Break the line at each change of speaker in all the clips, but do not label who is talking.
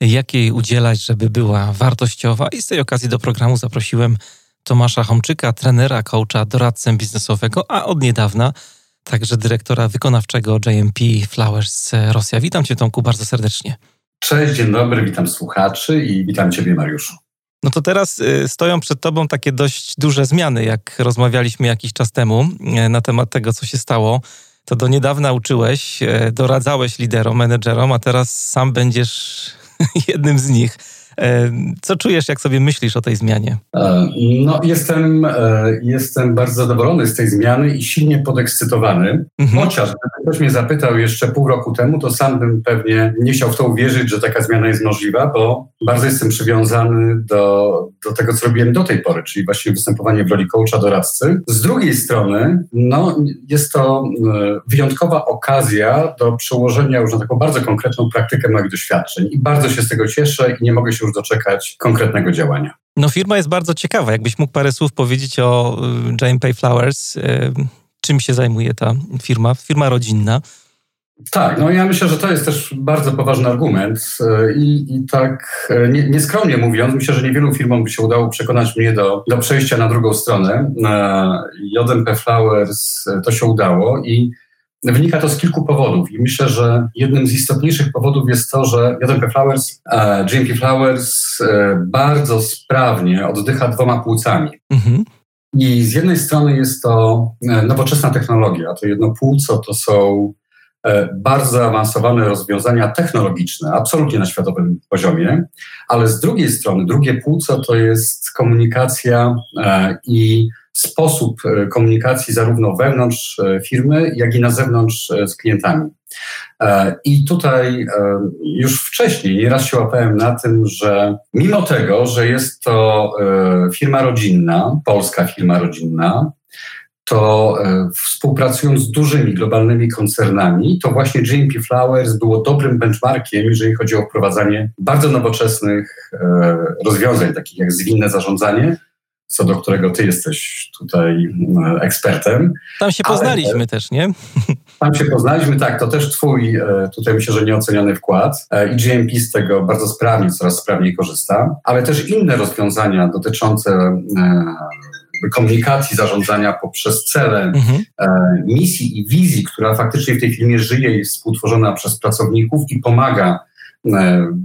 jak jej udzielać, żeby była wartościowa. I z tej okazji do programu zaprosiłem Tomasza Homczyka, trenera, coacha, doradcę biznesowego, a od niedawna także dyrektora wykonawczego JMP Flowers Rosja. Witam Cię, Tomku, bardzo serdecznie.
Cześć, dzień dobry, witam słuchaczy i witam Ciebie, Mariuszu.
No to teraz y, stoją przed Tobą takie dość duże zmiany, jak rozmawialiśmy jakiś czas temu y, na temat tego, co się stało. To do niedawna uczyłeś, y, doradzałeś liderom, menedżerom, a teraz sam będziesz jednym z nich. E, co czujesz, jak sobie myślisz o tej zmianie?
E, no, jestem, e, jestem bardzo zadowolony z tej zmiany i silnie podekscytowany. Mhm. Chociaż gdyby ktoś mnie zapytał jeszcze pół roku temu, to sam bym pewnie nie chciał w to uwierzyć, że taka zmiana jest możliwa, bo bardzo jestem przywiązany do, do tego, co robiłem do tej pory, czyli właśnie występowanie w roli coacha, doradcy. Z drugiej strony, no, jest to wyjątkowa okazja do przełożenia już na taką bardzo konkretną praktykę moich doświadczeń i bardzo się z tego cieszę i nie mogę się już doczekać konkretnego działania.
No firma jest bardzo ciekawa. Jakbyś mógł parę słów powiedzieć o y, Jane Pay Flowers, y, czym się zajmuje ta firma? Firma rodzinna.
Tak, no ja myślę, że to jest też bardzo poważny argument y, i, i tak nie, nieskromnie mówiąc, myślę, że niewielu firmom by się udało przekonać mnie do, do przejścia na drugą stronę. JMP Flowers to się udało i Wynika to z kilku powodów i myślę, że jednym z istotniejszych powodów jest to, że JP Flowers, e, GMP Flowers e, bardzo sprawnie oddycha dwoma płucami. Mhm. I z jednej strony jest to e, nowoczesna technologia, to jedno płuco to są bardzo zaawansowane rozwiązania technologiczne, absolutnie na światowym poziomie, ale z drugiej strony drugie płuco to jest komunikacja i sposób e, komunikacji zarówno wewnątrz e, firmy, jak i na zewnątrz e, z klientami. I tutaj już wcześniej nieraz się łapałem na tym, że mimo tego, że jest to firma rodzinna, polska firma rodzinna, to współpracując z dużymi globalnymi koncernami, to właśnie GMP Flowers było dobrym benchmarkiem, jeżeli chodzi o wprowadzanie bardzo nowoczesnych rozwiązań, takich jak zwinne zarządzanie, co do którego ty jesteś tutaj e, ekspertem.
Tam się poznaliśmy Ale, też, nie?
Tam się poznaliśmy, tak, to też twój, e, tutaj myślę, że nieoceniony wkład e, i GMP z tego bardzo sprawnie, coraz sprawniej korzysta, ale też inne rozwiązania dotyczące komunikacji, zarządzania poprzez cele, mhm. misji i wizji, która faktycznie w tej firmie żyje, jest współtworzona przez pracowników i pomaga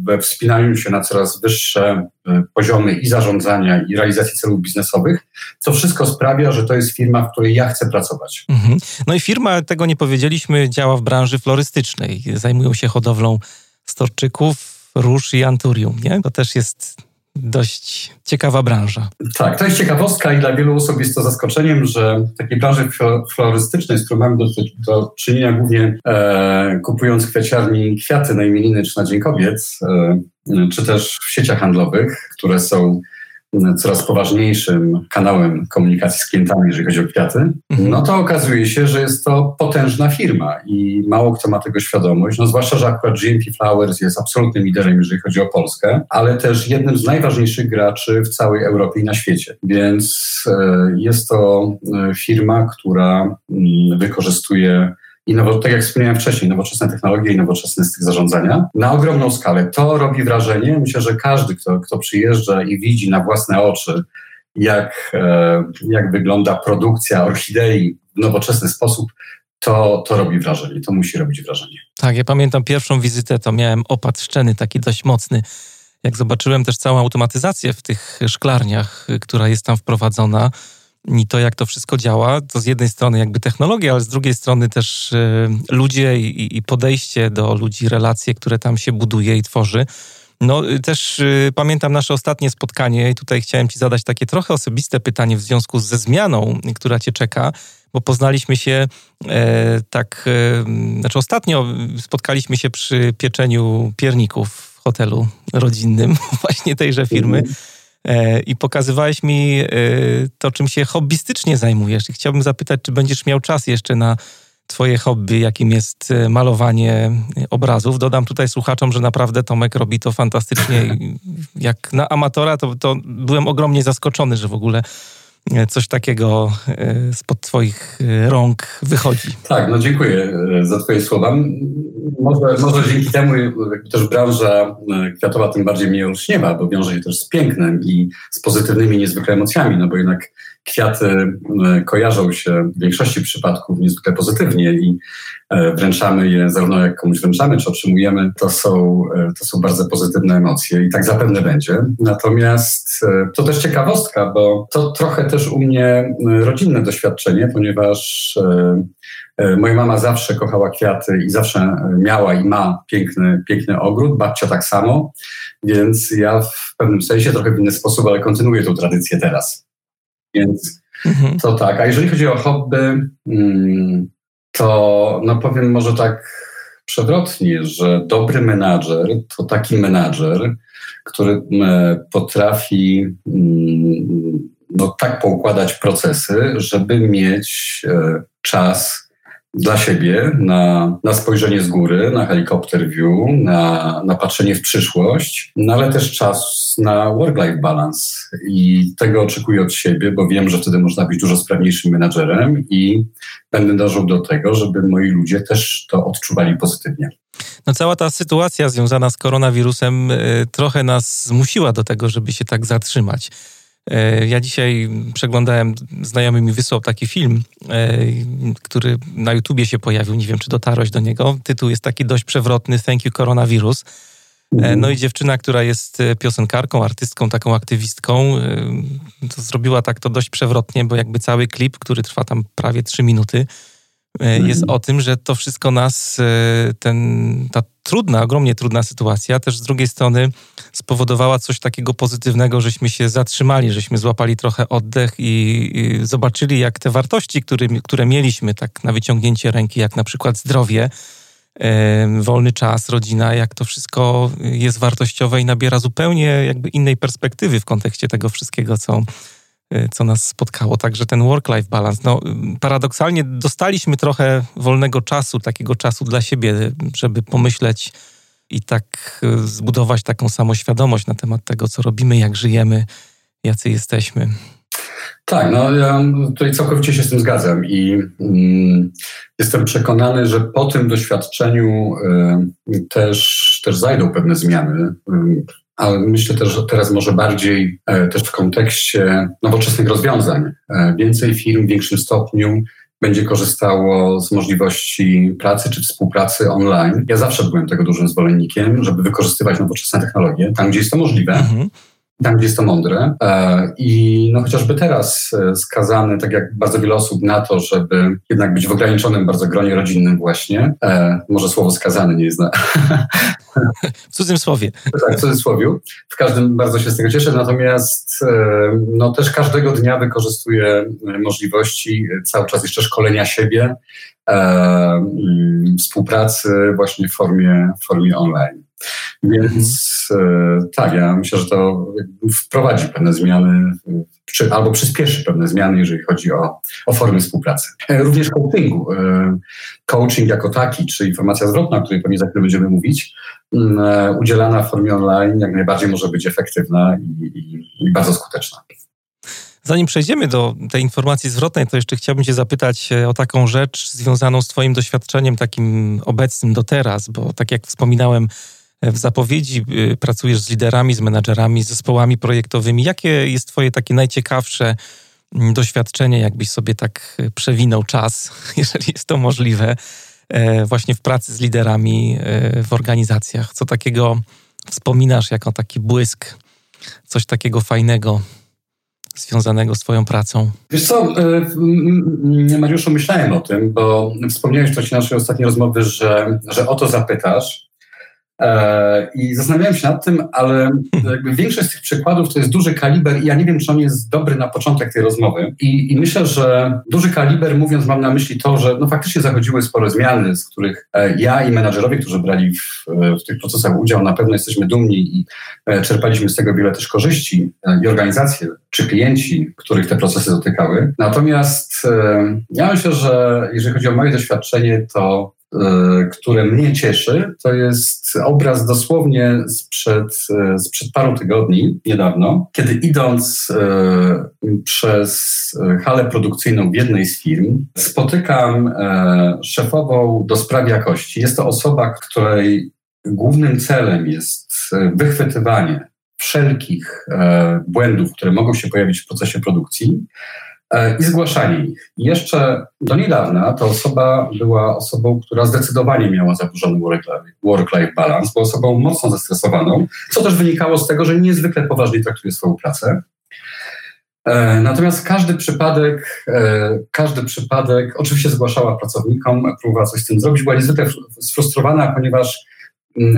we wspinaniu się na coraz wyższe e, poziomy i zarządzania, i realizacji celów biznesowych, to wszystko sprawia, że to jest firma, w której ja chcę pracować. Mhm.
No i firma, tego nie powiedzieliśmy, działa w branży florystycznej. Zajmują się hodowlą storczyków, róż i anturium, nie? To też jest dość ciekawa branża.
Tak, to jest ciekawostka i dla wielu osób jest to zaskoczeniem, że w takiej branży florystycznej, z którą mamy do, do czynienia głównie e, kupując kwiaciarni kwiaty na imieniny czy na Dzień Kobiet, e, czy też w sieciach handlowych, które są coraz poważniejszym kanałem komunikacji z klientami, jeżeli chodzi o kwiaty, mhm. no to okazuje się, że jest to potężna firma i mało kto ma tego świadomość. No zwłaszcza, że akurat GMP Flowers jest absolutnym liderem, jeżeli chodzi o Polskę, ale też jednym z najważniejszych graczy w całej Europie i na świecie. Więc e, jest to e, firma, która mm, wykorzystuje i nowo, tak jak wspomniałem wcześniej, nowoczesne technologie i nowoczesne styl zarządzania na ogromną skalę. To robi wrażenie. Myślę, że każdy, kto, kto przyjeżdża i widzi na własne oczy, jak, e, jak wygląda produkcja orchidei w nowoczesny sposób, to, to robi wrażenie, to musi robić wrażenie.
Tak, ja pamiętam pierwszą wizytę, to miałem opad szczeny taki dość mocny. Jak zobaczyłem też całą automatyzację w tych szklarniach, która jest tam wprowadzona, i to, jak to wszystko działa, to z jednej strony jakby technologia, ale z drugiej strony też y, ludzie i, podejście do ludzi, relacje, które tam się buduje i tworzy. No y, też y, pamiętam nasze ostatnie spotkanie i tutaj chciałem Ci zadać takie trochę osobiste pytanie w związku ze zmianą, która Cię czeka, bo poznaliśmy się e, tak, e, znaczy ostatnio spotkaliśmy się przy pieczeniu pierników w hotelu rodzinnym właśnie tejże firmy. Mhm. i pokazywałeś mi to, czym się hobbystycznie zajmujesz. I chciałbym zapytać, czy będziesz miał czas jeszcze na twoje hobby, jakim jest e, malowanie obrazów. Dodam tutaj słuchaczom, że naprawdę Tomek robi to fantastycznie. Jak na amatora, to, to byłem ogromnie zaskoczony, że w ogóle e, coś takiego e, spod Twoich rąk wychodzi.
Tak, no dziękuję za Twoje słowa. Może, może dzięki temu też branża kwiatowa tym bardziej mnie olśniewa, bo wiąże się też z pięknem i z pozytywnymi niezwykle emocjami, no bo jednak kwiaty e, kojarzą się w większości przypadków niezwykle pozytywnie i e, wręczamy je, zarówno jak komuś wręczamy, czy otrzymujemy, to są, e, to są bardzo pozytywne emocje i tak zapewne będzie. Natomiast to też ciekawostka, bo to trochę też u mnie rodzinne doświadczenie, ponieważ Moja mama zawsze kochała kwiaty i zawsze miała i ma piękny, piękny ogród, babcia tak samo, więc ja w pewnym sensie trochę w inny sposób, ale kontynuuję tą tradycję teraz. Więc mhm. to tak. A jeżeli chodzi o hobby, mm, to no powiem może tak przewrotnie, że dobry menadżer to taki menadżer, który potrafi mm, no, tak poukładać procesy, żeby mieć e, czas dla siebie na, na spojrzenie z góry, na helikopter view, na, na patrzenie w przyszłość, no ale też czas na work-life balance. I tego oczekuję od siebie, bo wiem, że wtedy można być dużo sprawniejszym menadżerem i będę dążył do tego, żeby moi ludzie też to odczuwali pozytywnie.
No cała ta sytuacja związana z koronawirusem y, trochę nas zmusiła do tego, żeby się tak zatrzymać. E, ja dzisiaj przeglądałem, znajomy mi wysłał taki film, e, który na YouTubie się pojawił, nie wiem czy dotarłeś do niego. Tytuł jest taki dość przewrotny, Thank you Coronavirus. E, mhm. No i dziewczyna, która jest piosenkarką, artystką, taką aktywistką, zrobiła tak to dość przewrotnie, bo jakby cały klip, który trwa tam prawie trzy minuty, jest mhm. o tym, że to wszystko nas, ten, ta trudna, ogromnie trudna sytuacja, też z drugiej strony spowodowała coś takiego pozytywnego, żeśmy się zatrzymali, żeśmy złapali trochę oddech i, i zobaczyli, jak te wartości, które, mieliśmy tak na wyciągnięcie ręki, jak na przykład zdrowie, wolny czas, rodzina, jak to wszystko jest wartościowe i nabiera zupełnie jakby innej perspektywy w kontekście tego wszystkiego, co, e, co nas spotkało. Także ten work-life balance, no paradoksalnie dostaliśmy trochę wolnego czasu, takiego czasu dla siebie, żeby pomyśleć, i tak e, zbudować taką samoświadomość na temat tego, co robimy, jak żyjemy, jacy jesteśmy.
Tak, no ja tutaj całkowicie się z tym zgadzam i mm, jestem przekonany, że po tym doświadczeniu y, też, też zajdą pewne zmiany. Y, ale myślę też, że teraz może bardziej y, też w kontekście nowoczesnych rozwiązań. Więcej firm w większym stopniu będzie korzystało z możliwości pracy czy współpracy online. Ja zawsze byłem tego dużym zwolennikiem, żeby wykorzystywać nowoczesne technologie tam, gdzie jest to możliwe. Mhm tam, gdzie jest to mądre. E, I no chociażby teraz e, skazany, tak jak bardzo wiele osób, na to, żeby jednak być w ograniczonym bardzo gronie rodzinnym właśnie. E, może słowo skazany nie jest na...
W cudzym słowie.
Tak, w cudzysłowiu. W każdym bardzo się z tego cieszę, natomiast no też każdego dnia wykorzystuję możliwości cały czas jeszcze szkolenia siebie, mm, współpracy właśnie w formie, w formie online. Więc mhm. tak, ja myślę, że to wprowadzi pewne zmiany, czy, albo przyspieszy pewne zmiany, jeżeli chodzi o, o formy współpracy. E, również coachingu. E, coaching jako taki, czy informacja zwrotna, o której pewnie za chwilę będziemy mówić, mm, udzielana w formie online jak najbardziej może być efektywna i, i, i bardzo skuteczna.
Zanim przejdziemy do tej informacji zwrotnej, to jeszcze chciałbym Cię zapytać o taką rzecz związaną z Twoim doświadczeniem takim obecnym do teraz, bo tak jak wspominałem, w zapowiedzi y, pracujesz z liderami, z menadżerami, z zespołami projektowymi. Jakie jest Twoje takie najciekawsze mm, doświadczenie, jakbyś sobie tak y, przewinął czas, jeżeli jest to możliwe, e, właśnie w pracy z liderami e, w organizacjach? Co takiego wspominasz jako taki błysk, coś takiego fajnego? związanego z Twoją pracą?
Wiesz co, e, Mariuszu, myślałem o tym, bo wspomniałeś w trakcie naszej ostatniej rozmowy, że, że o to zapytasz. E, I zastanawiałem się nad tym, ale większość z tych przykładów to jest duży kaliber i ja nie wiem, czy on jest dobry na początek tej rozmowy. I, I, myślę, że duży kaliber, mówiąc, mam na myśli to, że no faktycznie zachodziły spore zmiany, z których e, ja i menadżerowie, którzy brali w, w tych procesach udział, na pewno jesteśmy dumni i e, czerpaliśmy z tego wiele też korzyści i organizacje czy klienci, których te procesy dotykały. Natomiast ja myślę, że jeżeli chodzi o moje doświadczenie, to które mnie cieszy, to jest obraz dosłownie sprzed, e, sprzed paru tygodni, niedawno, kiedy idąc e, przez halę produkcyjną w jednej z firm, spotykam szefową do spraw jakości. Jest to osoba, której głównym celem jest wychwytywanie wszelkich błędów, które mogą się pojawić w procesie produkcji, E, i zgłaszanie ich. Jeszcze do niedawna ta osoba była osobą, która zdecydowanie miała zaburzony work-life balance, była osobą mocno zestresowaną, co też wynikało z tego, że niezwykle poważnie traktuje swoją pracę. E, natomiast każdy przypadek, e, każdy przypadek oczywiście zgłaszała pracownikom, próbowała coś z tym zrobić, była niezwykle sfrustrowana, ponieważ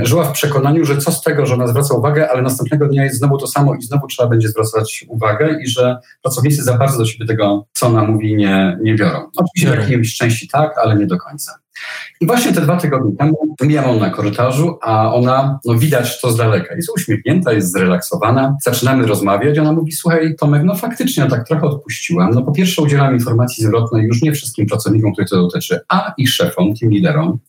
żyła w przekonaniu, że co z tego, że ona zwraca uwagę, ale następnego dnia jest znowu to samo i znowu trzeba będzie zwracać uwagę i że pracownicy za bardzo do siebie tego, co ona mówi, nie, nie biorą. Oczywiście w jakiejś części tak, ale nie do końca. I właśnie te dwa tygodnie temu mijam ją na korytarzu, a ona, no widać to z daleka, jest uśmiechnięta, jest zrelaksowana. Zaczynamy rozmawiać, ona mówi, słuchaj Tomek, no faktycznie ja tak trochę odpuściłam. No po pierwsze udzielam informacji zwrotnej już nie wszystkim pracownikom, których to dotyczy, a ich szefom, tym liderom.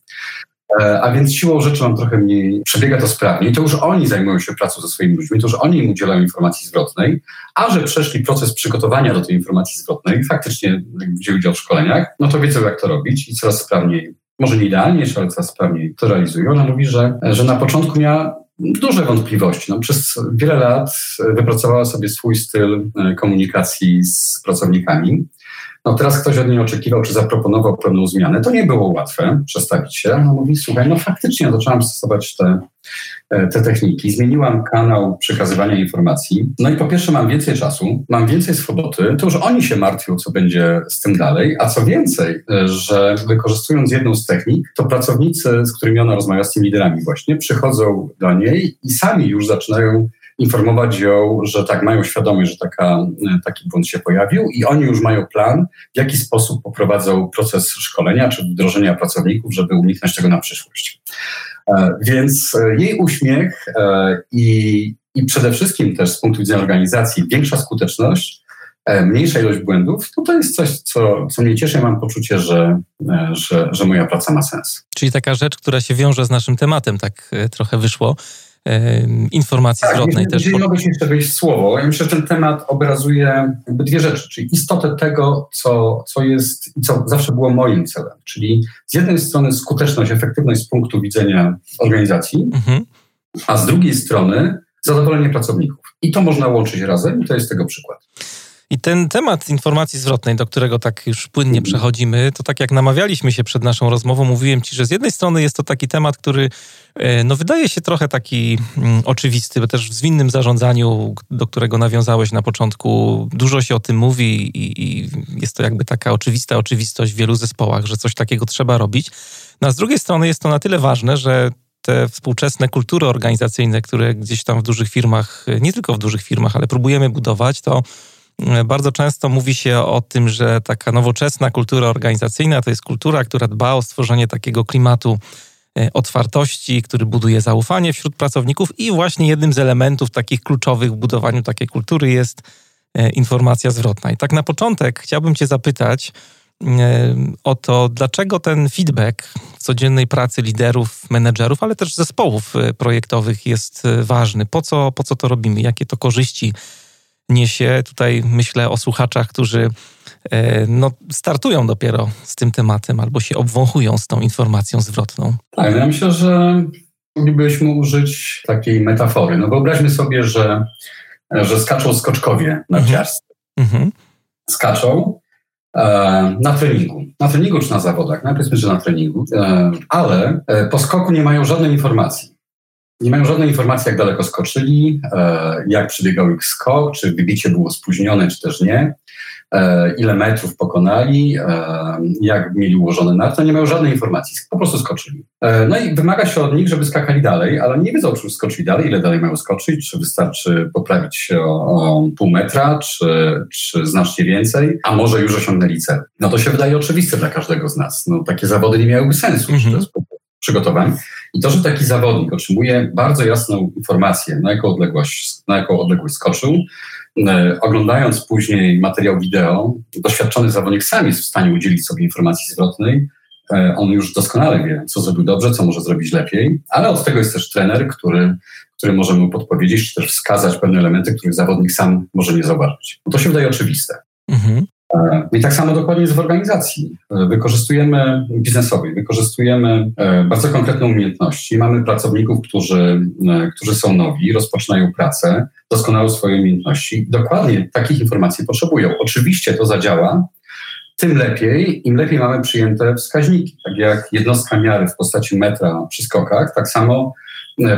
E, a więc siłą rzeczy mam trochę mniej, przebiega to sprawniej. To już oni zajmują się pracą ze swoimi ludźmi, to już oni im udzielają informacji zwrotnej, a że przeszli proces przygotowania do tej informacji zwrotnej, faktycznie wzięli udział w szkoleniach, no to wiedzą jak to robić i coraz sprawniej, może nie idealnie, ale coraz sprawniej to realizują. Ona mówi, że, że na początku miała duże wątpliwości. No, przez wiele lat wypracowała sobie swój styl e, komunikacji z pracownikami. No teraz ktoś od niej oczekiwał, czy zaproponował pewną zmianę. To nie było łatwe przestawić się. No mówi, słuchaj, no faktycznie zaczęłam stosować te, e, te techniki. Zmieniłam kanał przekazywania informacji. No i po pierwsze mam więcej czasu, mam więcej swobody. To już oni się martwią, co będzie z tym dalej. A co więcej, e, że wykorzystując jedną z technik, to pracownicy, z którymi ona rozmawia, z tymi liderami właśnie, przychodzą do niej i sami już zaczynają informować ją, że tak, mają świadomość, że taka, taki błąd się pojawił i oni już mają plan, w jaki sposób poprowadzą proces szkolenia czy wdrożenia pracowników, żeby uniknąć tego na przyszłość. E, więc e, jej uśmiech e, i, i przede wszystkim też z punktu widzenia organizacji większa skuteczność, mniejsza ilość błędów, to, to jest coś, co, co mnie cieszy. Mam poczucie, że, że, że moja praca ma sens.
Czyli taka rzecz, która się wiąże z naszym tematem, tak trochę wyszło informacji tak, zwrotnej
jeżeli, też. Jeżeli mogę się jeszcze wejść słowo, ja myślę, że ten temat obrazuje jakby dwie rzeczy, czyli istotę tego, co, co jest i co zawsze było moim celem, czyli z jednej strony skuteczność, efektywność z punktu widzenia organizacji, mhm. a z drugiej strony zadowolenie pracowników. I to można łączyć razem i to jest tego przykład.
I ten temat informacji zwrotnej, do którego tak już płynnie przechodzimy, to tak jak namawialiśmy się przed naszą rozmową, mówiłem ci, że z jednej strony jest to taki temat, który e, no, wydaje się trochę taki mm, oczywisty, bo też w zwinnym zarządzaniu, do którego nawiązałeś na początku, dużo się o tym mówi i, i jest to jakby taka oczywista oczywistość w wielu zespołach, że coś takiego trzeba robić. No a z drugiej strony jest to na tyle ważne, że te współczesne kultury organizacyjne, które gdzieś tam w dużych firmach, nie tylko w dużych firmach, ale próbujemy budować, to bardzo często mówi się o tym, że taka nowoczesna kultura organizacyjna to jest kultura, która dba o stworzenie takiego klimatu e, otwartości, który buduje zaufanie wśród pracowników i właśnie jednym z elementów takich kluczowych w budowaniu takiej kultury jest e, informacja zwrotna. I tak na początek chciałbym Cię zapytać e, o to, dlaczego ten feedback w codziennej pracy liderów, menedżerów, ale też zespołów projektowych jest ważny. Po co, po co to robimy? Jakie to korzyści niesie. Tutaj myślę o słuchaczach, którzy e, no, startują dopiero z tym tematem albo się obwąchują z tą informacją zwrotną.
Tak, no ja myślę, że moglibyśmy użyć takiej metafory. No wyobraźmy sobie, że, że skaczą skoczkowie narciarscy. Mhm. Skaczą e, na treningu. Na treningu czy na zawodach? Najpierw myślę, że na treningu. E, ale po skoku nie mają żadnej informacji. Nie mają żadnej informacji, jak daleko skoczyli, e, jak przebiegał ich skok, czy wybicie było spóźnione, czy też nie. e, ile metrów pokonali, e, jak mieli ułożone narty, nie mają żadnej informacji, po prostu skoczyli. No i wymaga się od nich, żeby skakali dalej, ale nie wiedzą, czy skoczyli dalej, ile dalej mają skoczyć, czy wystarczy poprawić się o, o pół metra, czy, czy znacznie więcej, a może już osiągnęli cel. No to się wydaje oczywiste dla każdego z nas. No, takie zawody nie miałyby sensu. Mhm przygotowań. I to, że taki zawodnik otrzymuje bardzo jasną informację, na jaką odległość, na jaką odległość skoczył, e, oglądając później materiał wideo, doświadczony zawodnik sam jest w stanie udzielić sobie informacji zwrotnej. E, on już doskonale wie, co zrobił dobrze, co może zrobić lepiej, ale od tego jest też trener, który, który może mu podpowiedzieć, czy też wskazać pewne elementy, których zawodnik sam może nie zauważyć. No to się wydaje oczywiste. Mhm. E, I tak samo dokładnie jest w organizacji. E, wykorzystujemy biznesowej, wykorzystujemy e, bardzo konkretne umiejętności. Mamy pracowników, którzy, którzy są nowi, rozpoczynają pracę, doskonały swoje umiejętności. Dokładnie takich informacji potrzebują. Oczywiście to zadziała, tym lepiej, im lepiej mamy przyjęte wskaźniki. Tak jak jednostka miary w postaci metra przy skokach, tak samo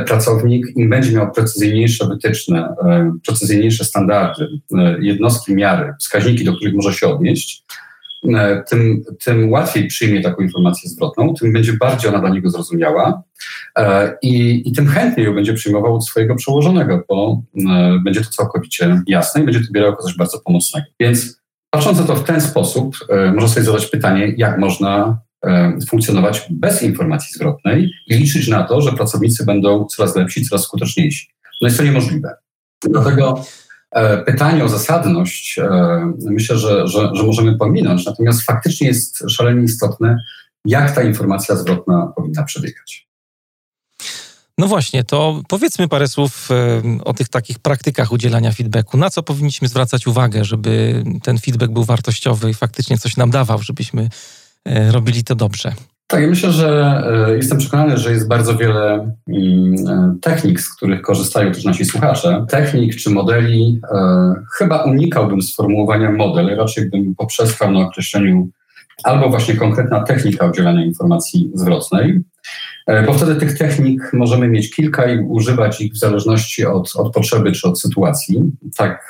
pracownik, im będzie miał precyzyjniejsze wytyczne, e, precyzyjniejsze standardy, e, jednostki miary, wskaźniki, do których może się odnieść, tym, tym łatwiej przyjmie taką informację zwrotną, tym będzie bardziej ona dla niego zrozumiała i, i tym chętniej ją będzie przyjmował od swojego przełożonego, bo będzie to całkowicie jasne i będzie to bierało coś bardzo pomocnego. Więc patrząc na to w ten sposób, można sobie zadać pytanie, jak można E, funkcjonować bez informacji zwrotnej i liczyć na to, że pracownicy będą coraz lepsi, coraz skuteczniejsi. No jest to niemożliwe. Dlatego e, pytanie o zasadność e, myślę, że, że, że możemy pominąć, natomiast faktycznie jest szalenie istotne, jak ta informacja zwrotna powinna przebiegać.
No właśnie, to powiedzmy parę słów o tych takich praktykach udzielania feedbacku. Na co powinniśmy zwracać uwagę, żeby ten feedback był wartościowy i faktycznie coś nam dawał, żebyśmy E, robili to dobrze.
Tak, ja myślę, że e, jestem przekonany, że jest bardzo wiele mm, e, technik, z których korzystają też nasi słuchacze. Technik czy modeli. Chyba unikałbym sformułowania model, raczej bym poprzestał na określeniu albo właśnie konkretna technika udzielania informacji zwrotnej, bo wtedy tych technik możemy mieć kilka i używać ich w zależności od, od potrzeby czy od sytuacji. Tak,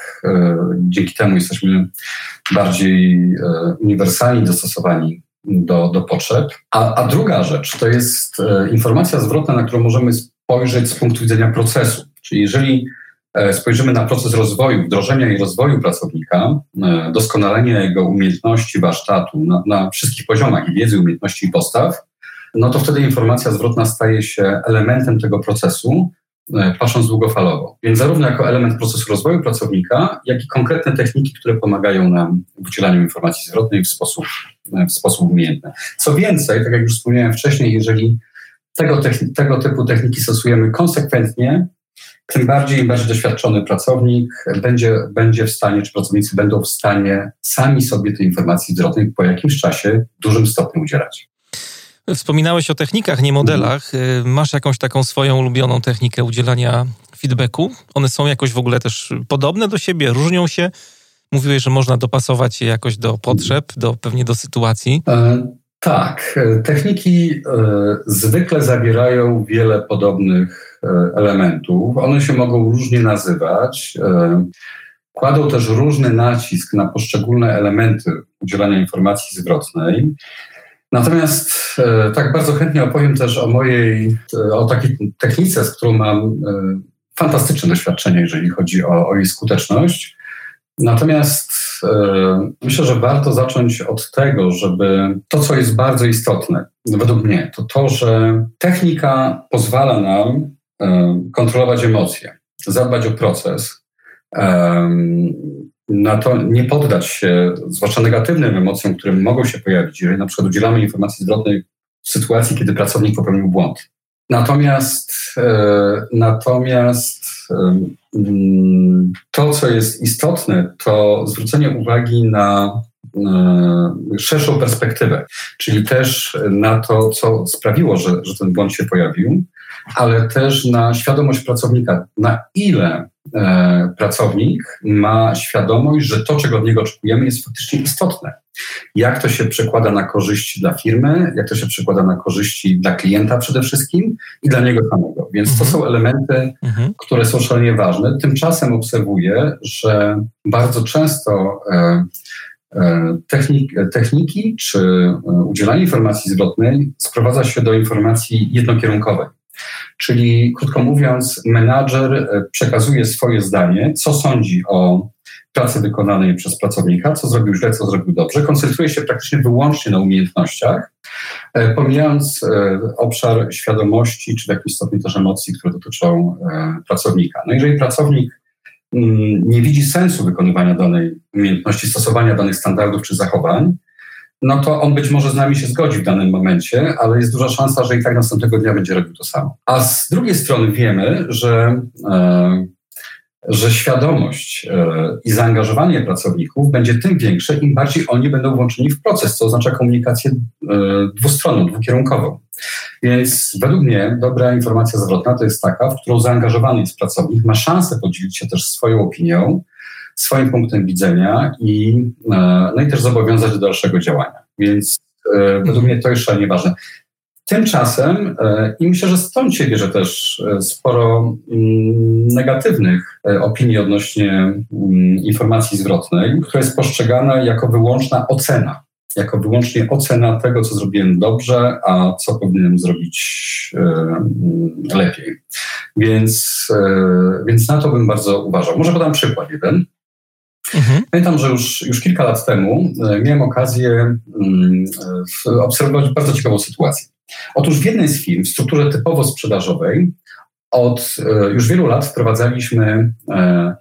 dzięki temu jesteśmy bardziej uniwersalni, dostosowani do, do potrzeb. A, a druga rzecz to jest e, informacja zwrotna, na którą możemy spojrzeć z punktu widzenia procesu. Czyli jeżeli e, spojrzymy na proces rozwoju, wdrożenia i rozwoju pracownika, e, doskonalenia jego umiejętności, warsztatu na, na wszystkich poziomach i wiedzy, umiejętności i postaw, no to wtedy informacja zwrotna staje się elementem tego procesu, patrząc długofalowo. Więc zarówno jako element procesu rozwoju pracownika, jak i konkretne techniki, które pomagają nam w udzielaniu informacji zwrotnej w sposób, e, w sposób umiejętny. Co więcej, tak jak już wspomniałem wcześniej, jeżeli tego, tego typu techniki stosujemy konsekwentnie, tym bardziej im bardziej doświadczony pracownik będzie, będzie w stanie, czy pracownicy będą w stanie sami sobie tej informacji zwrotnej po jakimś czasie w dużym stopniu udzielać.
Wspominałeś o technikach, nie modelach. Y, masz jakąś taką swoją ulubioną technikę udzielania feedbacku? One są jakoś w ogóle też podobne do siebie, różnią się? Mówiłeś, że można dopasować je jakoś do potrzeb, do, pewnie do sytuacji. E,
tak. E, techniki e, zwykle zawierają wiele podobnych e, elementów. One się mogą różnie nazywać. E, kładą też różny nacisk na poszczególne elementy udzielania informacji zwrotnej. Natomiast e, tak bardzo chętnie opowiem też o mojej, e, o takiej technice, z którą mam e, fantastyczne doświadczenie, jeżeli chodzi o, o jej skuteczność. Natomiast myślę, że warto zacząć od tego, żeby to, co jest bardzo istotne, według mnie, to to, że technika pozwala nam kontrolować emocje, zadbać o proces, na to nie poddać się, zwłaszcza negatywnym emocjom, które mogą się pojawić, jeżeli na przykład udzielamy informacji zwrotnej w sytuacji, kiedy pracownik popełnił błąd. Natomiast, e, natomiast e, to, co jest istotne, to zwrócenie uwagi na szerszą perspektywę, czyli też na to, co sprawiło, że, że ten błąd się pojawił, ale też na świadomość pracownika, na ile e, pracownik ma świadomość, że to, czego od niego oczekujemy, jest faktycznie istotne. Jak to się przekłada na korzyści dla firmy, jak to się przekłada na korzyści dla klienta przede wszystkim i dla niego samego. Więc to mhm. są elementy, mhm. które są szalenie ważne. Tymczasem obserwuję, że bardzo często e, technik, techniki czy udzielanie informacji zwrotnej sprowadza się do informacji jednokierunkowej. Czyli krótko mówiąc, menadżer przekazuje swoje zdanie, co sądzi o pracy wykonanej przez pracownika, co zrobił źle, co zrobił dobrze. Koncentruje się praktycznie wyłącznie na umiejętnościach, e, pomijając e, obszar świadomości czy w jakimś stopniu też emocji, które dotyczą e, pracownika. No jeżeli pracownik nie widzi sensu wykonywania danej umiejętności, stosowania danych standardów czy zachowań, no to on być może z nami się zgodzi w danym momencie, ale jest duża szansa, że i tak następnego dnia będzie robił to samo. A z drugiej strony wiemy, że że świadomość e, i zaangażowanie pracowników będzie tym większe, im bardziej oni będą włączeni w proces, co oznacza komunikację e, dwustronną, dwukierunkową. Więc według mnie dobra informacja zwrotna to jest taka, w którą zaangażowany jest pracownik, ma szansę podzielić się też swoją opinią, swoim punktem widzenia i, e, no i też zobowiązać do dalszego działania. Więc według mnie to jest szalenie ważne. Tymczasem, e, i myślę, że stąd się bierze też e, sporo mm, negatywnych e, opinii odnośnie mm, informacji zwrotnej, która jest postrzegana jako wyłączna ocena, jako wyłącznie ocena tego, co zrobiłem dobrze, a co powinienem zrobić mm, lepiej. Więc, więc na to bym bardzo uważał. Może podam przykład jeden. Mhm. Pamiętam, że już, już kilka lat temu miałem okazję obserwować bardzo ciekawą sytuację. Otóż w jednej z firm, w strukturze typowo sprzedażowej, od e, już wielu lat wprowadzaliśmy e,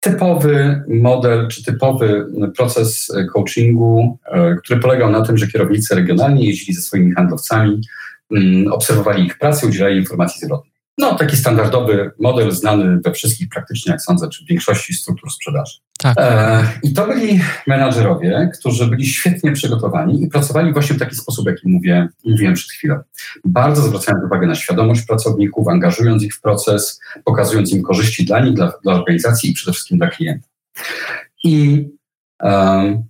typowy model czy typowy proces coachingu, e, który polegał na tym, że kierownicy regionalni jeździli ze swoimi handlowcami, mm, obserwowali ich pracę, udzielali informacji zwrotnej. No, taki standardowy model znany we wszystkich praktycznie, jak sądzę, czy w większości struktur sprzedaży. Tak. E, I to byli menadżerowie, którzy byli świetnie przygotowani i pracowali właśnie w taki sposób, jaki mówię, mówiłem przed chwilą. Bardzo zwracając uwagę na świadomość pracowników, angażując ich w proces, pokazując im korzyści dla nich, dla, dla organizacji i przede wszystkim dla klienta. I, e,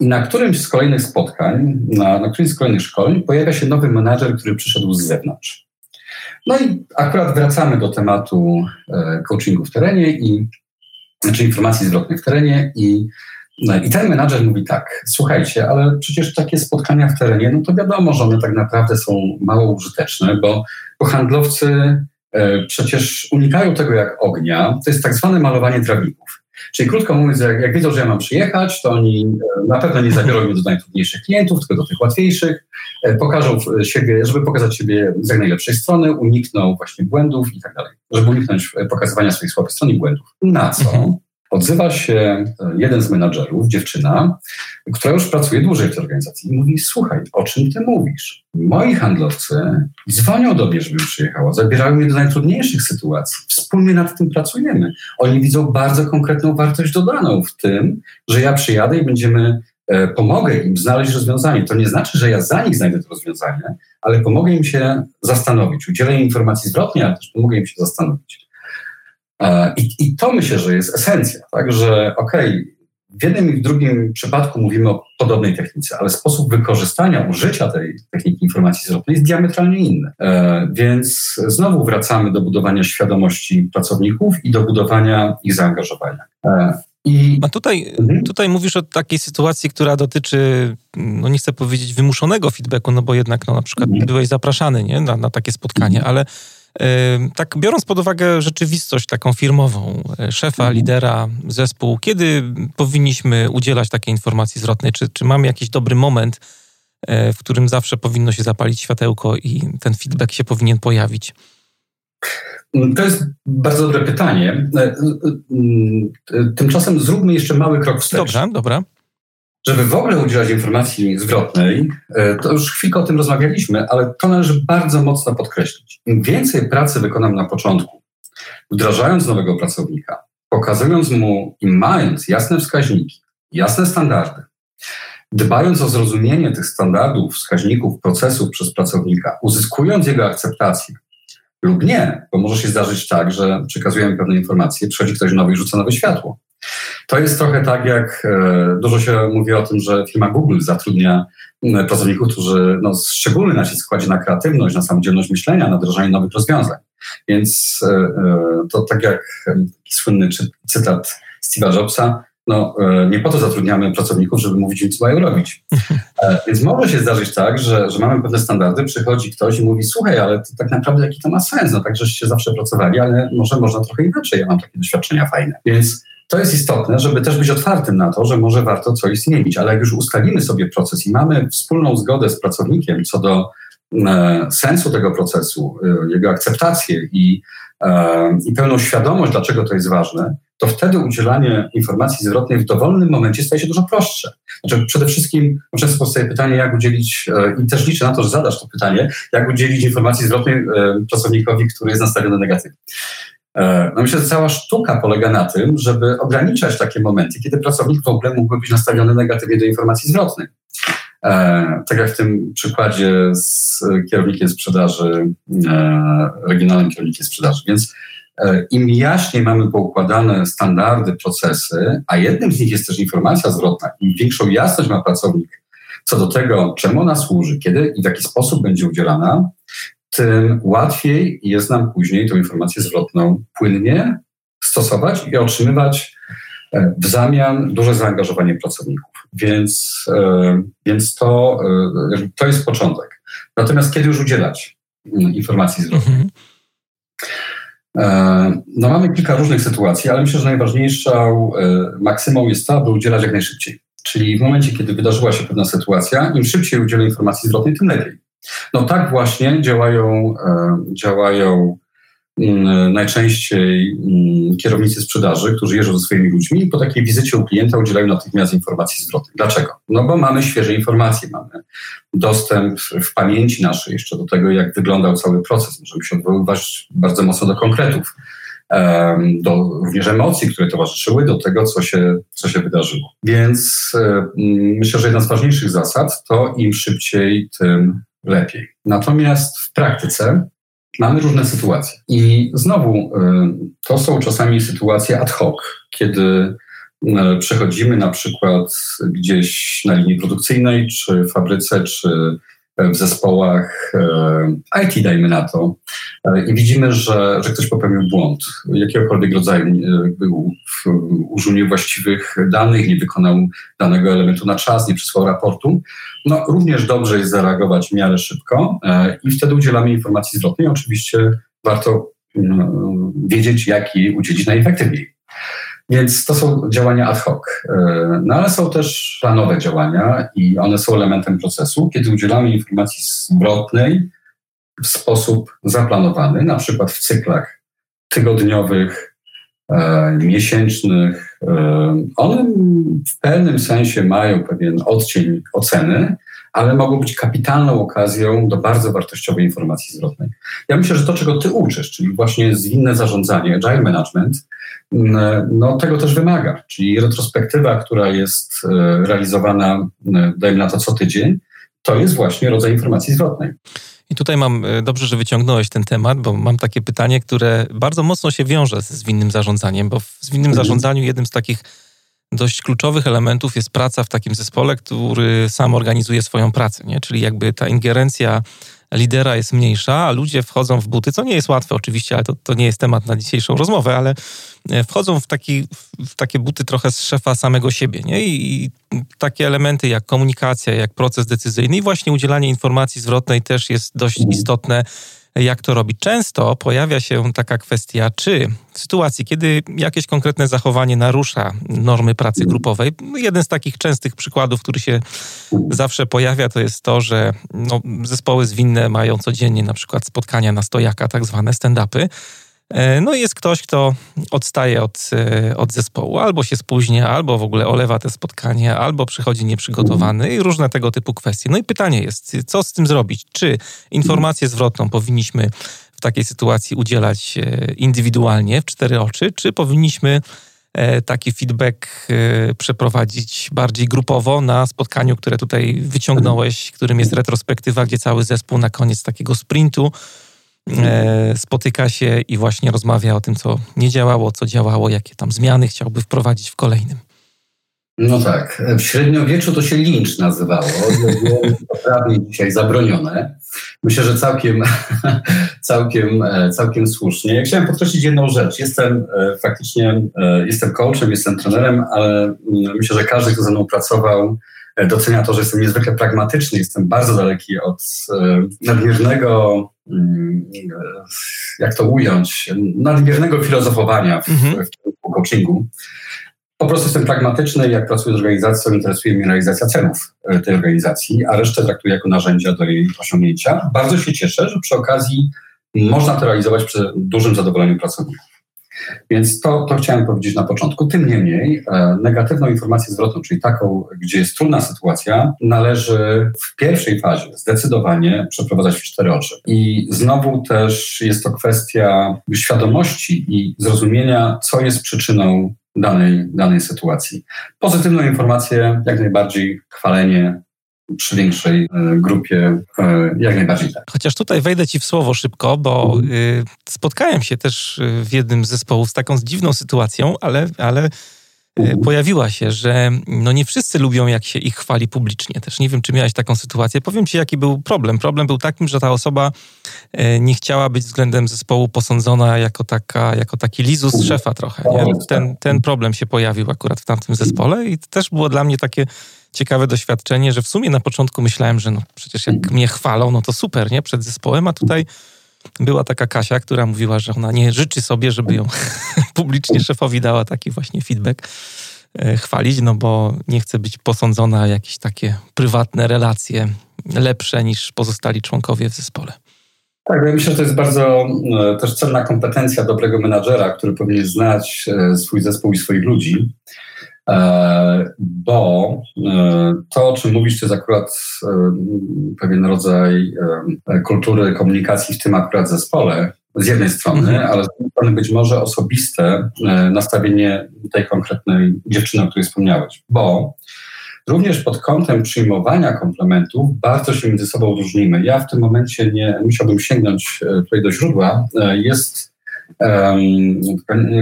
i na którymś z kolejnych spotkań, na, na którymś z kolejnych szkoleń pojawia się nowy menadżer, który przyszedł z zewnątrz. No i akurat wracamy do tematu e, coachingu w terenie i czy informacji zwrotnych w terenie i, no, i ten menadżer mówi tak, słuchajcie, ale przecież takie spotkania w terenie, no to wiadomo, że one tak naprawdę są mało użyteczne, bo, bo handlowcy e, przecież unikają tego jak ognia, to jest tak zwane malowanie trawników. Czyli krótko mówiąc, jak, jak wiedzą, że ja mam przyjechać, to oni e, na pewno nie zabiorą mnie do najtrudniejszych klientów, tylko do tych łatwiejszych, e, pokażą siebie, żeby pokazać siebie z jak najlepszej strony, unikną właśnie błędów i tak dalej, żeby uniknąć e, pokazywania swoich słabych stron i błędów. Na co mhm. Odzywa się e, jeden z menadżerów, dziewczyna, która już pracuje dłużej w tej organizacji i mówi, słuchaj, o czym ty mówisz? Moi handlowcy dzwonią do mnie, żebym przyjechała, zabierają mnie do najtrudniejszych sytuacji. Wspólnie nad tym pracujemy. Oni widzą bardzo konkretną wartość dodaną w tym, że ja przyjadę i będziemy e, pomogę im znaleźć rozwiązanie. To nie znaczy, że ja za nich znajdę to rozwiązanie, ale pomogę im się zastanowić. Udzielę im informacji zwrotnej, ale też pomogę im się zastanowić. E, I, I, to myślę, że jest esencja, tak, że okej, okay, w jednym i w drugim przypadku mówimy o podobnej technice, ale sposób wykorzystania, użycia tej techniki informacji zwrotnej jest diametralnie inny. E, więc znowu wracamy do budowania świadomości pracowników i do budowania ich zaangażowania.
E, i... A tutaj, mhm. tutaj mówisz o takiej sytuacji, która dotyczy, no nie chcę powiedzieć wymuszonego feedbacku, no bo jednak no, na przykład mhm. byłeś zapraszany nie? Na, na takie spotkanie, mhm. ale tak biorąc pod uwagę rzeczywistość taką firmową, e, szefa, mhm. lidera, zespół, kiedy powinniśmy udzielać takiej informacji zwrotnej? Czy, czy mamy jakiś dobry moment, e, w którym zawsze powinno się zapalić światełko i ten feedback się powinien pojawić?
To jest bardzo dobre pytanie. E, tymczasem zróbmy jeszcze mały krok wstecz.
Dobra, dobra.
Żeby w ogóle udzielać informacji zwrotnej, e, to już chwilkę o tym rozmawialiśmy, ale to należy bardzo mocno podkreślić. Im więcej pracy wykonam na początku, wdrażając nowego pracownika, pokazując mu i mając jasne wskaźniki, jasne standardy, dbając o zrozumienie tych standardów, wskaźników, procesów przez pracownika, uzyskując jego akceptację, lub nie, bo może się zdarzyć tak, że przekazujemy pewne informacje, przychodzi ktoś nowy i rzuca nowe światło. To jest trochę tak, jak e, dużo się mówi o tym, że firma Google zatrudnia pracowników, którzy no, szczególny nacisk kładzie na kreatywność, na samodzielność myślenia, na wdrażanie nowych rozwiązań. Więc e, e, to tak jak słynny cytat Steve'a Jobsa, no, nie po to zatrudniamy pracowników, żeby mówić im, co mają robić. Więc może się zdarzyć tak, że, że mamy pewne standardy, przychodzi ktoś i mówi, słuchaj, ale to tak naprawdę jaki to ma sens? No tak, żeście zawsze pracowali, ale może można trochę inaczej, ja mam takie doświadczenia fajne. Więc to jest istotne, żeby też być otwartym na to, że może warto coś zmienić, ale jak już ustalimy sobie proces i mamy wspólną zgodę z pracownikiem co do e, sensu tego procesu, e, jego akceptację i, e, i pełną świadomość, dlaczego to jest ważne, to wtedy udzielanie informacji zwrotnej w dowolnym momencie staje się dużo prostsze. Znaczy przede wszystkim często powstaje pytanie, jak udzielić, i też liczę na to, że zadasz to pytanie, jak udzielić informacji zwrotnej pracownikowi, który jest nastawiony negatywnie. E, no myślę, że cała sztuka polega na tym, żeby ograniczać takie momenty, kiedy pracownik w ogóle mógłby być nastawiony negatywnie do informacji zwrotnej. E, tak jak w tym przykładzie z kierownikiem sprzedaży, e, regionalnym kierownikiem sprzedaży. Więc im jaśniej mamy poukładane standardy, procesy, a jednym z nich jest też informacja zwrotna, im większą jasność ma pracownik co do tego, czemu ona służy, kiedy i w jaki sposób będzie udzielana, tym łatwiej jest nam później tą informację zwrotną płynnie stosować i otrzymywać e, w zamian duże zaangażowanie pracowników. Więc, e, więc to, e, to jest początek. Natomiast kiedy już udzielać mm, informacji zwrotnej? Mhm. No mamy kilka różnych sytuacji, ale myślę, że najważniejszą maksymą jest to, aby udzielać jak najszybciej. Czyli w momencie, kiedy wydarzyła się pewna sytuacja, im szybciej udzielę informacji zwrotnej, tym lepiej. No tak właśnie działają, e, działają mm, najczęściej mm, kierownicy sprzedaży, którzy jeżdżą ze swoimi ludźmi i po takiej wizycie u klienta udzielają natychmiast informacji zwrotnych. Dlaczego? No bo mamy świeże informacje, mamy dostęp w pamięci naszej jeszcze do tego, jak wyglądał cały proces. Możemy się odwoływać bardzo mocno do konkretów, do również emocji, które towarzyszyły do tego, co się, co się wydarzyło. Więc e, mm, myślę, że jedna z ważniejszych zasad to im szybciej, tym lepiej. Natomiast w praktyce mamy różne sytuacje. I znowu y, to są czasami sytuacje ad hoc, kiedy y, przechodzimy na przykład gdzieś na linii produkcyjnej, czy fabryce, czy w zespołach e, IT, dajmy na to, e, i widzimy, że, że ktoś popełnił błąd jakiegokolwiek rodzaju, e, był, użył niewłaściwych danych, nie wykonał danego elementu na czas, nie przysłał raportu, no również dobrze jest zareagować w miarę szybko i wtedy udzielamy informacji zwrotnej. Oczywiście warto mm, wiedzieć, jak jej udzielić najefektywniej. Więc to są działania ad hoc. E, no ale są też planowe działania i one są elementem procesu, kiedy udzielamy informacji zwrotnej w sposób zaplanowany, na przykład w cyklach tygodniowych, e, miesięcznych. E, one w pewnym sensie mają pewien odcień oceny, ale mogą być kapitalną okazją do bardzo wartościowej informacji zwrotnej. Ja myślę, że to, czego ty uczysz, czyli właśnie zwinne zarządzanie, agile management, mm, no tego też wymaga, czyli retrospektywa, która jest e, realizowana, e, dajmy na to co tydzień, to jest właśnie rodzaj informacji zwrotnej.
I tutaj mam, e, dobrze, że wyciągnąłeś ten temat, bo mam takie pytanie, które bardzo mocno się wiąże z zwinnym zarządzaniem, bo w zwinnym mhm. zarządzaniu jednym z takich dość kluczowych elementów jest praca w takim zespole, który sam organizuje swoją pracę, nie? czyli jakby ta ingerencja lidera jest mniejsza, a ludzie wchodzą w buty, co nie jest łatwe oczywiście, ale to, to nie jest temat na dzisiejszą rozmowę, ale e, wchodzą w, taki, w takie buty trochę z szefa samego siebie. Nie? I, I takie elementy jak komunikacja, jak proces decyzyjny i właśnie udzielanie informacji zwrotnej też jest dość istotne jak to robić. Często pojawia się taka kwestia, czy w sytuacji, kiedy jakieś konkretne zachowanie narusza normy pracy grupowej, jeden z takich częstych przykładów, który się zawsze pojawia, to jest to, że no, zespoły zwinne mają codziennie na przykład spotkania na stojaka, tak zwane stand-upy, no i jest ktoś, kto odstaje od, e, od zespołu, albo się spóźnia, albo w ogóle olewa te spotkanie, albo przychodzi nieprzygotowany i różne tego typu kwestie. No i pytanie jest, co z tym zrobić? Czy informację zwrotną powinniśmy w takiej sytuacji udzielać e, indywidualnie, w cztery oczy, czy powinniśmy taki feedback przeprowadzić bardziej grupowo na spotkaniu, które tutaj wyciągnąłeś, którym jest retrospektywa, gdzie cały zespół na koniec takiego sprintu E, spotyka się i właśnie rozmawia o tym, co nie działało, co działało, jakie tam zmiany chciałby wprowadzić w kolejnym.
No tak. W średniowieczu to się lincz nazywało. Prawnie dzisiaj zabronione. Myślę, że całkiem, całkiem, e, całkiem słusznie. Ja chciałem podkreślić jedną rzecz. Jestem e, faktycznie, e, jestem coachem, jestem trenerem, ale mm, myślę, że każdy, kto ze mną pracował, docenia to, że jestem niezwykle pragmatyczny, jestem bardzo daleki od nadmiernego, jak to ująć, nadmiernego filozofowania w, mhm. w coachingu. Po prostu jestem pragmatyczny, jak pracuję z organizacją, interesuje mnie realizacja celów e, tej organizacji, a resztę traktuję jako narzędzia do jej osiągnięcia. Bardzo się cieszę, że przy okazji można to realizować przy dużym zadowoleniu pracowników. Więc to, to chciałem powiedzieć na początku. Tym niemniej e, negatywną informację zwrotną, czyli taką, gdzie jest trudna sytuacja, należy w pierwszej fazie zdecydowanie przeprowadzać w cztery oczy. I znowu też jest to kwestia świadomości i zrozumienia, co jest przyczyną danej, danej sytuacji. Pozytywną informację, jak najbardziej chwalenie przy większej e, grupie, e, jak najbardziej tak.
Chociaż tutaj wejdę Ci w słowo szybko, bo y, spotkałem się też w jednym z zespołów z taką dziwną sytuacją, ale, ale E, pojawiła się, że no nie wszyscy lubią, jak się ich chwali publicznie. Też nie wiem, czy miałeś taką sytuację. Powiem ci, jaki był problem. Problem był takim, że ta osoba nie chciała być względem zespołu posądzona jako, taka, jako taki lizus szefa trochę. Nie? Ten, ten problem się pojawił akurat w tamtym zespole i to też było dla mnie takie ciekawe doświadczenie, że w sumie na początku myślałem, że no przecież jak mnie chwalą, no to super, nie? Przed zespołem, a tutaj była taka Kasia, która mówiła, że ona nie życzy sobie, żeby ją publicznie szefowi dała taki właśnie feedback e, chwalić, no bo nie chce być posądzona o jakieś takie prywatne relacje lepsze niż pozostali członkowie w zespole.
Tak, ja myślę, że to jest bardzo e, też cenna kompetencja dobrego menadżera, który powinien znać e, swój zespół i swoich ludzi. E, bo e, to, o czym mówisz, to jest akurat e, pewien rodzaj kultury komunikacji w tym akurat zespole, z jednej strony, mhm. ale z drugiej strony być może osobiste nastawienie tej konkretnej dziewczyny, o której wspomniałeś, bo również pod kątem przyjmowania komplementów bardzo się między sobą różnimy. Ja w tym momencie nie musiałbym sięgnąć tutaj do źródła. Jest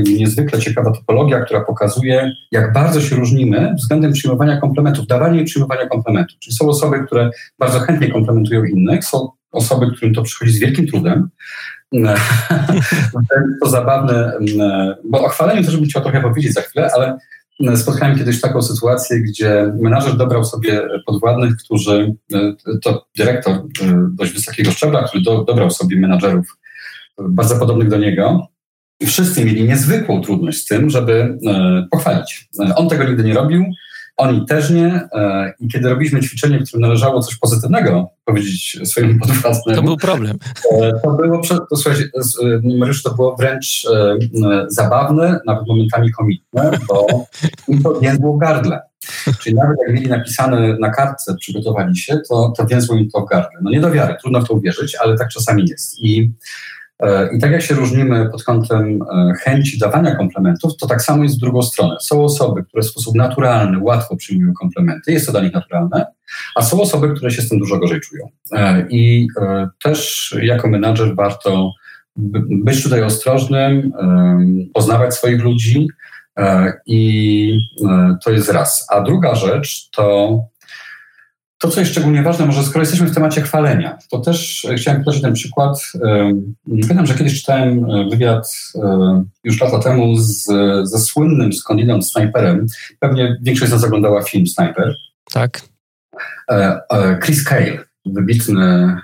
niezwykle ciekawa topologia, która pokazuje, jak bardzo się różnimy względem przyjmowania komplementów, dawania i przyjmowania komplementów. Czyli są osoby, które bardzo chętnie komplementują innych, są osoby, którym to przychodzi z wielkim trudem. to zabawne, bo o chwaleniu też bym chciał trochę powiedzieć za chwilę, ale spotkałem kiedyś taką sytuację, gdzie menadżer dobrał sobie podwładnych, którzy, to dyrektor dość wysokiego szczebla, który do, dobrał sobie menadżerów bardzo podobnych do niego. I wszyscy mieli niezwykłą trudność z tym, żeby e, pochwalić. E, on tego nigdy nie robił, oni też nie. E, I kiedy robiliśmy ćwiczenie, w którym należało coś pozytywnego powiedzieć swojemu podwładnemu...
To był problem.
To było, to, słuchajcie, Mariusz, to było wręcz zabawne, nawet momentami komiczne, bo im to więzło w gardle. Czyli nawet jak mieli napisane na kartce, przygotowali się, to, to więzło im to w gardle. No nie do wiary, trudno w to uwierzyć, ale tak czasami jest. I I tak jak się różnimy pod kątem e, chęci dawania komplementów, to tak samo jest w drugą stronę. Są osoby, które w sposób naturalny łatwo przyjmują komplementy, jest to dla nich naturalne, a są osoby, które się z tym dużo gorzej czują. E, I też jako menadżer warto być tutaj ostrożnym, poznawać swoich ludzi i to jest raz. A druga rzecz to to, co jest szczególnie ważne, może skoro jesteśmy w temacie chwalenia, to też chciałem podać ten przykład. Pamiętam, że kiedyś czytałem e, wywiad e, już lata temu z, ze słynnym skądinąd snajperem. Pewnie większość z nas oglądała film Sniper.
Tak.
E, Chris Cale, wybitny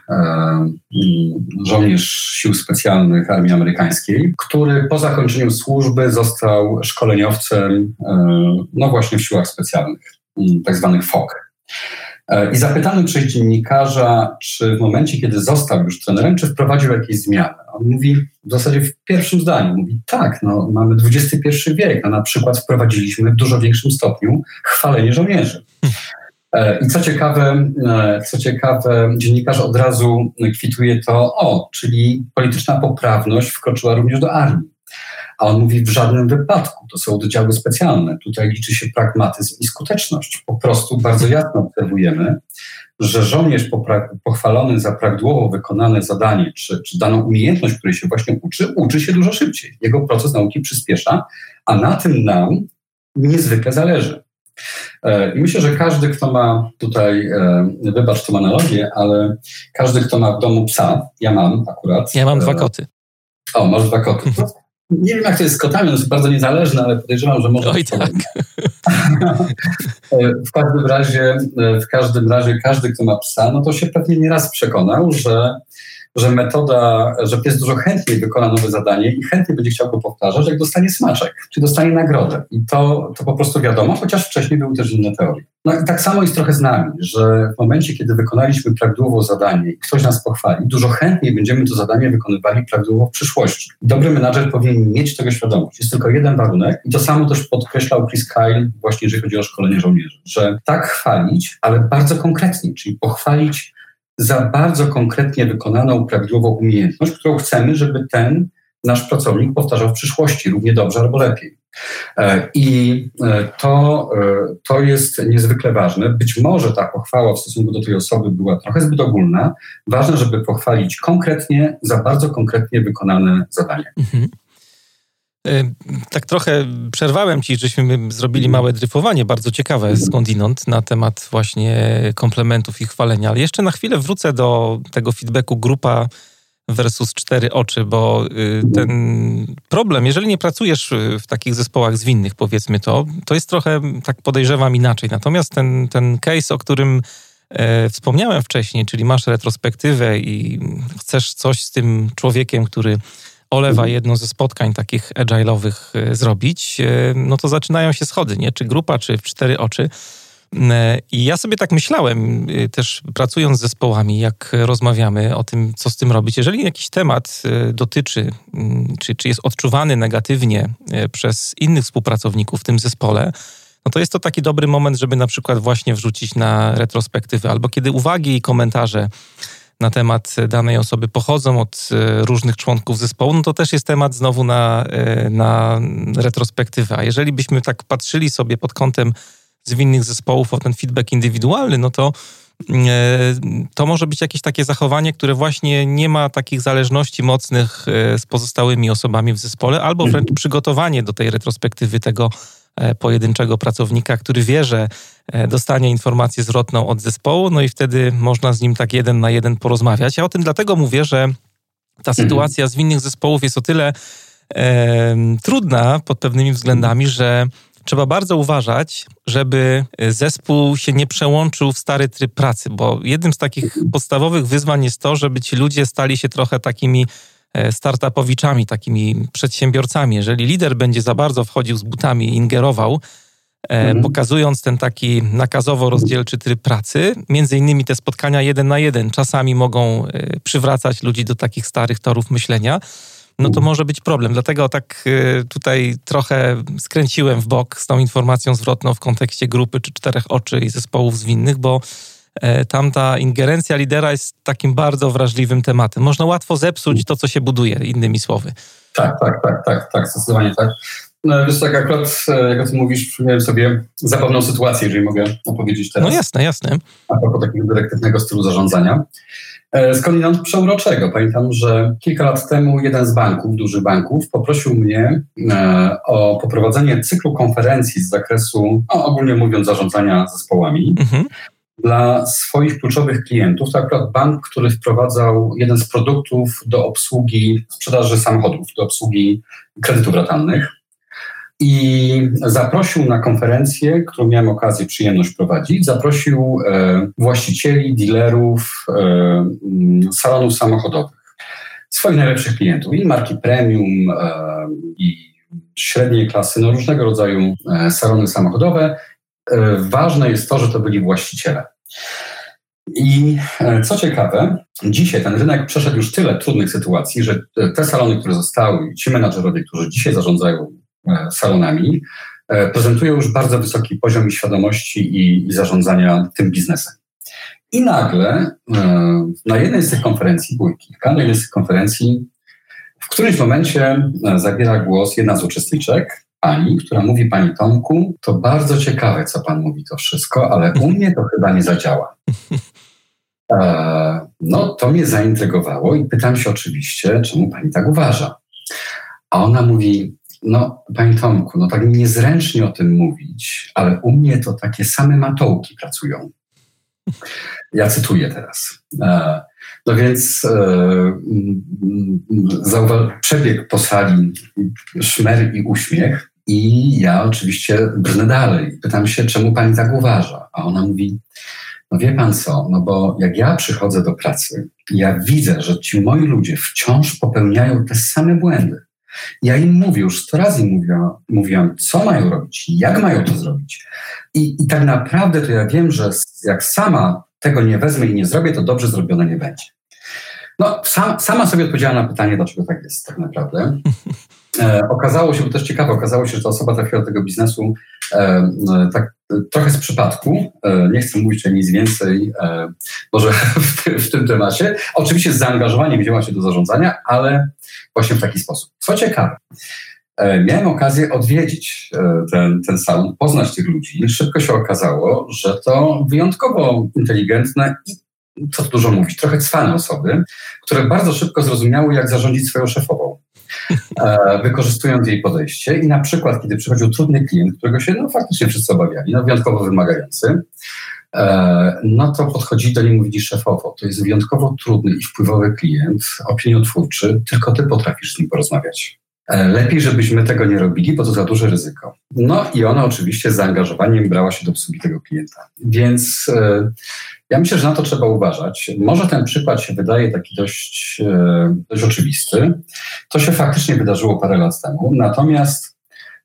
żołnierz sił specjalnych armii amerykańskiej, który po zakończeniu służby został szkoleniowcem, no właśnie w siłach specjalnych, tak zwanych FOK. E, I zapytany przez dziennikarza, czy w momencie, kiedy został już trenerem, czy wprowadził jakieś zmiany. On mówi w zasadzie w pierwszym zdaniu, mówi tak, no, mamy XXI wiek, no, na przykład wprowadziliśmy w dużo większym stopniu chwalenie żołnierzy. E, I co ciekawe, e, co ciekawe, dziennikarz od razu kwituje to, o, czyli polityczna poprawność wkroczyła również do armii. A on mówi, w żadnym wypadku, to są oddziały specjalne. Tutaj liczy się pragmatyzm i skuteczność. Po prostu bardzo jasno obserwujemy, że żołnierz pochwalony za prawidłowo wykonane zadanie, czy, czy daną umiejętność, której się właśnie uczy, uczy się dużo szybciej. Jego proces nauki przyspiesza, a na tym nam niezwykle zależy. E, I myślę, że każdy, kto ma tutaj, e, wybacz tą analogię, ale każdy, kto ma w domu psa, ja mam akurat.
Ja mam dwa koty.
O, masz dwa koty. Nie wiem, jak to jest z kotami, jest bardzo niezależne, ale podejrzewam, że może.
Oj, tak.
w każdym razie, w każdym razie, każdy, kto ma psa, no to się pewnie nieraz przekonał, że że metoda, że pies dużo chętniej wykona nowe zadanie i chętniej będzie chciał go powtarzać, jak dostanie smaczek, czy dostanie nagrodę. I to, to po prostu wiadomo, chociaż wcześniej były też inne teorie. No i tak samo jest trochę z nami, że w momencie, kiedy wykonaliśmy prawidłowo zadanie i ktoś nas pochwali, dużo chętniej będziemy to zadanie wykonywali prawidłowo w przyszłości. Dobry menadżer powinien mieć tego świadomość. Jest tylko jeden warunek i to samo też podkreślał Chris Kyle właśnie jeżeli chodzi o szkolenie żołnierzy, że tak chwalić, ale bardzo konkretnie, czyli pochwalić za bardzo konkretnie wykonaną prawidłową umiejętność, którą chcemy, żeby ten nasz pracownik powtarzał w przyszłości równie dobrze albo lepiej. E, I e, to, e, to jest niezwykle ważne. Być może ta pochwała w stosunku do tej osoby była trochę zbyt ogólna. Ważne, żeby pochwalić konkretnie za bardzo konkretnie wykonane zadanie. Mhm.
Y, tak trochę przerwałem ci, żeśmy zrobili mhm. małe dryfowanie, bardzo ciekawe mhm. skądinąd, na temat właśnie komplementów i chwalenia. Ale jeszcze na chwilę wrócę do tego feedbacku grupa versus cztery oczy, bo y, ten problem, jeżeli nie pracujesz w takich zespołach zwinnych, powiedzmy to, to jest trochę, tak podejrzewam, inaczej. Natomiast ten, ten case, o którym e, wspomniałem wcześniej, czyli masz retrospektywę i chcesz coś z tym człowiekiem, który olewa jedno ze spotkań takich agile'owych e, zrobić, e, no to zaczynają się schody, nie? Czy grupa, czy w cztery oczy. E, I ja sobie tak myślałem, też pracując z zespołami, jak rozmawiamy o tym, co z tym robić. Jeżeli jakiś temat dotyczy, mm, czy, czy jest odczuwany negatywnie przez innych współpracowników w tym zespole, no to jest to taki dobry moment, żeby na przykład właśnie wrzucić na retrospektywę, albo kiedy uwagi i komentarze na temat danej osoby pochodzą od e, różnych członków zespołu, no to też jest temat znowu na, e, na retrospektywę. A jeżeli byśmy tak patrzyli sobie pod kątem zwinnych zespołów o ten feedback indywidualny, no to e, to może być jakieś takie zachowanie, które właśnie nie ma takich zależności mocnych z pozostałymi osobami w zespole, albo wręcz przygotowanie do tej retrospektywy tego pojedynczego pracownika, który wie, że e, dostanie informację zwrotną od zespołu, no i wtedy można z nim tak jeden na jeden porozmawiać. Ja o tym dlatego mówię, że ta mhm. sytuacja z innych zespołów jest o tyle e, trudna pod pewnymi względami, że trzeba bardzo uważać, żeby zespół się nie przełączył w stary tryb pracy, bo jednym z takich podstawowych wyzwań jest to, żeby ci ludzie stali się trochę takimi E, startupowiczami, takimi przedsiębiorcami. Jeżeli lider będzie za bardzo wchodził z butami i ingerował, e, mhm. pokazując ten taki nakazowo-rozdzielczy tryb pracy, między innymi te spotkania jeden na jeden czasami mogą e, przywracać ludzi do takich starych torów myślenia, no to może być problem. Dlatego tak tutaj trochę skręciłem w bok z tą informacją zwrotną w kontekście grupy czy czterech oczy i zespołów zwinnych, bo E, tam ta ingerencja lidera jest takim bardzo wrażliwym tematem. Można łatwo zepsuć to, co się buduje, innymi słowy.
Tak, tak, tak, tak, tak, zdecydowanie tak. No, wiesz, tak akurat, e, jak o tym mówisz, przypomniałem sobie zabawną sytuację, jeżeli mogę opowiedzieć teraz.
No jasne, jasne.
A propos takiego dyrektywnego stylu zarządzania. E, skądinąd przeuroczego. Pamiętam, że kilka lat temu jeden z banków, dużych banków, poprosił mnie o poprowadzenie cyklu konferencji z zakresu, no, ogólnie mówiąc, zarządzania zespołami. Mhm dla swoich kluczowych klientów. To akurat bank, który wprowadzał jeden z produktów do obsługi sprzedaży samochodów, do obsługi kredytów ratalnych. I zaprosił na konferencję, którą miałem okazję, przyjemność prowadzić, zaprosił e, właścicieli, dealerów e, mm, salonów samochodowych, swoich najlepszych klientów, i marki premium, e, i średniej klasy, no różnego rodzaju e, salony samochodowe, ważne jest to, że to byli właściciele. I e, co ciekawe, dzisiaj ten rynek przeszedł już tyle trudnych sytuacji, że te salony, które zostały, ci menadżerowie, którzy dzisiaj zarządzają e, salonami, prezentują już bardzo wysoki poziom świadomości i, zarządzania tym biznesem. I nagle na jednej z tych konferencji, były kilka, na jednej z tych konferencji, w którymś momencie zabiera głos jedna z uczestniczek, pani, która mówi, Pani Tomku, to bardzo ciekawe, co Pan mówi to wszystko, ale u mnie to chyba nie zadziała. E, no, to mnie zaintrygowało i pytam się oczywiście, czemu Pani tak uważa. A ona mówi, no Panie Tomku, no tak niezręcznie o tym mówić, ale u mnie to takie same matołki pracują. Ja cytuję teraz. E, no więc e, przebieg po sali szmer i uśmiech i ja oczywiście brnę dalej. Pytam się, czemu pani tak uważa? A ona mówi, no wie pan co, no bo jak ja przychodzę do pracy, ja widzę, że ci moi ludzie wciąż popełniają te same błędy. Ja im mówię, już sto razy mówiłam, mówiłam, co mają robić, jak mają to zrobić. I, I tak naprawdę to ja wiem, że jak sama tego nie wezmę i nie zrobię, to dobrze zrobione nie będzie. No, sam, sama sobie odpowiedziała na pytanie, dlaczego tak jest tak naprawdę. E, okazało się, bo też ciekawe, okazało się, że ta osoba trafiła do tego biznesu e, e tak trochę z przypadku. E, nie chcę mówić nic więcej e, może w, w, tym temacie. Oczywiście z zaangażowaniem wzięła się do zarządzania, ale właśnie w taki sposób. Co ciekawe, e, miałem okazję odwiedzić ten, ten salon, poznać tych ludzi. Szybko się okazało, że to wyjątkowo inteligentne i co tu dużo mówić, trochę cwane osoby, które bardzo szybko zrozumiały, jak zarządzić swoją szefową. E, wykorzystując jej podejście. I na przykład, kiedy przychodził trudny klient, którego się no, faktycznie wszyscy obawiali, no, wyjątkowo wymagający, e, no to podchodzi do niej i mówi szefowo, to jest wyjątkowo trudny i wpływowy klient, opiniotwórczy, tylko ty potrafisz z nim porozmawiać. E, lepiej, żebyśmy tego nie robili, bo to za duże ryzyko. No i ona oczywiście z zaangażowaniem brała się do obsługi tego klienta. Więc ja myślę, że na to trzeba uważać. Może ten przykład się wydaje taki dość, e, dość oczywisty. To się faktycznie wydarzyło parę lat temu. Natomiast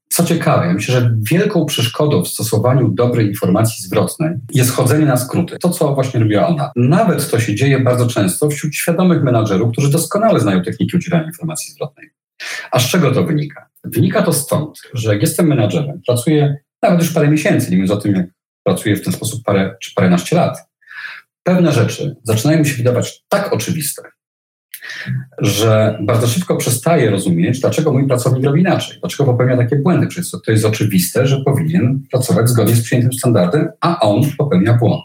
co ciekawe, myślę, że wielką przeszkodą w stosowaniu dobrej informacji zwrotnej jest chodzenie na skróty. To, co właśnie robiła ona. Nawet to się dzieje bardzo często wśród świadomych menadżerów, którzy doskonale znają techniki udzielania informacji zwrotnej. A z czego to wynika? Wynika to stąd, że jak jestem menadżerem, pracuję nawet już parę miesięcy, nie mówiąc o tym, jak pracuję w ten sposób parę czy paręnaście lat, pewne rzeczy zaczynają mi się wydawać tak oczywiste, że bardzo szybko przestaję rozumieć, dlaczego mój pracownik robi inaczej, dlaczego popełnia takie błędy. Przecież to jest oczywiste, że powinien pracować zgodnie z przyjętym standardem, a on popełnia błąd.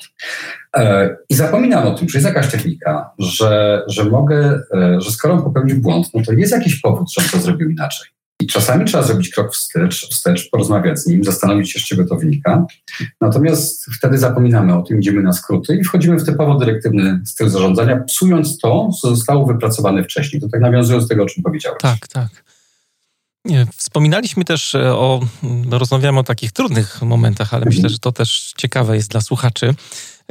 E, I zapominam o tym, że jest jakaś technika, że, że mogę, e, że skoro on popełnił błąd, no to jest jakiś powód, że on to zrobił inaczej. I czasami trzeba zrobić krok wstecz, wstecz, porozmawiać z nim, zastanowić się, z czego to wynika. Natomiast wtedy zapominamy o tym, idziemy na skróty i wchodzimy w typowo dyrektywny styl zarządzania, psując to, co zostało wypracowane wcześniej. To tak nawiązując do tego, o czym powiedziałeś.
Tak, tak. Nie, wspominaliśmy też e, o, rozmawiamy o takich trudnych momentach, ale myślę, że to też ciekawe jest dla słuchaczy.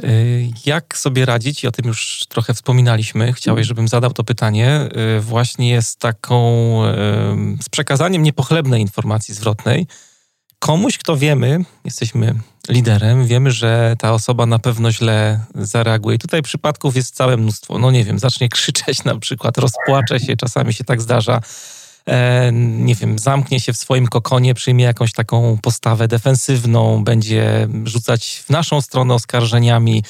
Y, jak sobie radzić, i o tym już trochę wspominaliśmy, chciałeś, żebym zadał to pytanie, y, właśnie z taką, z przekazaniem niepochlebnej informacji zwrotnej komuś, kto wiemy, jesteśmy liderem, wiemy, że ta osoba na pewno źle zareaguje. Tutaj przypadków jest całe mnóstwo. No nie wiem, zacznie krzyczeć na przykład, rozpłacze się, czasami się tak zdarza nie wiem, zamknie się w swoim kokonie, przyjmie jakąś taką postawę defensywną, będzie rzucać w naszą stronę oskarżeniami,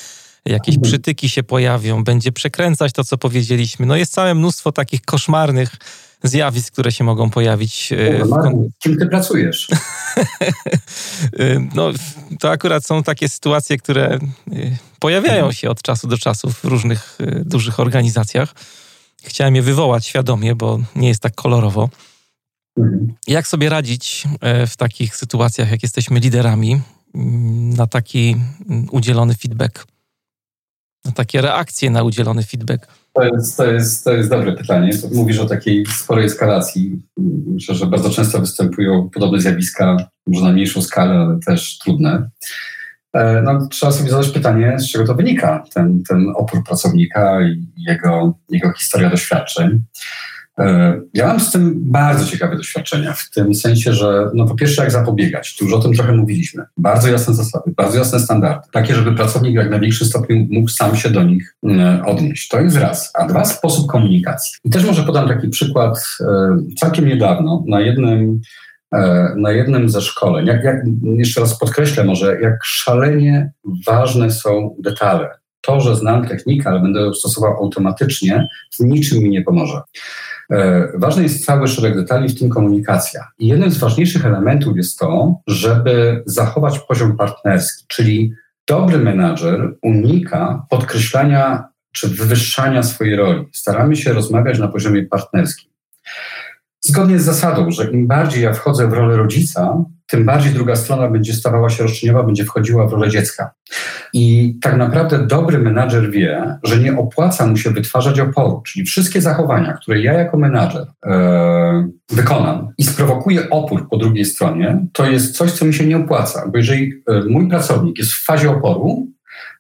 jakieś mhm. przytyki się pojawią, będzie przekręcać to, co powiedzieliśmy. No jest całe mnóstwo takich koszmarnych zjawisk, które się mogą pojawić.
E, w... Kim ty pracujesz?
E, no, to akurat są takie sytuacje, które pojawiają mhm. się od czasu do czasu w różnych dużych organizacjach. Chciałem je wywołać świadomie, bo nie jest tak kolorowo. Mhm. Jak sobie radzić e, w takich sytuacjach, jak jesteśmy liderami, mm, na taki mm, udzielony feedback? Na takie reakcje na udzielony feedback?
To jest, to jest, to jest dobre pytanie. Mówisz o takiej sporej eskalacji. Myślę, że bardzo często występują podobne zjawiska, może na mniejszą skalę, ale też trudne. E, no, trzeba sobie zadać pytanie, z czego to wynika, ten, ten opór pracownika i jego, jego historia doświadczeń. E, ja mam z tym bardzo ciekawe doświadczenia, w tym sensie, że no po pierwsze jak zapobiegać, tu już o tym trochę mówiliśmy. Bardzo jasne zasady, bardzo jasne standardy, takie, żeby pracownik jak największym stopniu mógł sam się do nich e, odnieść. To jest raz. A dwa, sposób komunikacji. I też może podam taki przykład całkiem niedawno na jednym na jednym ze szkoleń. Jak, jak, jeszcze raz podkreślę może, jak szalenie ważne są detale. To, że znam technikę, ale będę ją stosował automatycznie, w niczym mi nie pomoże. E, ważny jest cały szereg detali, w tym komunikacja. I jednym z ważniejszych elementów jest to, żeby zachować poziom partnerski, czyli dobry menadżer unika podkreślania czy wywyższania swojej roli. Staramy się rozmawiać na poziomie partnerskim. Zgodnie z zasadą, że im bardziej ja wchodzę w rolę rodzica, tym bardziej druga strona będzie stawała się roszczeniowa, będzie wchodziła w rolę dziecka. I tak naprawdę dobry menadżer wie, że nie opłaca mu się wytwarzać oporu, czyli wszystkie zachowania, które ja jako menadżer e, wykonam i sprowokuje opór po drugiej stronie, to jest coś, co mi się nie opłaca, bo jeżeli e, mój pracownik jest w fazie oporu,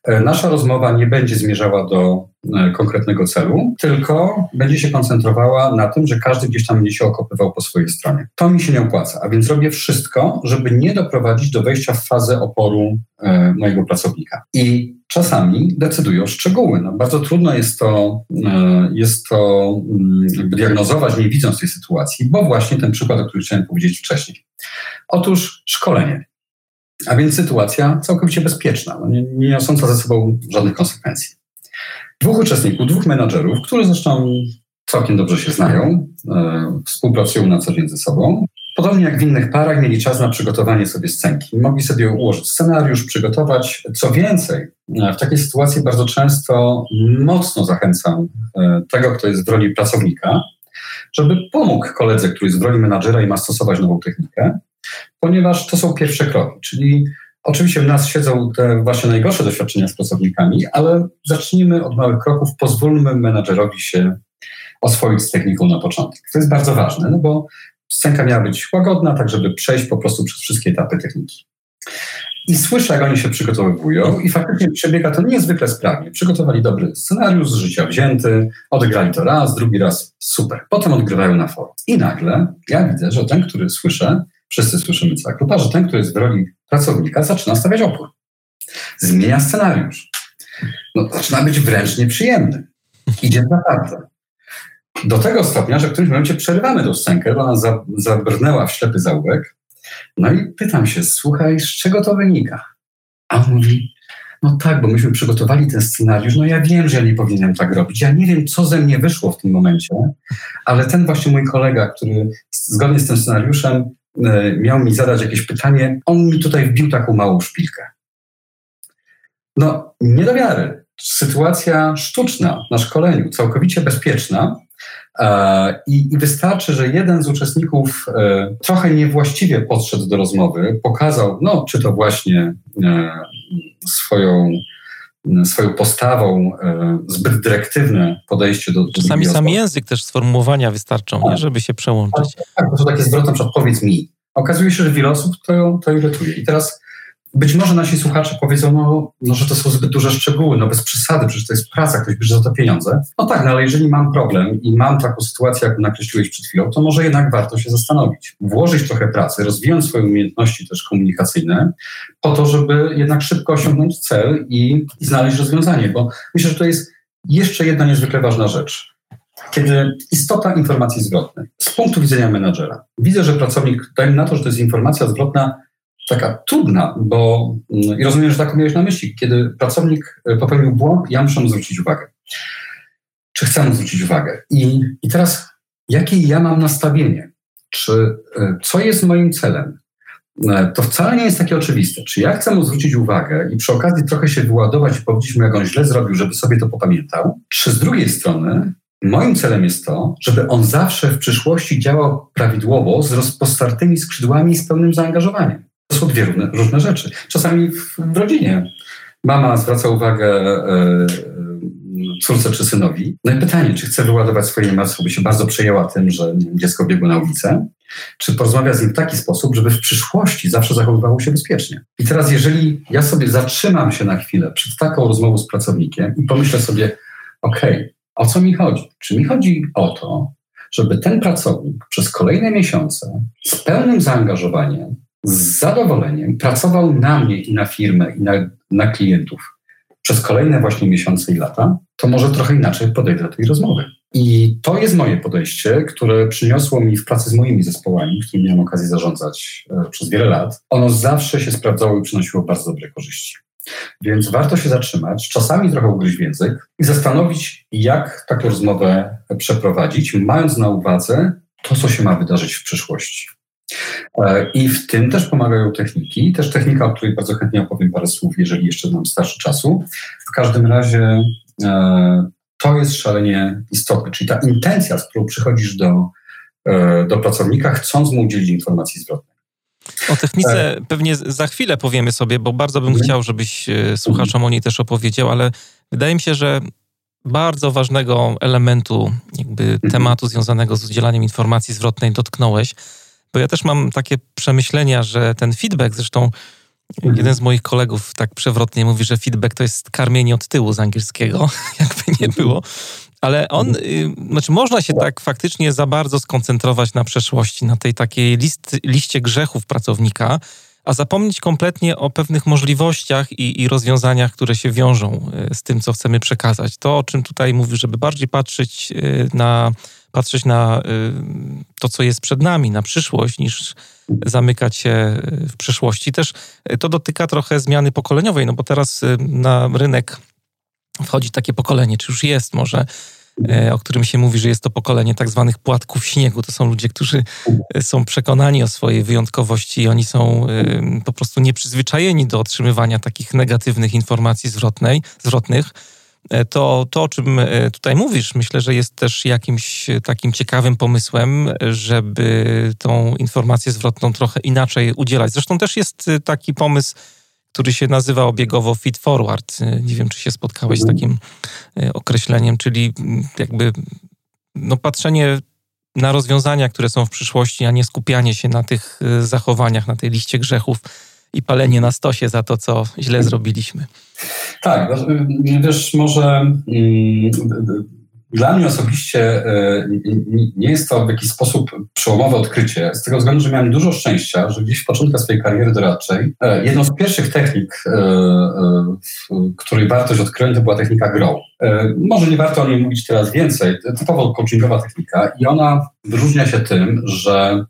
E, nasza rozmowa nie będzie zmierzała do konkretnego celu, tylko będzie się koncentrowała na tym, że każdy gdzieś tam będzie się okopywał po swojej stronie. To mi się nie opłaca, a więc robię wszystko, żeby nie doprowadzić do wejścia w fazę oporu e, mojego pracownika. I czasami decydują szczegóły. No, bardzo trudno jest to, jest to mm, diagnozować, nie widząc tej sytuacji, bo właśnie ten przykład, o którym chciałem powiedzieć wcześniej. Otóż szkolenie. A więc sytuacja całkowicie bezpieczna, no nie, nie niosąca ze sobą żadnych konsekwencji. Dwóch uczestników, dwóch menadżerów, którzy zresztą całkiem dobrze się znają, e, współpracują na co dzień ze sobą. Podobnie jak w innych parach, mieli czas na przygotowanie sobie scenki. Mogli sobie ułożyć scenariusz, przygotować. Co więcej, e, w takiej sytuacji bardzo często mocno zachęcam e, tego, kto jest w roli pracownika, żeby pomógł koledze, który jest w roli menadżera i ma stosować nową technikę, ponieważ to są pierwsze kroki, czyli Oczywiście w nas siedzą te właśnie najgorsze doświadczenia z pracownikami, ale zacznijmy od małych kroków, pozwólmy menadżerowi się oswoić z techniką na początek. To jest bardzo ważne, no bo scenka miała być łagodna, tak żeby przejść po prostu przez wszystkie etapy techniki. I słyszę, jak oni się przygotowują i faktycznie przebiega to niezwykle sprawnie. Przygotowali dobry scenariusz z życia wzięty, odegrali to raz, drugi raz, super. Potem odgrywają na forum. I nagle ja widzę, że ten, który słyszę, wszyscy słyszymy cała grupa, że ten, który jest w roli pracownika, zaczyna stawiać opór. Zmienia scenariusz. No, zaczyna być wręcz nieprzyjemny. Idzie naprawdę. Do tego stopnia, że w którymś momencie przerywamy tą scenkę, bo ona zabrnęła w ślepy zaułek. No i pytam się, słuchaj, z czego to wynika? A on mówi, no tak, bo myśmy przygotowali ten scenariusz, no ja wiem, że ja nie powinienem tak robić. Ja nie wiem, co ze mnie wyszło w tym momencie, ale ten właśnie mój kolega, który zgodnie z tym scenariuszem miał mi zadać jakieś pytanie, on mi tutaj wbił taką małą szpilkę. No, nie do wiary. Sytuacja sztuczna na szkoleniu, całkowicie bezpieczna. E, I, I, wystarczy, że jeden z uczestników e, trochę niewłaściwie podszedł do rozmowy, pokazał, no, czy to właśnie swoją swoją postawą zbyt dyrektywne podejście do...
Czasami sam język też sformułowania wystarczą, tak. nie, żeby się przełączyć.
Tak, tak, to są takie zwroty, na przykład powiedz mi. Okazuje się, że wiele osób to, to irytuje. I teraz być może nasi słuchacze powiedzą, no, no, że to są zbyt duże szczegóły, no bez przesady, przecież to jest praca, ktoś bierze za to pieniądze. No tak, no ale jeżeli mam problem i mam taką sytuację, jak nakreśliłeś przed chwilą, to może jednak warto się zastanowić. Włożyć trochę pracy, rozwijać swoje umiejętności też komunikacyjne, po to, żeby jednak szybko osiągnąć cel i, i znaleźć rozwiązanie, bo myślę, że to jest jeszcze jedna niezwykle ważna rzecz kiedy istota informacji zwrotnej z punktu widzenia menadżera. Widzę, że pracownik, dajmy na to, że to jest informacja zwrotna taka trudna, bo mm, i rozumiem, że tak miałeś na myśli, kiedy pracownik e, popełnił błąd, ja muszę mu zwrócić uwagę. Czy chcę mu zwrócić uwagę? I, i teraz, jakie ja mam nastawienie? Czy e, co jest moim celem? E, to wcale nie jest takie oczywiste. Czy ja chcę mu zwrócić uwagę i przy okazji trochę się wyładować i powiedzieć mu, jak on źle zrobił, żeby sobie to popamiętał? Czy z drugiej strony Moim celem jest to, żeby on zawsze w przyszłości działał prawidłowo, z rozpostartymi skrzydłami i z pełnym zaangażowaniem. To są dwie różne, różne rzeczy. Czasami w, w, rodzinie mama zwraca uwagę e, e, córce czy synowi. No i pytanie, czy chce wyładować swoje emocje, by się bardzo przejęła tym, że dziecko biegło na ulicę, czy porozmawia z nim w taki sposób, żeby w przyszłości zawsze zachowywało się bezpiecznie. I teraz, jeżeli ja sobie zatrzymam się na chwilę przed taką rozmową z pracownikiem i pomyślę sobie, okej, okay, o co mi chodzi? Czy mi chodzi o to, żeby ten pracownik przez kolejne miesiące z pełnym zaangażowaniem, z zadowoleniem pracował na mnie i na firmę i na, na klientów przez kolejne właśnie miesiące i lata, to może trochę inaczej podejdę do tej rozmowy. I to jest moje podejście, które przyniosło mi w pracy z moimi zespołami, którymi miałem okazję zarządzać e, przez wiele lat. Ono zawsze się sprawdzało i przynosiło bardzo dobre korzyści. Więc warto się zatrzymać, czasami trochę ugryźć w język i zastanowić, jak taką rozmowę przeprowadzić, mając na uwadze to, co się ma wydarzyć w przyszłości. E, I w tym też pomagają techniki, też technika, o której bardzo chętnie opowiem parę słów, jeżeli jeszcze nam starszy czasu. W każdym razie e, to jest szalenie istotne, czyli ta intencja, z którą przychodzisz do, do pracownika, chcąc mu udzielić informacji zwrotnej.
O technice e. pewnie za chwilę powiemy sobie, bo bardzo bym mhm. chciał, żebyś e, słuchaczom o niej też opowiedział, ale wydaje mi się, że bardzo ważnego elementu, jakby mhm. tematu związanego z udzielaniem informacji zwrotnej dotknąłeś, bo ja też mam takie przemyślenia, że ten feedback, zresztą mhm. jeden z moich kolegów tak przewrotnie mówi, że feedback to jest karmienie od tyłu z angielskiego, jakby nie było. Ale on, y, znaczy można się tak faktycznie za bardzo skoncentrować na przeszłości, na tej takiej list, liście grzechów pracownika, a zapomnieć kompletnie o pewnych możliwościach i, i, rozwiązaniach, które się wiążą y, z tym, co chcemy przekazać. To, o czym tutaj mówił, żeby bardziej patrzeć y, na, patrzeć na to, co jest przed nami, na przyszłość, niż zamykać się w przeszłości. Też to dotyka trochę zmiany pokoleniowej, no bo teraz na rynek wchodzi takie pokolenie, czy już jest może, o którym się mówi, że jest to pokolenie tak zwanych płatków śniegu. To są ludzie, którzy są przekonani o swojej wyjątkowości i oni są po prostu nieprzyzwyczajeni do otrzymywania takich negatywnych informacji zwrotnej, zwrotnych. To, to, o czym tutaj mówisz, myślę, że jest też jakimś takim ciekawym pomysłem, żeby tą informację zwrotną trochę inaczej udzielać. Zresztą też jest taki pomysł, który się nazywa obiegowo feed forward. Nie wiem, czy się spotkałeś z mhm. takim określeniem, czyli mm, jakby no, patrzenie na rozwiązania, które są w przyszłości, a nie skupianie się na tych zachowaniach, na tej liście grzechów i palenie na stosie za to, co źle zrobiliśmy.
Tak, wiesz, może mm, dla mnie osobiście e, nie jest to w jakiś sposób przełomowe odkrycie, z tego względu, że miałem dużo szczęścia, że gdzieś w początku swojej kariery doradczej e, jedną z pierwszych technik, e, której wartość odkryłem, to była technika GROW. Może nie warto o niej mówić teraz więcej, typowo coachingowa technika i ona wyróżnia się tym, że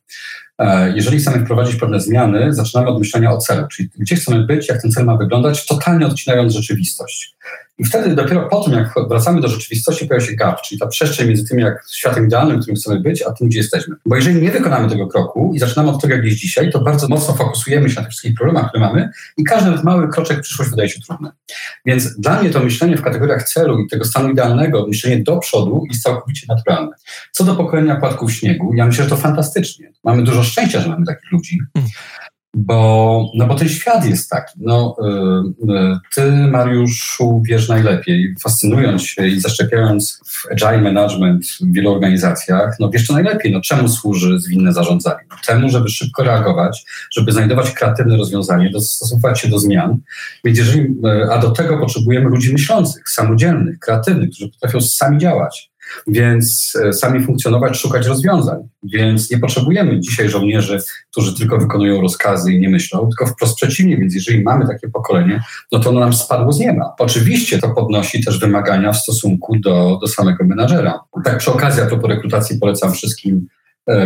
jeżeli chcemy wprowadzić pewne zmiany, zaczynamy od myślenia o celu, czyli gdzie chcemy być, jak ten cel ma wyglądać, totalnie odcinając rzeczywistość. I wtedy dopiero po tym, jak wracamy do rzeczywistości, pojawia się gap, czyli ta przestrzeń między tym, jak światem idealnym, w którym chcemy być, a tym, gdzie jesteśmy. Bo jeżeli nie wykonamy tego kroku i zaczynamy od tego, jak jest dzisiaj, to bardzo mocno fokusujemy się na tych wszystkich problemach, które mamy i każdy mały kroczek w przyszłość wydaje się trudny. Więc dla mnie to myślenie w kategoriach celu i tego stanu idealnego, myślenie do przodu jest całkowicie naturalne. Co do pokolenia płatków śniegu, ja myślę, że to fantastycznie. Mamy dużo szczęścia, że mamy takich ludzi. Bo, no bo ten świat jest taki. No, y, y, ty, Mariuszu, wiesz najlepiej, fascynując się i zaszczepiając w agile management w wielu organizacjach, no wiesz to najlepiej. No, czemu służy zwinne zarządzanie? Temu, żeby szybko reagować, żeby znajdować kreatywne rozwiązanie, dostosować się do zmian. Więc jeżeli, y, a do tego potrzebujemy ludzi myślących, samodzielnych, kreatywnych, którzy potrafią sami działać więc e, sami funkcjonować, szukać rozwiązań. Więc nie potrzebujemy dzisiaj żołnierzy, którzy tylko wykonują rozkazy i nie myślą, tylko wprost przeciwnie. Więc jeżeli mamy takie pokolenie, no to ono nam spadło z nieba. Oczywiście to podnosi też wymagania w stosunku do, do samego menadżera. Tak przy okazji, a propos rekrutacji, polecam wszystkim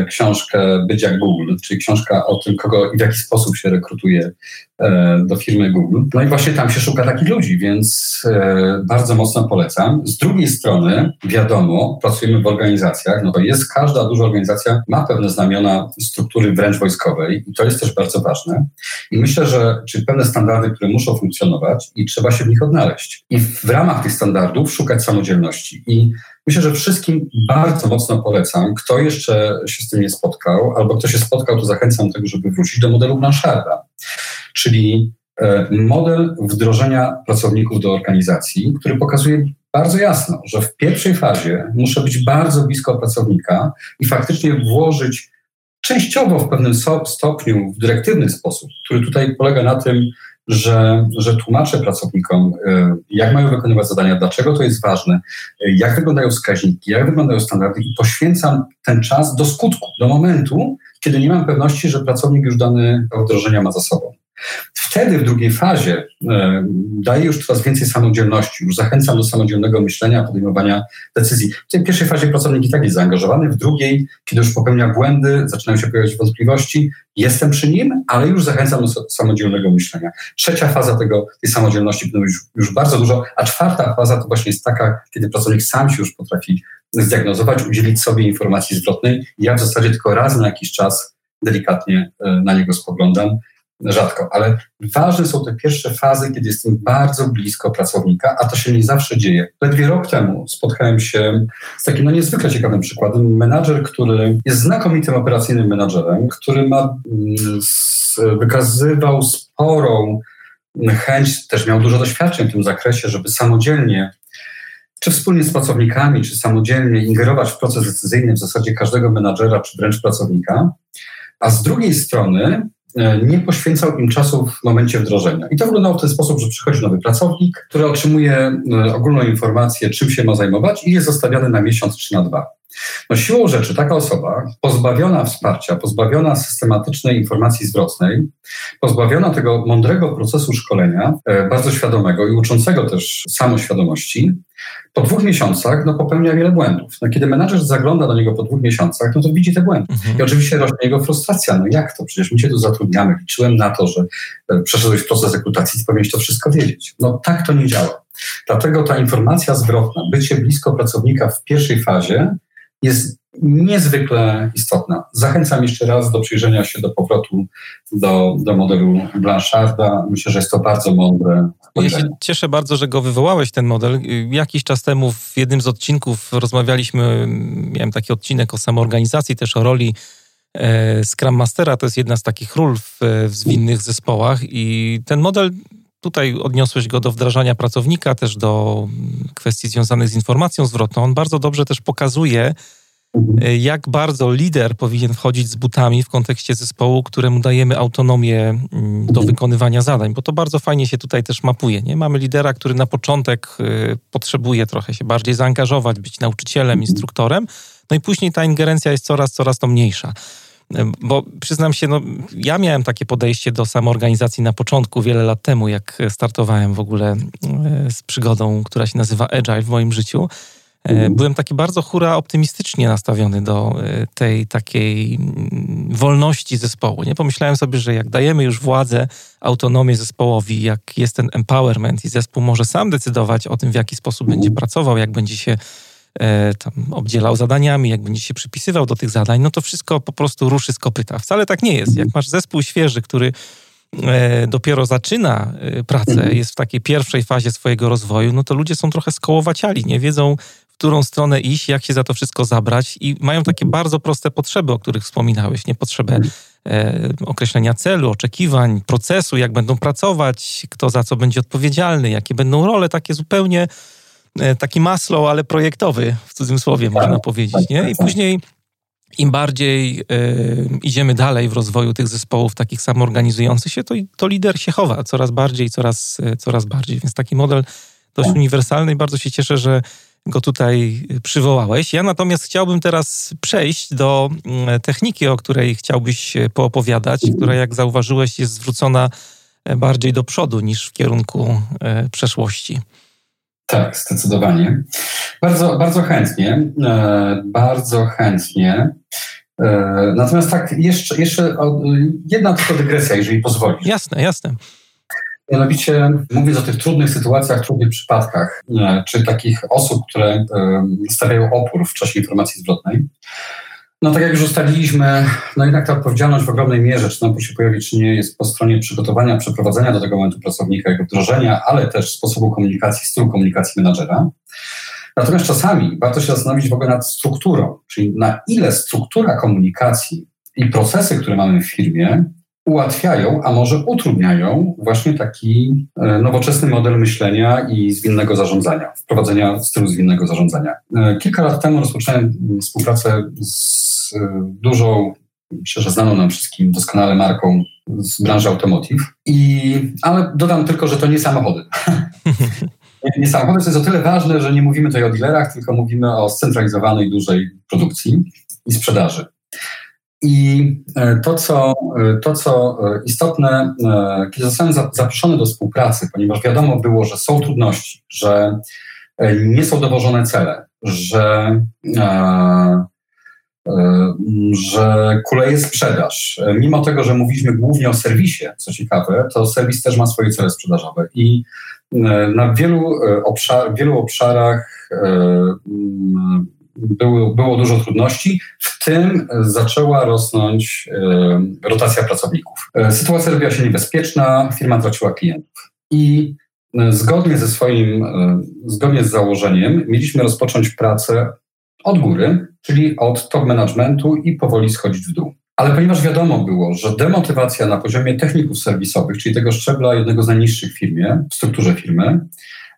książkę Być jak Google, czyli książka o tym, kogo i w jaki sposób się rekrutuje e, do firmy Google. No i właśnie tam się szuka takich ludzi, więc e, bardzo mocno polecam. Z drugiej strony, wiadomo, pracujemy w organizacjach, no to jest każda duża organizacja ma pewne znamiona struktury wręcz wojskowej i to jest też bardzo ważne. I myślę, że czyli pewne standardy, które muszą funkcjonować i trzeba się w nich odnaleźć. I w ramach tych standardów szukać samodzielności. I Myślę, że wszystkim bardzo mocno polecam. Kto jeszcze się z tym nie spotkał, albo kto się spotkał, to zachęcam do tego, żeby wrócić do modelu Blancharda, czyli e, model wdrożenia pracowników do organizacji, który pokazuje bardzo jasno, że w pierwszej fazie muszę być bardzo blisko pracownika i faktycznie włożyć częściowo w pewnym stopniu, w dyrektywny sposób, który tutaj polega na tym, że, że tłumaczę pracownikom, e, jak mają wykonywać zadania, dlaczego to jest ważne, e, jak wyglądają wskaźniki, jak wyglądają standardy i poświęcam ten czas do skutku, do momentu, kiedy nie mam pewności, że pracownik już dane wdrożenia ma za sobą. Wtedy w drugiej fazie e, daję już coraz więcej samodzielności, już zachęcam do samodzielnego myślenia, podejmowania decyzji. W tej pierwszej fazie pracownik i tak jest zaangażowany, w drugiej, kiedy już popełnia błędy, zaczynają się pojawiać wątpliwości, jestem przy nim, ale już zachęcam do samodzielnego myślenia. Trzecia faza tego, tej samodzielności będą już, już bardzo dużo, a czwarta faza to właśnie jest taka, kiedy pracownik sam się już potrafi zdiagnozować, udzielić sobie informacji zwrotnej. Ja w zasadzie tylko raz na jakiś czas delikatnie e, na niego spoglądam rzadko, ale ważne są te pierwsze fazy, kiedy jestem bardzo blisko pracownika, a to się nie zawsze dzieje. Ledwie rok temu spotkałem się z takim no niezwykle ciekawym przykładem. Menadżer, który jest znakomitym operacyjnym menadżerem, który ma, mm, wykazywał sporą chęć, też miał dużo doświadczeń w tym zakresie, żeby samodzielnie czy wspólnie z pracownikami, czy samodzielnie ingerować w proces decyzyjny w zasadzie każdego menadżera, czy wręcz pracownika, a z drugiej strony nie poświęcał im czasu w momencie wdrożenia. I to wyglądało w ten sposób, że przychodzi nowy pracownik, który otrzymuje e, ogólną informację, czym się ma zajmować i jest zostawiany na miesiąc czy na dwa. No siłą rzeczy taka osoba pozbawiona wsparcia, pozbawiona systematycznej informacji zwrotnej, pozbawiona tego mądrego procesu szkolenia, e, bardzo świadomego i uczącego też samoświadomości, po dwóch miesiącach no, popełnia wiele błędów. No, kiedy menadżer zagląda do niego po dwóch miesiącach, no to widzi te błędy. Mhm. I oczywiście rośnie jego frustracja. No jak to? Przecież my cię tu zatrudniamy. Liczyłem na to, że e, przeszedłeś proces rekrutacji, to powinieneś to wszystko wiedzieć. No tak to nie działa. Dlatego ta informacja zwrotna, bycie blisko pracownika w pierwszej fazie jest niezwykle istotna. Zachęcam jeszcze raz do przyjrzenia się do powrotu do, do modelu Blancharda. Myślę, że jest to bardzo mądre
ja się cieszę bardzo, że go wywołałeś, ten model. Jakiś czas temu w jednym z odcinków rozmawialiśmy, miałem taki odcinek o samoorganizacji, też o roli e, Scrum Mastera. To jest jedna z takich ról w, w zwinnych zespołach i ten model Tutaj odniosłeś go do wdrażania pracownika, też do kwestii związanych z informacją zwrotną. On bardzo dobrze też pokazuje, e, jak bardzo lider powinien wchodzić z butami w kontekście zespołu, któremu dajemy autonomię mm, do wykonywania zadań, bo to bardzo fajnie się tutaj też mapuje. Nie? Mamy lidera, który na początek e, potrzebuje trochę się bardziej zaangażować, być nauczycielem, instruktorem, no i później ta ingerencja jest coraz, coraz to mniejsza. Bo przyznam się, no, ja miałem takie podejście do samoorganizacji na początku, wiele lat temu, jak startowałem w ogóle e, z przygodą, która się nazywa Agile w moim życiu. E, mhm. Byłem taki bardzo hura optymistycznie nastawiony do e, tej takiej mm, wolności zespołu. Nie pomyślałem sobie, że jak dajemy już władzę, autonomię zespołowi, jak jest ten empowerment i zespół może sam decydować o tym, w jaki sposób będzie mhm. pracował, jak będzie się tam obdzielał zadaniami, jak będzie się przypisywał do tych zadań, no to wszystko po prostu ruszy z kopyta. Wcale tak nie jest. Jak masz zespół świeży, który e, dopiero zaczyna e, pracę, mhm. jest w takiej pierwszej fazie swojego rozwoju, no to ludzie są trochę skołowaciali, nie wiedzą, w którą stronę iść, jak się za to wszystko zabrać i mają takie bardzo proste potrzeby, o których wspominałeś, nie potrzebę e, określenia celu, oczekiwań, procesu, jak będą pracować, kto za co będzie odpowiedzialny, jakie będą role, takie zupełnie E, taki maslow, ale projektowy, w cudzym słowie można tak, powiedzieć, nie? Tak, I tak. później im bardziej y, idziemy dalej w rozwoju tych zespołów takich samoorganizujących się, to, to lider się chowa coraz bardziej, coraz, e, coraz bardziej. Więc taki model dość uniwersalny i bardzo się cieszę, że go tutaj przywołałeś. Ja natomiast chciałbym teraz przejść do mm, techniki, o której chciałbyś poopowiadać, która jak zauważyłeś jest zwrócona bardziej do przodu niż w kierunku przeszłości.
Tak, zdecydowanie. Bardzo, bardzo chętnie, e, bardzo chętnie. E, natomiast tak, jeszcze, jeszcze jedna tylko dygresja, jeżeli pozwolisz.
Jasne, jasne.
Mianowicie mówiąc o tych trudnych sytuacjach, trudnych przypadkach, e, czy takich osób, które stawiają opór w czasie informacji zwrotnej, no tak jak już ustaliliśmy, no jednak ta odpowiedzialność w ogromnej mierze, czy nam się pojawi, czy nie, jest po stronie przygotowania, przeprowadzenia do tego momentu pracownika, jego wdrożenia, ale też sposobu komunikacji, stylu komunikacji menadżera. Natomiast czasami warto się zastanowić w ogóle nad strukturą, czyli na ile struktura komunikacji i procesy, które mamy w firmie, ułatwiają, a może utrudniają właśnie taki e, nowoczesny model myślenia i zwinnego zarządzania, wprowadzenia stylu zwinnego zarządzania. E, kilka lat temu rozpocząłem współpracę z e, dużą, myślę, że znaną nam wszystkim doskonale marką z branży automotive. I, ale dodam tylko, że to nie samochody. nie samochody to jest o tyle ważne, że nie mówimy tutaj o dealerach, tylko mówimy o scentralizowanej, dużej produkcji i sprzedaży. I e, to, co, e, to, co e, istotne, kiedy zostałem zaproszony do współpracy, ponieważ wiadomo było, że są trudności, że nie są dowożone cele, że, że kuleje sprzedaż. Mimo tego, że mówiliśmy głównie o serwisie, co ciekawe, to serwis też ma swoje cele sprzedażowe. I na wielu, obszar, wielu obszarach było, było dużo trudności, w tym zaczęła rosnąć rotacja pracowników. Sytuacja robiła się niebezpieczna, firma traciła klientów. I zgodnie ze swoim, zgodnie z założeniem, mieliśmy rozpocząć pracę od góry, czyli od top managementu i powoli schodzić w dół. Ale ponieważ wiadomo było, że demotywacja na poziomie techników serwisowych, czyli tego szczebla jednego z najniższych w firmie, w strukturze firmy,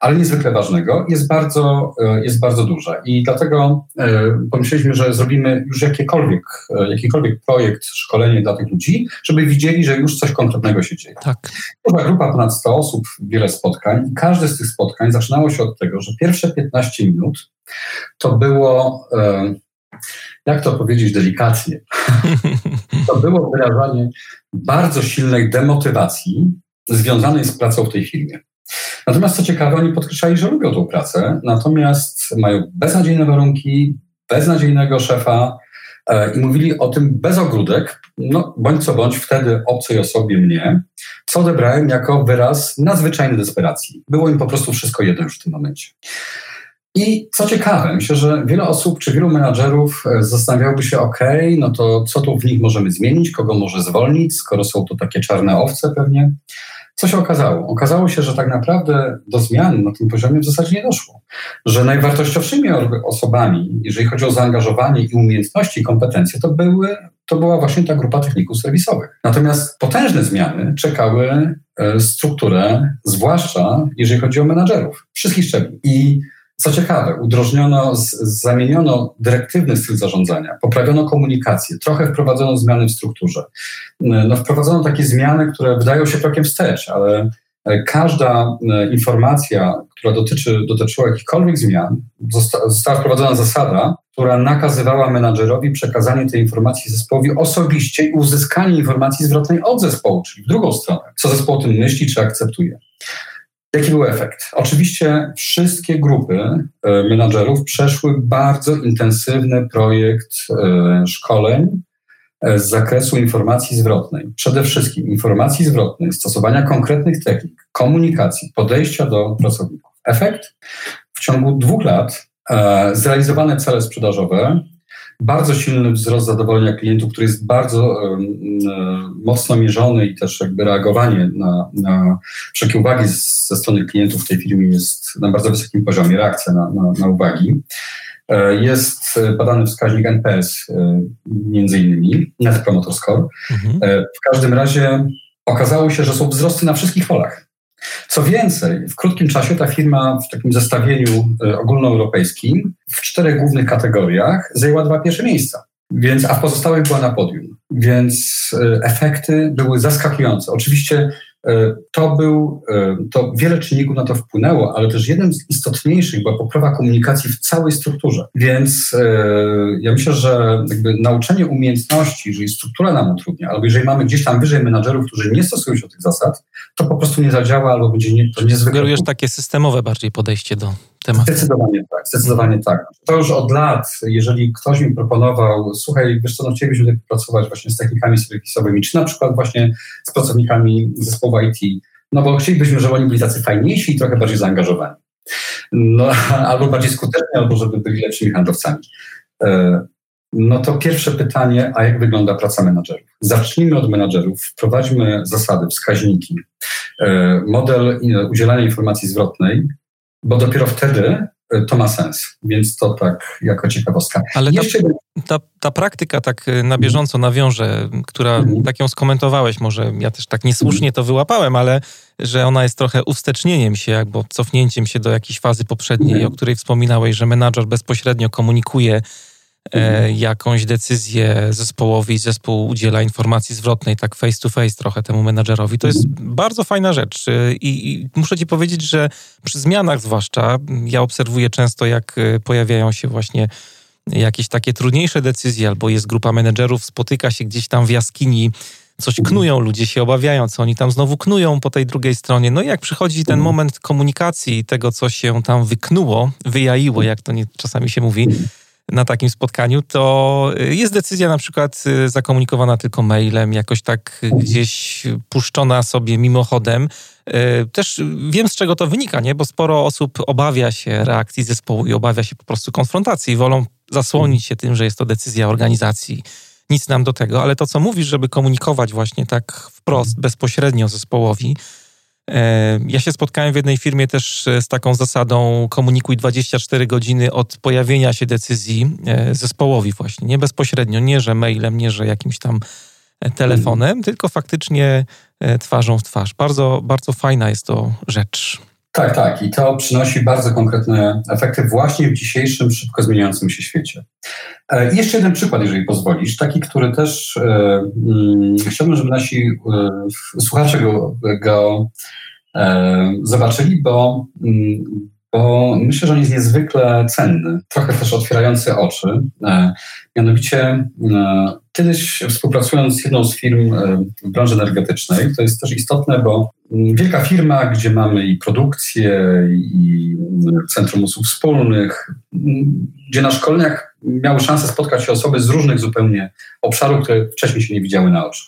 ale niezwykle ważnego, jest bardzo, e, jest bardzo duża. I dlatego e, pomyśleliśmy, że zrobimy już jakiekolwiek, e, jakikolwiek projekt, szkolenie dla tych ludzi, żeby widzieli, że już coś konkretnego się dzieje.
Tak.
Była grupa ponad 100 osób, wiele spotkań i każde z tych spotkań zaczynało się od tego, że pierwsze 15 minut to było jak to powiedzieć delikatnie, to było wyrażanie bardzo silnej demotywacji związanej z pracą w tej firmie. Natomiast co ciekawe, oni podkreślali, że lubią tą pracę, natomiast mają beznadziejne warunki, beznadziejnego szefa e, i mówili o tym bez ogródek, no bądź co bądź wtedy obcej osobie mnie, co odebrałem jako wyraz nadzwyczajnej desperacji. Było im po prostu wszystko jedno już w tym momencie. I co ciekawe, myślę, że wiele osób czy wielu menadżerów e, zastanawiałoby się, ok, no to co tu w nich możemy zmienić, kogo może zwolnić, skoro są to takie czarne owce pewnie. Co się okazało? Okazało się, że tak naprawdę do zmian na tym poziomie w zasadzie nie doszło. Że najwartościowszymi osobami, jeżeli chodzi o zaangażowanie i umiejętności i kompetencje, to, były, to była właśnie ta grupa techników serwisowych. Natomiast potężne zmiany czekały e, strukturę, zwłaszcza jeżeli chodzi o menadżerów wszystkich szczebli. I co ciekawe, udrożniono, zamieniono dyrektywny styl zarządzania, poprawiono komunikację, trochę wprowadzono zmiany w strukturze. No, wprowadzono takie zmiany, które wydają się krokiem wstecz, ale e, każda e, informacja, która dotyczy, dotyczyła jakichkolwiek zmian, zosta, została wprowadzona zasada, która nakazywała menadżerowi przekazanie tej informacji zespołowi osobiście i uzyskanie informacji zwrotnej od zespołu, czyli w drugą stronę, co zespoł tym myśli czy akceptuje. Jaki był efekt? Oczywiście wszystkie grupy e, menadżerów przeszły bardzo intensywny projekt e, szkoleń e, z zakresu informacji zwrotnej. Przede wszystkim informacji zwrotnej, stosowania konkretnych technik, komunikacji, podejścia do pracowników. Efekt? W ciągu dwóch lat zrealizowane cele sprzedażowe bardzo silny wzrost zadowolenia klientów, który jest bardzo mocno mierzony i też jakby reagowanie na, na wszelkie uwagi ze strony klientów w tej firmie jest na bardzo wysokim poziomie, reakcja na, na, na uwagi. E, jest badany wskaźnik NPS, e, między innymi Net Promoter Score. Mhm. E, w każdym razie okazało się, że są wzrosty na wszystkich polach. Co więcej, w krótkim czasie ta firma w takim zestawieniu e, ogólnoeuropejskim w czterech głównych kategoriach zajęła dwa pierwsze miejsca. Więc, a w pozostałych była na podium. Więc e, efekty były zaskakujące. Oczywiście to był, e, to wiele czynników na to wpłynęło, ale też jednym z istotniejszych była poprawa komunikacji w całej strukturze. Więc e, ja myślę, że jakby nauczenie umiejętności, jeżeli struktura nam utrudnia, albo jeżeli mamy gdzieś tam wyżej menadżerów, którzy nie stosują się tych zasad, to po prostu nie zadziała albo będzie nie, to niezwykle...
Sugerujesz takie systemowe bardziej podejście do tematu.
Zdecydowanie tak, zdecydowanie tak. To już od lat, jeżeli ktoś mi proponował, słuchaj, wiesz co, no chcielibyśmy tutaj pracować właśnie z technikami serwisowymi, czy na przykład właśnie z pracownikami zespołu IT, no bo chcielibyśmy, żeby oni byli tacy fajniejsi i trochę bardziej zaangażowani. No, albo bardziej skuteczni, albo żeby byli lepszymi handlowcami. E, no to pierwsze pytanie, a jak wygląda praca menadżerów? Zacznijmy od menadżerów, wprowadźmy zasady, wskaźniki, e, model udzielania informacji zwrotnej, bo dopiero wtedy e, to ma sens, więc to tak jako ciekawostka.
Ale Jeszcze... ta, ta, ta, praktyka tak e, na bieżąco nawiąże, która mhm. tak ją skomentowałeś, może ja też tak niesłusznie to wyłapałem, ale że ona jest trochę uwstecznieniem się, albo cofnięciem się do jakiejś fazy poprzedniej, mhm. o której wspominałeś, że menadżer bezpośrednio komunikuje e, jakąś decyzję zespołowi, zespół udziela informacji zwrotnej, tak face to face trochę temu menadżerowi. To jest bardzo fajna rzecz e, I, i muszę ci powiedzieć, że przy zmianach zwłaszcza ja obserwuję często, jak e, pojawiają się właśnie jakieś takie trudniejsze decyzje, albo jest grupa menedżerów, spotyka się gdzieś tam w jaskini, coś knują, ludzie się obawiają, co oni tam znowu knują po tej drugiej stronie. No i jak przychodzi ten moment komunikacji tego, co się tam wyknuło, wyjaiło, jak to nie, czasami się mówi, na takim spotkaniu, to y, jest decyzja na przykład y, zakomunikowana tylko mailem, jakoś tak gdzieś puszczona sobie mimochodem. Y, też wiem, z czego to wynika, nie? bo sporo osób obawia się reakcji zespołu i obawia się po prostu konfrontacji wolą zasłonić się tym, że jest to decyzja organizacji. Nic nam do tego, ale to, co mówisz, żeby komunikować właśnie tak wprost, bezpośrednio zespołowi, ja się spotkałem w jednej firmie też e, z taką zasadą komunikuj 24 godziny od pojawienia się decyzji e, zespołowi właśnie, nie bezpośrednio, nie że mailem, nie że jakimś tam telefonem, tylko faktycznie twarzą w twarz. Bardzo, bardzo fajna jest to rzecz.
Tak, tak. I to przynosi bardzo konkretne efekty właśnie w dzisiejszym szybko zmieniającym się świecie. E, I jeszcze jeden przykład, jeżeli pozwolisz, taki, który też e, mm, chciałbym, żeby nasi e, słuchacze go, go e, zobaczyli, bo, mm, bo myślę, że on jest niezwykle cenny, trochę też otwierający oczy. E, mianowicie e, kiedyś współpracując z jedną z firm w branży energetycznej, to jest też istotne, bo wielka firma, gdzie mamy i produkcję, i centrum usług wspólnych, gdzie na szkoleniach miały szansę spotkać się osoby z różnych zupełnie obszarów, które wcześniej się nie widziały na oczy.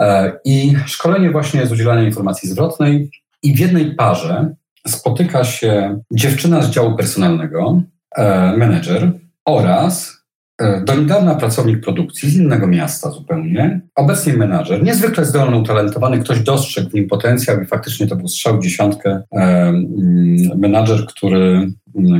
E, I szkolenie właśnie z udzielania informacji zwrotnej i w jednej parze spotyka się dziewczyna z działu personalnego, e, menedżer oraz E, do niedawna pracownik produkcji z innego miasta zupełnie, obecnie menadżer, niezwykle zdolny, utalentowany, ktoś dostrzegł w nim potencjał i faktycznie to był strzał w dziesiątkę, e, menadżer, który,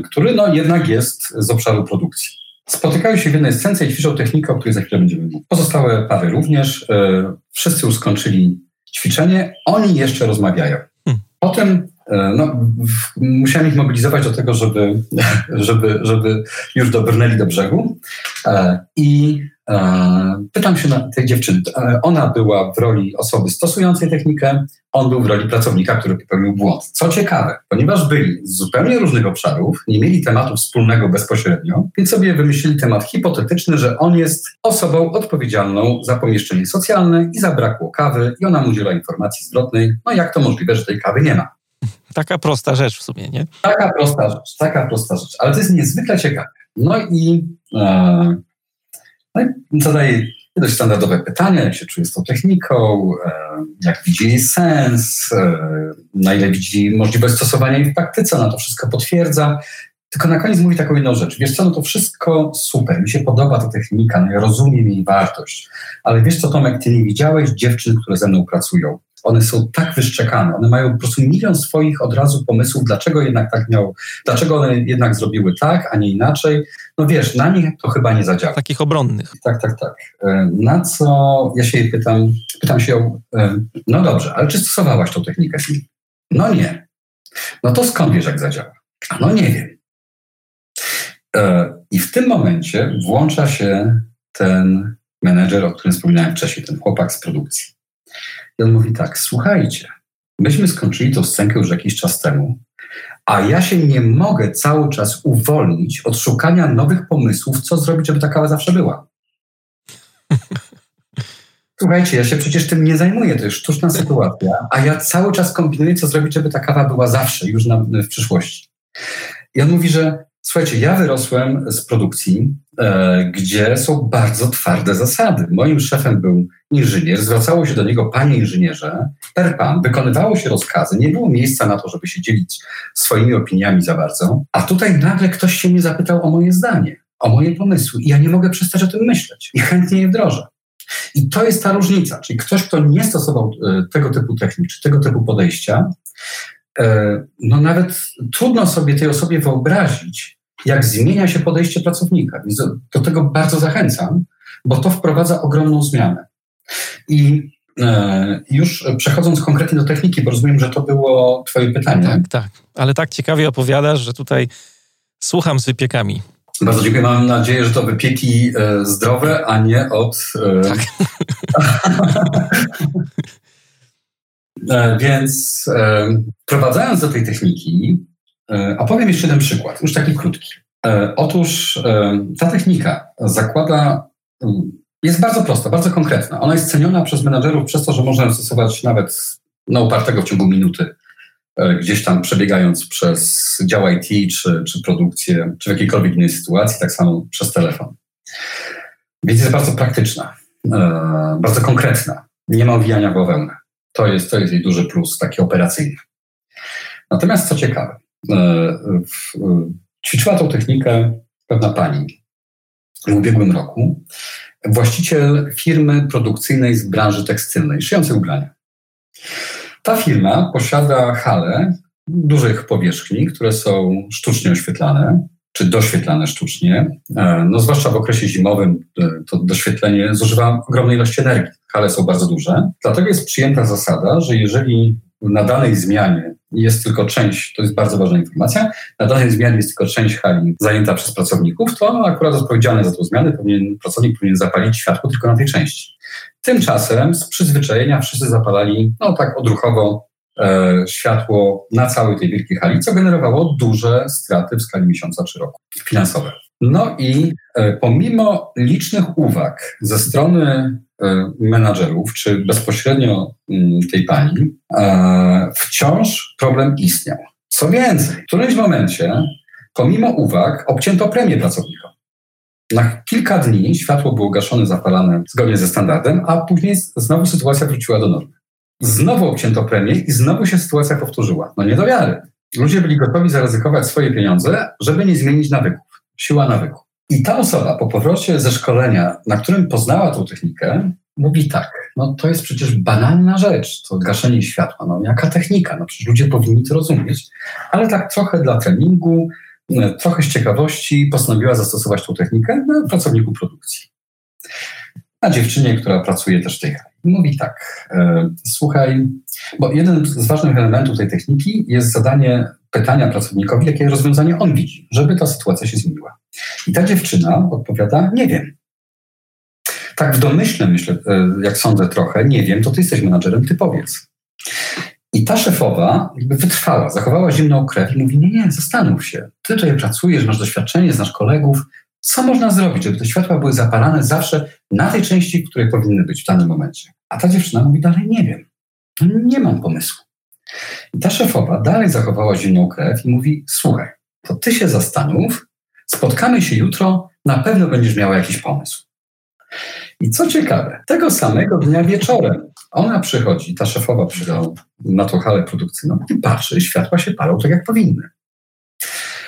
który no jednak jest z obszaru produkcji. Spotykają się w jednej scence i ćwiczą technikę, o której za chwilę będziemy mówić. Pozostałe pary również. E, wszyscy już skończyli ćwiczenie, oni jeszcze rozmawiają. Hmm. Potem no, musiałem ich mobilizować do tego, żeby, żeby, żeby już dobrnęli do brzegu. E, I e, pytam się na tej dziewczyny. Ona była w roli osoby stosującej technikę, on był w roli pracownika, który popełnił błąd. Co ciekawe, ponieważ byli z zupełnie różnych obszarów, nie mieli tematu wspólnego bezpośrednio, więc sobie wymyślili temat hipotetyczny, że on jest osobą odpowiedzialną za pomieszczenie socjalne i zabrakło kawy i ona mu udziela informacji zwrotnej. No jak to możliwe, że tej kawy nie ma?
Taka prosta rzecz w sumie, nie?
Taka prosta rzecz, taka prosta rzecz. Ale to jest niezwykle ciekawe. No i, e, no i zadaję dość standardowe pytania, jak się czuje z tą techniką, e, jak widzi jej sens, e, na ile widzi możliwość stosowania jej w praktyce, ona to wszystko potwierdza. Tylko na koniec mówi taką jedną rzecz. Wiesz co, no to wszystko super, mi się podoba ta technika, no ja rozumiem jej wartość, ale wiesz co, Tomek, ty nie widziałeś dziewczyn, które ze mną pracują one są tak wyszczekane, one mają po prostu milion swoich od razu pomysłów, dlaczego jednak tak miał, dlaczego one jednak zrobiły tak, a nie inaczej. No wiesz, na nich to chyba nie zadziała.
Takich obronnych.
Tak, tak, tak. E, na co ja się jej pytam, pytam się ją, e, no dobrze, ale czy stosowałaś tą technikę No nie. No to skąd wiesz, jak zadziała? A no nie wiem. E, I w tym momencie włącza się ten menedżer, o którym wspominałem wcześniej, ten chłopak z produkcji. I on mówi tak, słuchajcie, myśmy skończyli tą scenkę już jakiś czas temu, a ja się nie mogę cały czas uwolnić od szukania nowych pomysłów, co zrobić, żeby ta kawa zawsze była. Słuchajcie, ja się przecież tym nie zajmuję, to jest sztuczna sytuacja, a ja cały czas kombinuję, co zrobić, żeby ta kawa była zawsze, już na, w przyszłości. I on mówi, że słuchajcie, ja wyrosłem z produkcji, e, gdzie są bardzo twarde zasady. Moim szefem był inżynier, zwracało się do niego panie inżynierze, per pan, wykonywało się rozkazy, nie było miejsca na to, żeby się dzielić swoimi opiniami za bardzo, a tutaj nagle ktoś się mnie zapytał o moje zdanie, o moje pomysły i ja nie mogę przestać o tym myśleć i chętnie je wdrożę. I to jest ta różnica, czyli ktoś, kto nie stosował e, tego typu technik, czy tego typu podejścia, no nawet trudno sobie tej osobie wyobrazić, jak zmienia się podejście pracownika. Więc do tego bardzo zachęcam, bo to wprowadza ogromną zmianę. I e, już przechodząc konkretnie do techniki, bo rozumiem, że to było Twoje pytanie.
Tak, tak. Ale tak ciekawie opowiadasz, że tutaj słucham z wypiekami.
Bardzo dziękuję. Mam nadzieję, że to wypieki e, zdrowe, a nie od. E, tak. Więc wprowadzając do tej techniki, opowiem jeszcze jeden przykład, już taki krótki. Otóż ta technika zakłada jest bardzo prosta, bardzo konkretna. Ona jest ceniona przez menadżerów przez to, że można ją stosować nawet na upartego w ciągu minuty, e, gdzieś tam przebiegając przez dział IT, czy, czy produkcję, czy w jakiejkolwiek innej sytuacji, tak samo przez telefon. Więc jest bardzo praktyczna, e, bardzo konkretna. Nie ma owijania w bawełnę. To jest, to jest jej duży plus, taki operacyjny. Natomiast co ciekawe, e, ćwiczyła tą technikę pewna pani w ubiegłym roku, właściciel firmy produkcyjnej z branży tekstylnej, szyjącej ubrania. Ta firma posiada hale dużych powierzchni, które są sztucznie oświetlane, czy doświetlane sztucznie. E, no, zwłaszcza w okresie zimowym e, to doświetlenie zużywa ogromnej ilości energii. Hale są bardzo duże. Dlatego jest przyjęta zasada, że jeżeli na danej zmianie jest tylko część, to jest bardzo ważna informacja, na danej zmianie jest tylko część hali zajęta przez pracowników, to akurat odpowiedzialny za tę zmianę powinien, pracownik powinien zapalić światło tylko na tej części. Tymczasem z przyzwyczajenia wszyscy zapalali, no tak odruchowo, e, światło na całej tej wielkiej hali, co generowało duże straty w skali miesiąca czy roku finansowe. No i e, pomimo licznych uwag ze strony e, menadżerów, czy bezpośrednio mm, tej pani, e, wciąż problem istniał. Co więcej, w którymś momencie, pomimo uwag, obcięto premię pracownikom. Na kilka dni światło było gaszone, zapalane zgodnie ze standardem, a później znowu sytuacja wróciła do normy. Znowu obcięto premię i znowu się sytuacja powtórzyła. No nie do wiary. Ludzie byli gotowi zaryzykować swoje pieniądze, żeby nie zmienić nawyków. Siła nawyku. I ta osoba po powrocie ze szkolenia, na którym poznała tą technikę, mówi tak, no to jest przecież banalna rzecz, to gaszenie światła, no jaka technika, no przecież ludzie powinni to rozumieć, ale tak trochę dla treningu, E, trochę z ciekawości postanowiła zastosować tą technikę na pracowniku produkcji. Na dziewczynie, która pracuje też w tej. Mówi tak, e, słuchaj, bo jeden z ważnych elementów tej techniki jest zadanie pytania pracownikowi, jakie rozwiązanie on widzi, żeby ta sytuacja się zmieniła. I ta dziewczyna odpowiada, nie wiem. Tak w domyśle, myślę, e, jak sądzę trochę, nie wiem, to ty jesteś menadżerem, ty powiedz. I ta szefowa jakby wytrwała, zachowała zimną krew i mówi, nie, nie, zastanów się. Ty tutaj pracujesz, masz doświadczenie, znasz kolegów. Co można zrobić, żeby te światła były zapalane zawsze na tej części, w której powinny być w danym momencie? A ta dziewczyna mówi dalej, nie wiem. Nie mam pomysłu. I ta szefowa dalej zachowała zimną krew i mówi, słuchaj, to ty się zastanów, spotkamy się jutro, na pewno będziesz miała jakiś pomysł. I co ciekawe, tego samego dnia wieczorem ona przychodzi, ta szefowa przychodzi na tą halę produkcyjną i patrzy, światła się palą tak jak powinny.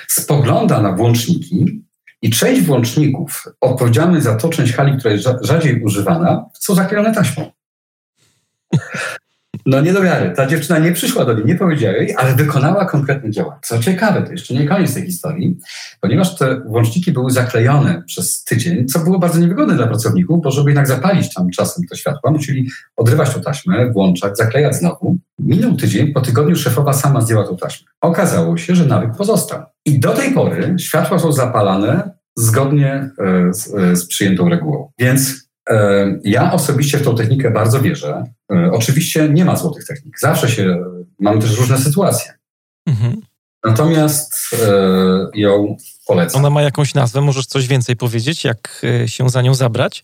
Spogląda na włączniki i część włączników odpowiedzialnych za tą część hali, która jest rzadziej używana, są zaklejone taśmą. No nie do wiary. Ta dziewczyna nie przyszła do niej, nie powiedziała jej, ale wykonała konkretne działania. Co ciekawe, to jeszcze nie koniec tej historii, ponieważ te włączniki były zaklejone przez tydzień, co było bardzo niewygodne dla pracowników, bo żeby jednak zapalić tam czasem to światło, musieli odrywać tą taśmę, włączać, zaklejać znowu. Minął tydzień, po tygodniu szefowa sama zdjęła tą taśmę. Okazało się, że nawyk pozostał. I do tej pory światła są zapalane zgodnie e, z, e, z przyjętą regułą. Więc ja osobiście w tą technikę bardzo wierzę. E, oczywiście nie ma złotych technik. Zawsze się, mamy też różne sytuacje. Mhm. Natomiast e, ją polecam.
Ona ma jakąś nazwę, możesz coś więcej powiedzieć, jak e, się za nią zabrać?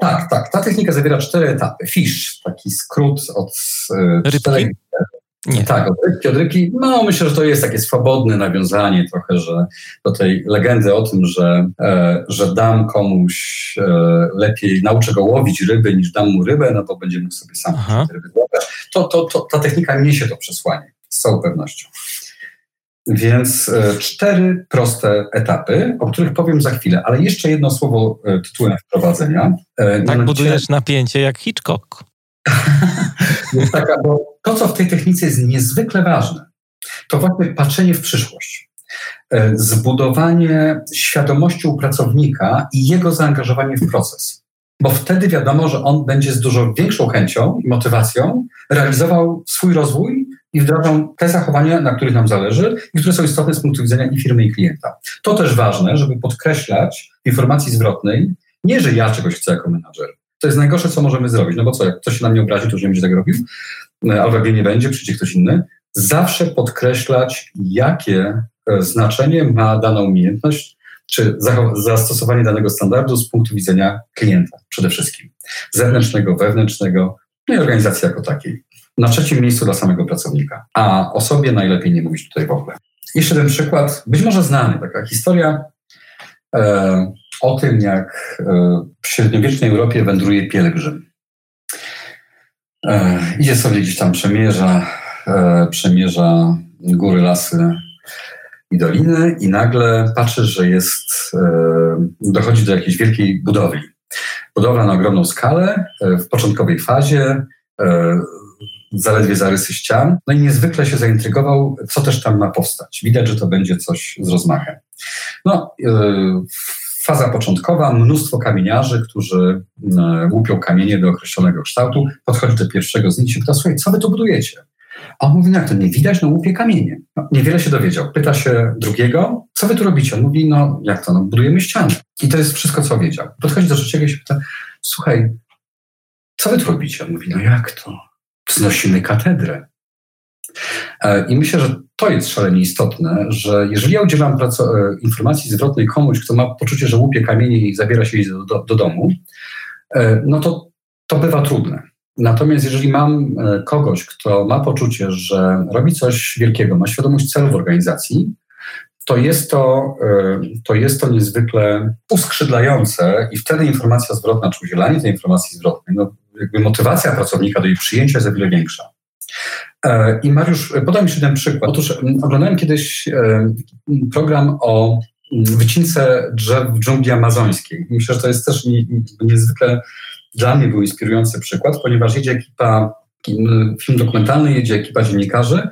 Tak, tak. Ta technika zawiera cztery etapy. Fish, taki skrót od
czterech
nie. Tak, odrybki, odrybki. No, myślę, że to jest takie swobodne nawiązanie trochę, że do tej legendy o tym, że, e, że dam komuś e, lepiej, nauczę go łowić ryby niż dam mu rybę, no to będzie mógł sobie sam ryby złapać. To, to, to, ta technika niesie to przesłanie, z całą pewnością. Więc e, cztery proste etapy, o których powiem za chwilę, ale jeszcze jedno słowo e, tytułem wprowadzenia.
E, tak budujesz napięcie jak Hitchcock.
jest taka, bo to, co w tej technice jest niezwykle ważne, to właśnie patrzenie w przyszłość. E, zbudowanie świadomości u pracownika i jego zaangażowanie w proces. Bo wtedy wiadomo, że on będzie z dużo większą chęcią i motywacją realizował swój rozwój i wdrażał te zachowania, na których nam zależy i które są istotne z punktu widzenia i firmy, i klienta. To też ważne, żeby podkreślać w informacji zwrotnej, nie, że ja czegoś chcę jako menadżer, to jest najgorsze, co możemy zrobić. No bo co, jak ktoś się na mnie obrazi, to już nie będzie tego robił, e, albo jak nie będzie, przyjdzie ktoś inny. Zawsze podkreślać, jakie e, znaczenie ma dana umiejętność, czy zastosowanie danego standardu z punktu widzenia klienta przede wszystkim. Zewnętrznego, wewnętrznego, no i organizacji jako takiej. Na trzecim miejscu dla samego pracownika. A o sobie najlepiej nie mówić tutaj w ogóle. Jeszcze ten przykład, być może znany, taka historia. E, o tym, jak e, w średniowiecznej Europie wędruje pielgrzym. E, idzie sobie gdzieś tam, przemierza, e, przemierza góry, lasy i doliny i nagle patrzysz, że jest, dochodzi do jakiejś wielkiej budowli. Budowla na ogromną skalę, w początkowej fazie, zaledwie zarysy ścian, no i niezwykle się zaintrygował, co też tam ma powstać. Widać, że to będzie coś z rozmachem. No, faza początkowa, mnóstwo kamieniarzy, którzy e, łupią kamienie do określonego kształtu. Podchodzi do pierwszego z nich i się pyta, słuchaj, co wy tu budujecie? A on mówi, no jak to nie widać, no łupie kamienie. No, niewiele się dowiedział. Pyta się drugiego, co wy tu robicie? On mówi, no jak to, no budujemy ściany. I to jest wszystko, co wiedział. Podchodzi do trzeciego i się pyta, słuchaj, co wy tu robicie? On mówi, no jak to? Wznosimy katedrę. E, I myślę, że to jest szalenie istotne, że jeżeli ja udzielam e, informacji zwrotnej komuś, kto ma poczucie, że łupie kamienie i zabiera się do, do, do domu, e, no to to bywa trudne. Natomiast jeżeli mam kogoś, kto ma poczucie, że robi coś wielkiego, ma świadomość celów organizacji, to jest to, to jest to niezwykle uskrzydlające i wtedy informacja zwrotna, czy udzielanie tej informacji zwrotnej, no jakby motywacja pracownika do jej przyjęcia jest o wiele większa. E, I Mariusz, podam jeszcze jeden przykład. Otóż oglądałem kiedyś e, program o wycince drzew w dżungli amazońskiej. Myślę, że to jest też niezwykle dla mnie był inspirujący przykład, ponieważ jedzie ekipa, film dokumentalny, jedzie ekipa dziennikarzy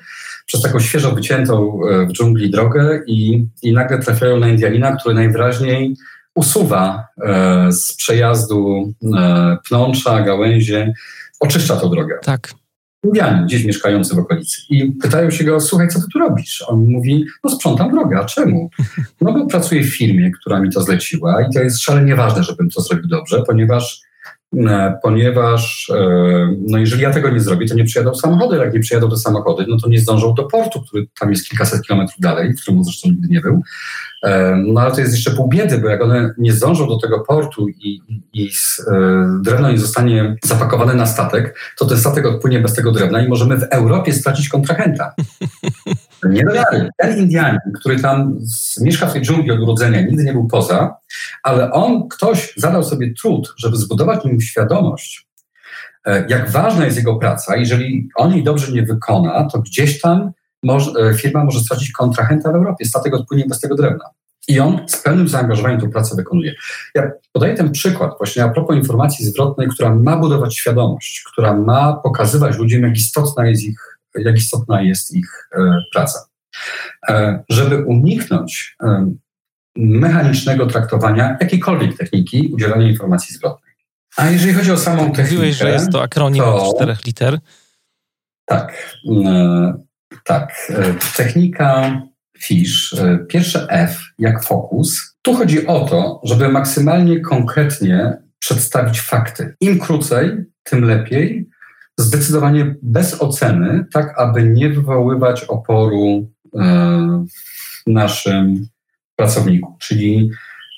przez taką świeżo wyciętą e, w dżungli drogę i, i nagle trafiają na Indianina, który najwyraźniej usuwa z przejazdu pnącza, gałęzie, oczyszcza tą drogę.
Tak.
Indianin gdzieś mieszkający w okolicy. I pytają się go, słuchaj, co ty tu robisz? On mówi, no sprzątam drogę, a czemu? No bo pracuję w firmie, która mi to zleciła i to jest szalenie ważne, żebym to zrobił dobrze, ponieważ ponieważ e, no jeżeli ja tego nie zrobię, to nie przyjadą samochody. Jak nie przyjadą te samochody, no to nie zdążą do portu, który tam jest kilkaset kilometrów dalej, w którym zresztą nigdy nie był. No ale to jest jeszcze pół biedy, bo jak one nie zdążą do tego portu i, i e, drewno nie zostanie zapakowane na statek, to ten statek odpłynie bez tego drewna i możemy w Europie stracić kontrahenta. Nie dalej. Ten Indianin, który tam mieszka w tej dżungli od urodzenia, nigdy nie był poza, ale on, ktoś zadał sobie trud, żeby zbudować nim świadomość, e, jak ważna jest jego praca. Jeżeli on jej dobrze nie wykona, to gdzieś tam może, firma może stracić kontrahenta w Europie, statek odpłynie bez tego drewna. I on z pełnym zaangażowaniem tę pracę wykonuje. Ja podaję ten przykład właśnie a propos informacji zwrotnej, która ma budować świadomość, która ma pokazywać ludziom, jak istotna jest ich, jak istotna jest ich e, praca. E, żeby uniknąć e, mechanicznego traktowania jakiejkolwiek techniki udzielania informacji zwrotnej. A jeżeli chodzi o samą technikę...
Mówiłeś, że jest to akronim to, czterech liter.
Tak. Tak. Technika FISH, pierwsze F jak fokus. Tu chodzi o to, żeby maksymalnie konkretnie przedstawić fakty. Im krócej, tym lepiej. Zdecydowanie bez oceny, tak aby nie wywoływać oporu e, w naszym pracowniku. Czyli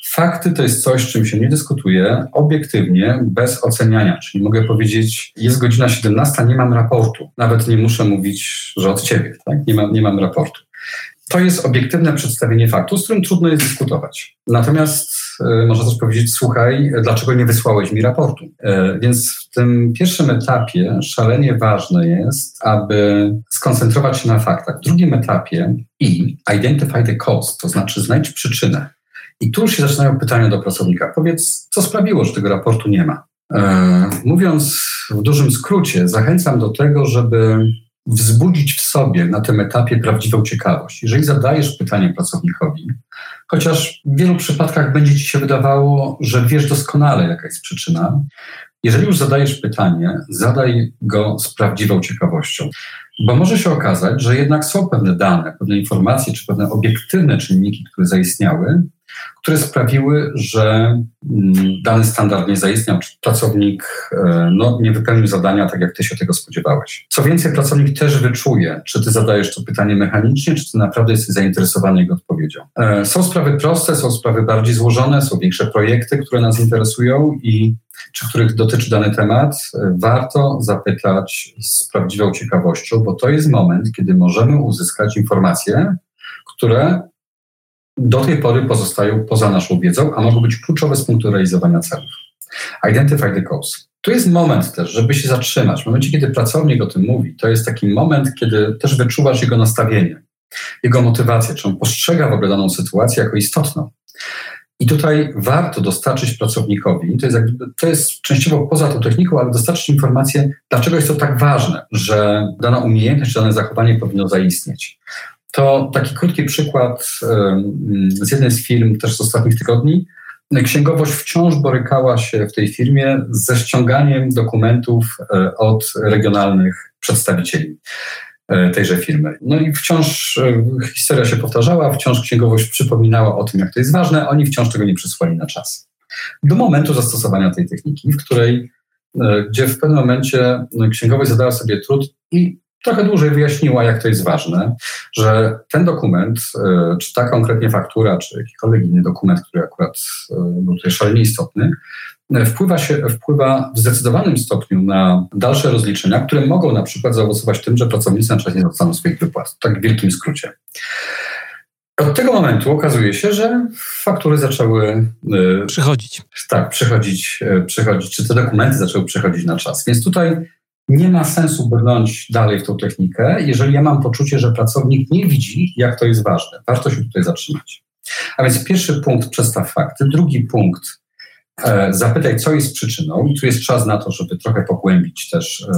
fakty to jest coś, czym się nie dyskutuje, obiektywnie, bez oceniania. Czyli mogę powiedzieć, jest godzina 17, nie mam raportu. Nawet nie muszę mówić, że od ciebie, tak? nie, mam, nie mam raportu. To jest obiektywne przedstawienie faktu, z którym trudno jest dyskutować. Natomiast y, można też powiedzieć, słuchaj, dlaczego nie wysłałeś mi raportu? Y, więc w tym pierwszym etapie szalenie ważne jest, aby skoncentrować się na faktach. W drugim etapie i identify the cause, to znaczy znajdź przyczynę. I tu już się zaczynają pytania do pracownika. Powiedz, co sprawiło, że tego raportu nie ma? E, mówiąc w dużym skrócie, zachęcam do tego, żeby wzbudzić w sobie na tym etapie prawdziwą ciekawość. Jeżeli zadajesz pytanie pracownikowi, chociaż w wielu przypadkach będzie ci się wydawało, że wiesz doskonale, jaka jest przyczyna, jeżeli już zadajesz pytanie, zadaj go z prawdziwą ciekawością. Bo może się okazać, że jednak są pewne dane, pewne informacje czy pewne obiektywne czynniki, które zaistniały, które sprawiły, że mm, dany standard nie zaistniał, czy pracownik e, no, nie wypełnił zadania tak, jak ty się tego spodziewałeś. Co więcej, pracownik też wyczuje, czy ty zadajesz to pytanie mechanicznie, czy ty naprawdę jesteś zainteresowany jego odpowiedzią. E, są sprawy proste, są sprawy bardziej złożone, są większe projekty, które nas interesują i czy których dotyczy dany temat, e, warto zapytać z prawdziwą ciekawością, bo to jest moment, kiedy możemy uzyskać informacje, które do tej pory pozostają poza naszą wiedzą, a mogą być kluczowe z punktu realizowania celów. Identify the cause. Tu jest moment też, żeby się zatrzymać. W momencie, kiedy pracownik o tym mówi, to jest taki moment, kiedy też wyczuwasz jego nastawienie. jego motywację, czy on postrzega w ogóle daną sytuację jako istotną. I tutaj warto dostarczyć pracownikowi, to jest, jakby, to jest częściowo poza tą techniką, ale dostarczyć informację, dlaczego jest to tak ważne, że dana umiejętność, dane zachowanie powinno zaistnieć. To taki krótki przykład z jednej z firm, też z ostatnich tygodni. Księgowość wciąż borykała się w tej firmie ze ściąganiem dokumentów e, od regionalnych przedstawicieli. E, tejże firmy. No i wciąż e, historia się powtarzała, wciąż księgowość przypominała o tym, jak to jest ważne, oni wciąż tego nie przysłali na czas. Do momentu zastosowania tej techniki, w której, gdzie w pewnym momencie księgowość zadała sobie trud i trochę dłużej wyjaśniła, jak to jest ważne, że ten dokument, czy ta konkretnie faktura, czy jakikolwiek inny dokument, który akurat był tutaj szalenie istotny, wpływa, się, wpływa w zdecydowanym stopniu na dalsze rozliczenia, które mogą na przykład zaowocować tym, że pracownicy na czas nie dostaną swoich wypłat. Tak w wielkim skrócie. Od tego momentu okazuje się, że faktury zaczęły
przychodzić.
Tak, przychodzić, przychodzić, czy te dokumenty zaczęły przychodzić na czas. Więc tutaj nie ma sensu brnąć dalej w tą technikę, jeżeli ja mam poczucie, że pracownik nie widzi, jak to jest ważne. Warto się tutaj zatrzymać. A więc pierwszy punkt przedstaw fakty, drugi punkt E, zapytaj, co jest przyczyną, i tu jest czas na to, żeby trochę pogłębić też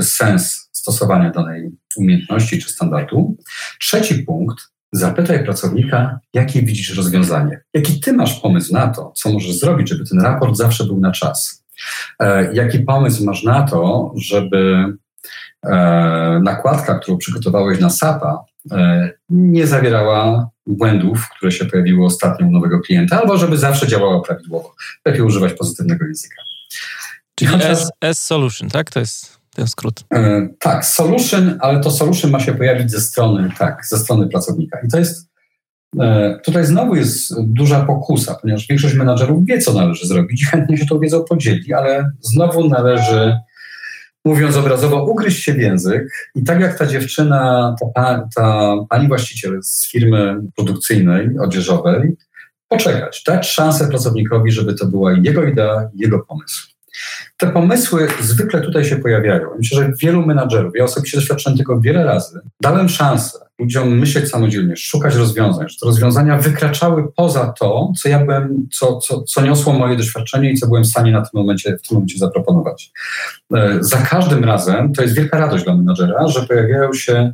e, sens stosowania danej umiejętności czy standardu. Trzeci punkt, zapytaj pracownika, jakie widzisz rozwiązanie. Jaki ty masz pomysł na to, co możesz zrobić, żeby ten raport zawsze był na czas? E, jaki pomysł masz na to, żeby nakładka, którą przygotowałeś na SAP-a, nie zawierała błędów, które się pojawiły ostatnio u nowego klienta, albo żeby zawsze działała prawidłowo. Lepiej używać pozytywnego języka.
Czyli chociaż... S, S Solution, tak? To jest ten skrót.
E, tak, solution, ale to solution ma się pojawić ze strony, tak, ze strony pracownika. I to jest, e, tutaj znowu jest duża pokusa, ponieważ większość menadżerów wie, co należy zrobić i chętnie się tą wiedzą podzieli, ale znowu należy mówiąc obrazowo, ugryźć się w język i tak jak ta dziewczyna, ta, ta pani właściciel z firmy produkcyjnej, odzieżowej, poczekać, dać szansę pracownikowi, żeby to była jego idea, jego pomysł. Te pomysły zwykle tutaj się pojawiają. Myślę, że wielu menadżerów, ja osobiście doświadczyłem tego wiele razy, dałem szansę ludziom myśleć samodzielnie, szukać rozwiązań, że te rozwiązania wykraczały poza to, co ja byłem, co, co, co niosło moje doświadczenie i co byłem w stanie na tym momencie, w tym momencie zaproponować. E, za każdym razem to jest wielka radość dla menadżera, że pojawiają się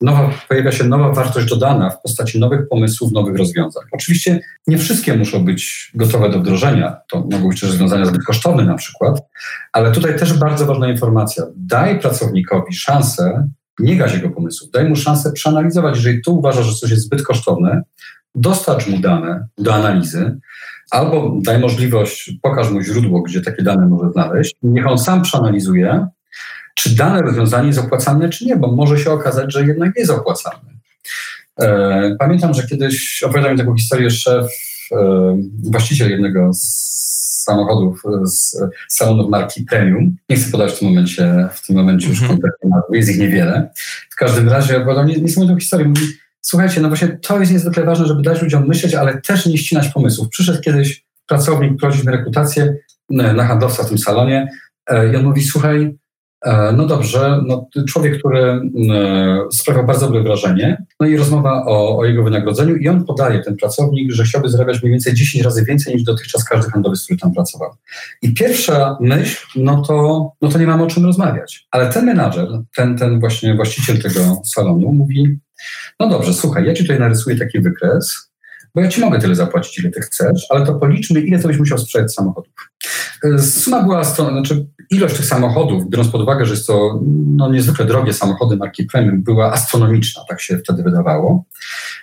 nowa, pojawia się nowa wartość dodana w postaci nowych pomysłów, nowych rozwiązań. Oczywiście nie wszystkie muszą być gotowe do wdrożenia, to mogą być rozwiązania zbyt kosztowne na przykład, ale tutaj też bardzo ważna informacja. Daj pracownikowi szansę nie gaź jego pomysłów, daj mu szansę przeanalizować. Jeżeli tu uważa, że coś jest zbyt kosztowne, dostarcz mu dane do analizy, albo daj możliwość, pokaż mu źródło, gdzie takie dane może znaleźć, niech on sam przeanalizuje, czy dane rozwiązanie jest opłacalne, czy nie, bo może się okazać, że jednak jest opłacalne. E, pamiętam, że kiedyś opowiadał mi taką historię szef, e, właściciel jednego z samochodów z salonów marki Premium. Nie chcę podać w tym momencie, w tym momencie już konkretnie nazwy, jest ich niewiele. W każdym razie opowiadał mi niesamowitą historię. Mówi, słuchajcie, no właśnie to jest niezwykle ważne, żeby dać ludziom myśleć, ale też nie ścinać pomysłów. Przyszedł kiedyś pracownik prosić na rekrutację na handlowca w tym salonie e, i on mówi, słuchaj, E, no dobrze, no, człowiek, który e, sprawia bardzo dobre wrażenie, no i rozmowa o, o, jego wynagrodzeniu i on podaje, ten pracownik, że chciałby zarabiać mniej więcej 10 razy więcej niż dotychczas każdy handlowiec, który tam pracował. I pierwsza myśl, no to, no to nie mamy o czym rozmawiać. Ale ten menadżer, ten, ten właśnie właściciel tego salonu mówi, no dobrze, słuchaj, ja ci tutaj narysuję taki wykres, bo ja ci mogę tyle zapłacić, ile ty chcesz, ale to policzmy, ile to byś musiał sprzedać samochodów. E, suma była, znaczy ilość tych samochodów, biorąc pod uwagę, że jest to no, niezwykle drogie samochody marki premium, była astronomiczna, tak się wtedy wydawało.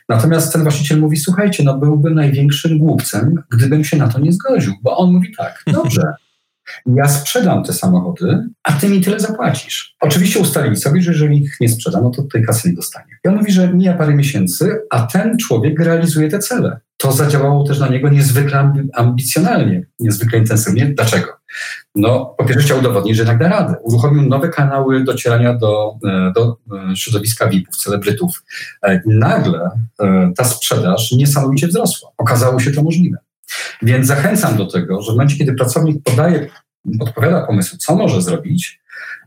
Natomiast ten właściciel mówi, słuchajcie, no byłbym największym głupcem, gdybym się na to nie zgodził, bo on mówi tak, dobrze, ja sprzedam te samochody, a ty mi tyle zapłacisz. Oczywiście ustalili sobie, że jeżeli ich nie sprzeda, no to tej kasy nie dostanie. I on mówi, że mija parę miesięcy, a ten człowiek realizuje te cele. To zadziałało też na niego niezwykle ambicjonalnie, niezwykle intensywnie. Dlaczego? No, po pierwsze chciał udowodnić, że jednak da radę. Uruchomił nowe kanały docierania do, e, do e, środowiska VIP-ów, celebrytów. E, nagle ta sprzedaż niesamowicie wzrosła. Okazało się to możliwe. Więc zachęcam do tego, że w momencie, kiedy pracownik podaje, podpowiada pomysł, co może zrobić,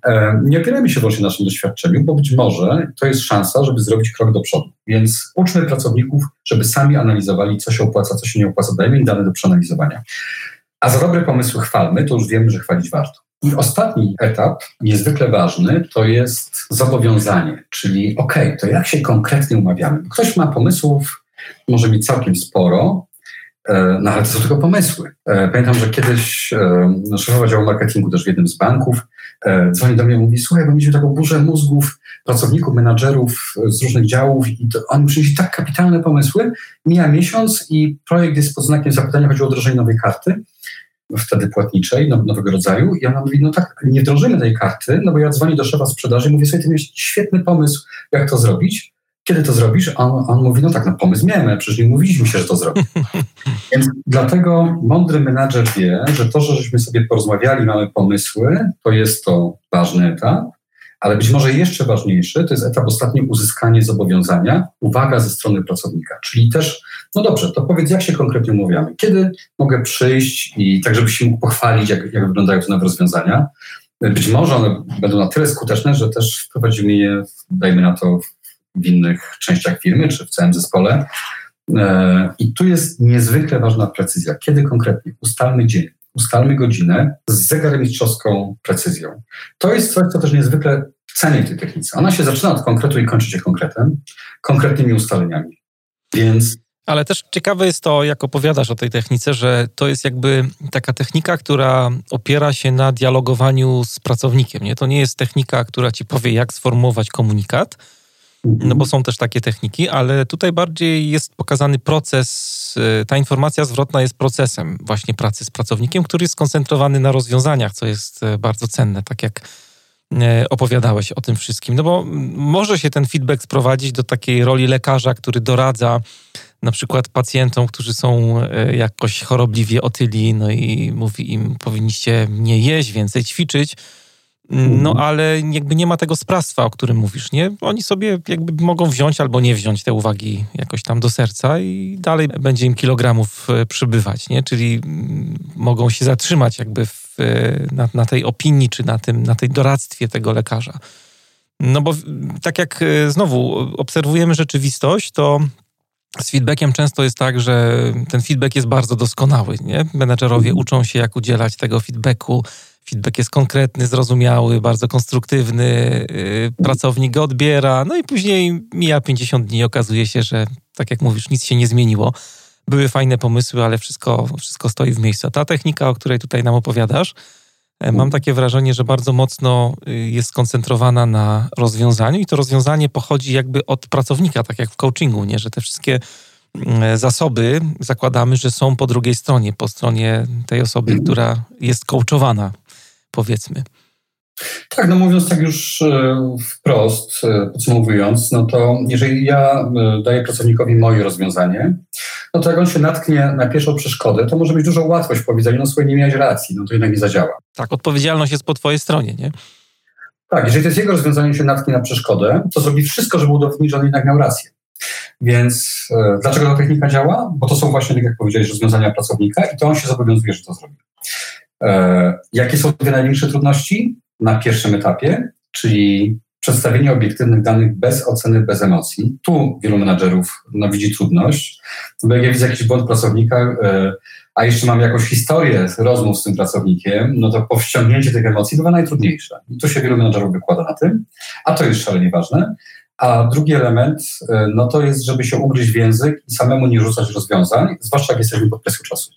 E, nie opierajmy się wyłącznie na naszym doświadczeniu, bo być może to jest szansa, żeby zrobić krok do przodu. Więc uczmy pracowników, żeby sami analizowali, co się opłaca, co się nie opłaca. Dajmy im dane do przeanalizowania. A za dobre pomysły chwalmy, to już wiemy, że chwalić warto. I ostatni etap, niezwykle ważny, to jest zobowiązanie, czyli OK, to jak się konkretnie umawiamy? Ktoś ma pomysłów, może mieć całkiem sporo, no ale to są tylko pomysły. E, pamiętam, że kiedyś no, szefowa działu marketingu też w jednym z banków dzwoni do mnie i mówi, słuchaj, bo mieliśmy taką burzę mózgów pracowników, menadżerów z różnych działów i to, oni przynieśli tak kapitalne pomysły. Mija miesiąc i projekt jest pod znakiem zapytania, chodzi o wdrożenie nowej karty wtedy płatniczej, nowego rodzaju. I ona mówi, no tak, nie wdrożymy tej karty, no bo ja dzwonię do szefa sprzedaży i mówię, sobie, ty miałeś świetny pomysł, jak to zrobić. Kiedy to zrobisz? A on, on mówi, no tak, no pomysł miałem, przecież nie mówiliśmy się, że to zrobi. Więc dlatego mądry menadżer wie, że to, że żeśmy sobie porozmawiali, mamy pomysły, to jest to ważny etap, ale być może jeszcze ważniejszy to jest etap ostatni uzyskanie zobowiązania, uwaga ze strony pracownika. Czyli też, no dobrze, to powiedz, jak się konkretnie umawiamy. Kiedy mogę przyjść i tak, żebyś się mógł pochwalić, jak, jak wyglądają te nowe rozwiązania. Być może one będą na tyle skuteczne, że też wprowadzimy je, dajmy na to, w innych częściach firmy czy w całym zespole. E, I tu jest niezwykle ważna precyzja. Kiedy konkretnie? Ustalmy dzień ustalmy godzinę z zegarmistrzowską precyzją. To jest coś, co też niezwykle cenię w tej technice. Ona się zaczyna od konkretu i kończy się konkretem, konkretnymi ustaleniami. Więc
ale też ciekawe jest to, jak opowiadasz o tej technice, że to jest jakby taka technika, która opiera się na dialogowaniu z pracownikiem. Nie? To nie jest technika, która ci powie, jak sformułować komunikat, no bo są też takie techniki, ale tutaj bardziej jest pokazany proces, y, ta informacja zwrotna jest procesem właśnie pracy z pracownikiem, który jest skoncentrowany na rozwiązaniach, co jest y, bardzo cenne, tak jak y, opowiadałeś o tym wszystkim. No bo może się ten feedback sprowadzić do takiej roli lekarza, który doradza na przykład pacjentom, którzy są jakoś chorobliwie otyli, no i mówi im, powinniście nie jeść, więcej ćwiczyć, no mhm. ale jakby nie ma tego sprawstwa, o którym mówisz, nie? Oni sobie jakby mogą wziąć albo nie wziąć te uwagi jakoś tam do serca i dalej będzie im kilogramów e, przybywać, nie? Czyli mm, mogą się zatrzymać jakby w, e, na, na tej opinii, czy na, tym, na tej doradztwie tego lekarza. No bo tak jak e, znowu obserwujemy rzeczywistość, to z feedbackiem często jest tak, że ten feedback jest bardzo doskonały. Nie? Menedżerowie mhm. uczą się, jak udzielać tego feedbacku, feedback jest konkretny, zrozumiały, bardzo konstruktywny, y, pracownik go odbiera, no i później mija 50 dni okazuje się, że tak jak mówisz, nic się nie zmieniło. Były fajne pomysły, ale wszystko, wszystko stoi w miejscu. Ta technika, o której tutaj nam opowiadasz, e, mam takie wrażenie, że bardzo mocno y, jest skoncentrowana na rozwiązaniu i to rozwiązanie pochodzi jakby od pracownika, tak jak w coachingu, nie? że te wszystkie mm, zasoby zakładamy, że są po drugiej stronie, po stronie tej osoby, która jest coachowana powiedzmy.
Tak, no mówiąc tak już e, wprost, e, podsumowując, no to jeżeli ja e, daję pracownikowi moje rozwiązanie, no to jak on się natknie na pierwszą przeszkodę, to może mieć dużą łatwość w powiedzeniu, no słuchaj, nie miałeś racji, no to jednak nie zadziała.
Tak, odpowiedzialność jest po twojej stronie, nie?
Tak, jeżeli to jest jego rozwiązanie, się natknie na przeszkodę, to zrobi wszystko, żeby udowodnić, że on jednak miał rację. Więc e, dlaczego ta technika działa? Bo to są właśnie, tak jak powiedziałeś, rozwiązania pracownika i to on się zobowiązuje, że to zrobi. E, jakie są dwie największe trudności na pierwszym etapie, czyli przedstawienie obiektywnych danych bez oceny, bez emocji. Tu wielu menadżerów no, widzi trudność, bo jak ja widzę jakiś błąd pracownika, e, a jeszcze mam jakąś historię rozmów z tym pracownikiem, no to powściągnięcie tych emocji bywa najtrudniejsze. I tu się wielu menadżerów wykłada na tym, a to jest szalenie ważne. A drugi element, e, no to jest, żeby się ugryźć w język i samemu nie rzucać rozwiązań, zwłaszcza jak jesteśmy pod presją czasu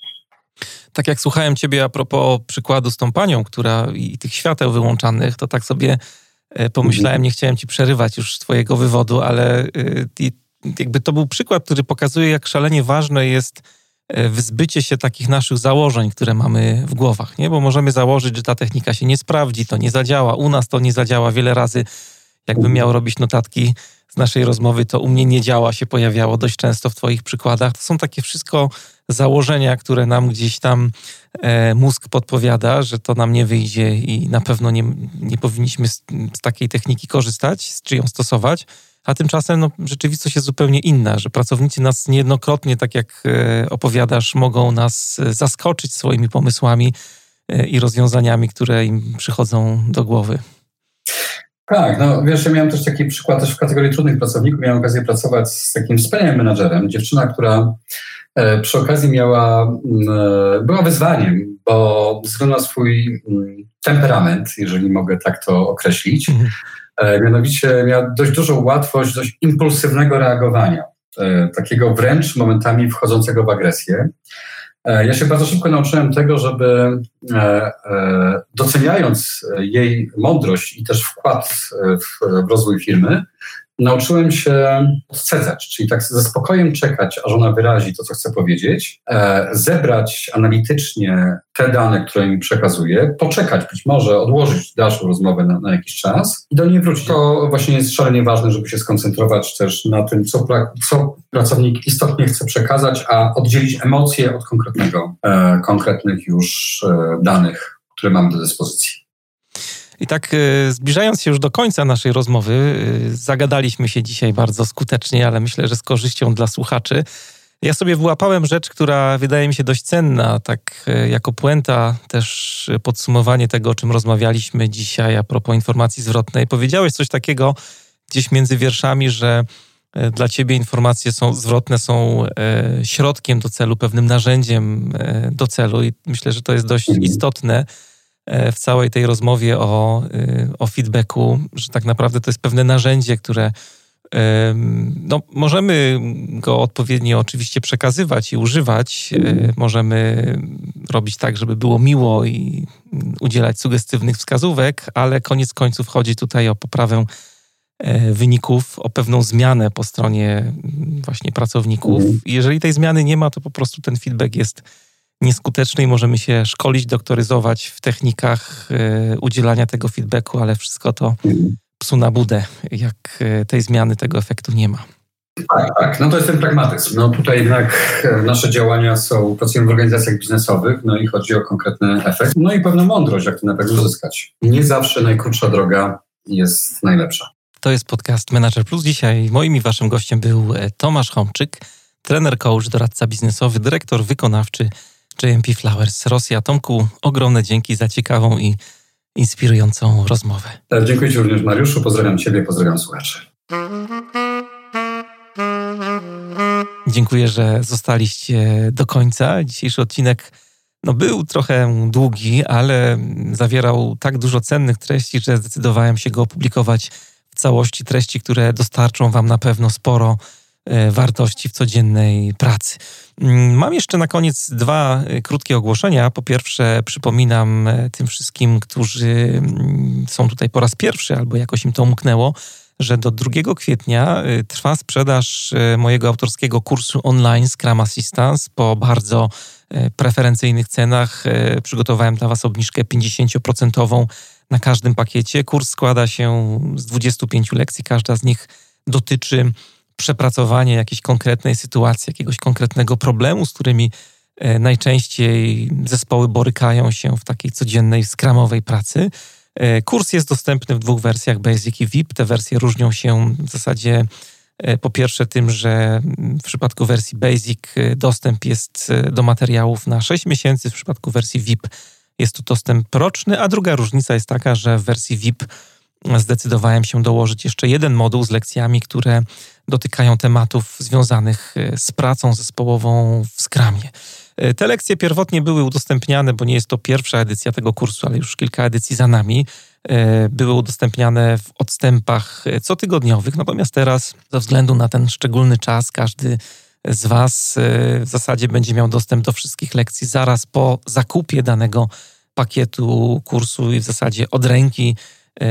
tak jak słuchałem ciebie a propos przykładu z tą panią, która i tych świateł wyłączanych, to tak sobie e, pomyślałem, nie chciałem ci przerywać już twojego wywodu, ale e, jakby to był przykład, który pokazuje, jak szalenie ważne jest e, wyzbycie się takich naszych założeń, które mamy w głowach, nie? Bo możemy założyć, że ta technika się nie sprawdzi, to nie zadziała, u nas to nie zadziała wiele razy. Jakbym miał robić notatki z naszej rozmowy, to u mnie nie działa się pojawiało dość często w twoich przykładach. To są takie wszystko założenia, które nam gdzieś tam e, mózg podpowiada, że to nam nie wyjdzie i na pewno nie, nie powinniśmy z, z takiej techniki korzystać, czy ją stosować. A tymczasem no, rzeczywistość jest zupełnie inna, że pracownicy nas niejednokrotnie, tak jak e, opowiadasz, mogą nas e, zaskoczyć swoimi pomysłami e, i rozwiązaniami, które im przychodzą do głowy.
Tak, no wiesz, ja miałem też taki przykład też w kategorii trudnych pracowników. Miałem okazję pracować z takim wspaniałym menadżerem. Dziewczyna, która e, przy okazji miała, e, była wyzwaniem, bo ze względu na swój mm, temperament, jeżeli mogę tak to określić, mhm. e, mianowicie miała dość dużą łatwość dość impulsywnego reagowania, takiego wręcz momentami wchodzącego w agresję. E, ja się bardzo szybko nauczyłem tego, żeby e, e, doceniając jej mądrość i też wkład w rozwój firmy, nauczyłem się odcedzać, czyli tak ze spokojem czekać, aż ona wyrazi to, co chce powiedzieć, e, zebrać analitycznie te dane, które mi przekazuje, poczekać, być może odłożyć dalszą rozmowę na, na jakiś czas i do niej wrócić. To właśnie jest szalenie ważne, żeby się skoncentrować też na tym, co, pra, co pracownik istotnie chce przekazać, a oddzielić emocje od konkretnego, e, konkretnych już e, danych, które mamy do dyspozycji.
I tak e, zbliżając się już do końca naszej rozmowy, e, zagadaliśmy się dzisiaj bardzo skutecznie, ale myślę, że z korzyścią dla słuchaczy. Ja sobie wyłapałem rzecz, która wydaje mi się dość cenna, tak e, jako puenta też podsumowanie tego, o czym rozmawialiśmy dzisiaj a propos informacji zwrotnej. Powiedziałeś coś takiego gdzieś między wierszami, że dla ciebie informacje są zwrotne, są środkiem do celu, pewnym narzędziem do celu i myślę, że to jest dość istotne w całej tej rozmowie o, y, o feedbacku, że tak naprawdę to jest pewne narzędzie, które no, możemy go odpowiednio oczywiście przekazywać i używać. E, możemy robić tak, żeby było miło i udzielać sugestywnych wskazówek, ale koniec końców chodzi tutaj o poprawę e, wyników, o pewną zmianę po stronie właśnie pracowników. Mhm. Jeżeli tej zmiany nie ma, to po prostu ten feedback jest nieskuteczny i możemy się szkolić, doktoryzować w technikach y, udzielania tego feedbacku, ale wszystko to psu na budę, jak y, tej zmiany, tego efektu nie ma.
Tak, tak. No to jest ten pragmatyzm. No tutaj jednak e, nasze działania są, pracujemy w organizacjach biznesowych, no i chodzi o konkretny efekt. No i pewną mądrość, jak ten efekt uzyskać. Nie zawsze najkrótsza droga jest najlepsza.
To jest podcast Manager Plus. Dzisiaj moim i waszym gościem był e, Tomasz Homczyk, trener, coach, doradca biznesowy, dyrektor wykonawczy JMP Flowers Rosja. Tomku, ogromne dzięki za ciekawą i inspirującą rozmowę.
Tak, dziękuję Ci również Mariuszu, pozdrawiam Ciebie, pozdrawiam słuchaczy.
Dziękuję, że zostaliście do końca. Dzisiejszy odcinek no, był trochę długi, ale zawierał tak dużo cennych treści, że zdecydowałem się go opublikować w całości. Treści, które dostarczą Wam na pewno sporo wartości w codziennej pracy. Mm, mam jeszcze na koniec dwa e, krótkie ogłoszenia. Po pierwsze, przypominam e, tym wszystkim, którzy mm, są tutaj po raz pierwszy albo jakoś im to umknęło, że do 2 kwietnia trwa sprzedaż mojego autorskiego kursu online Scrum Assistance po bardzo preferencyjnych cenach. Przygotowałem dla Was obniżkę 50% na każdym pakiecie. Kurs składa się z 25 lekcji, każda z nich dotyczy przepracowanie jakiejś konkretnej sytuacji, jakiegoś konkretnego problemu, z którymi e, najczęściej zespoły borykają się w takiej codziennej, skramowej pracy. E, kurs jest dostępny w dwóch wersjach, Basic i VIP. Te wersje różnią się w zasadzie e, po pierwsze tym, że w przypadku wersji Basic dostęp jest do materiałów na 6 miesięcy, w przypadku wersji VIP jest to dostęp roczny, a druga różnica jest taka, że w wersji VIP zdecydowałem się dołożyć jeszcze jeden moduł z lekcjami, które dotykają tematów związanych e, z pracą zespołową w Skramie. E, te lekcje pierwotnie były udostępniane, bo nie jest to pierwsza edycja tego kursu, ale już kilka edycji za nami. E, były udostępniane w odstępach cotygodniowych, natomiast teraz, ze względu na ten szczególny czas, każdy z Was w zasadzie będzie miał dostęp do wszystkich lekcji zaraz po zakupie danego pakietu kursu i w zasadzie od ręki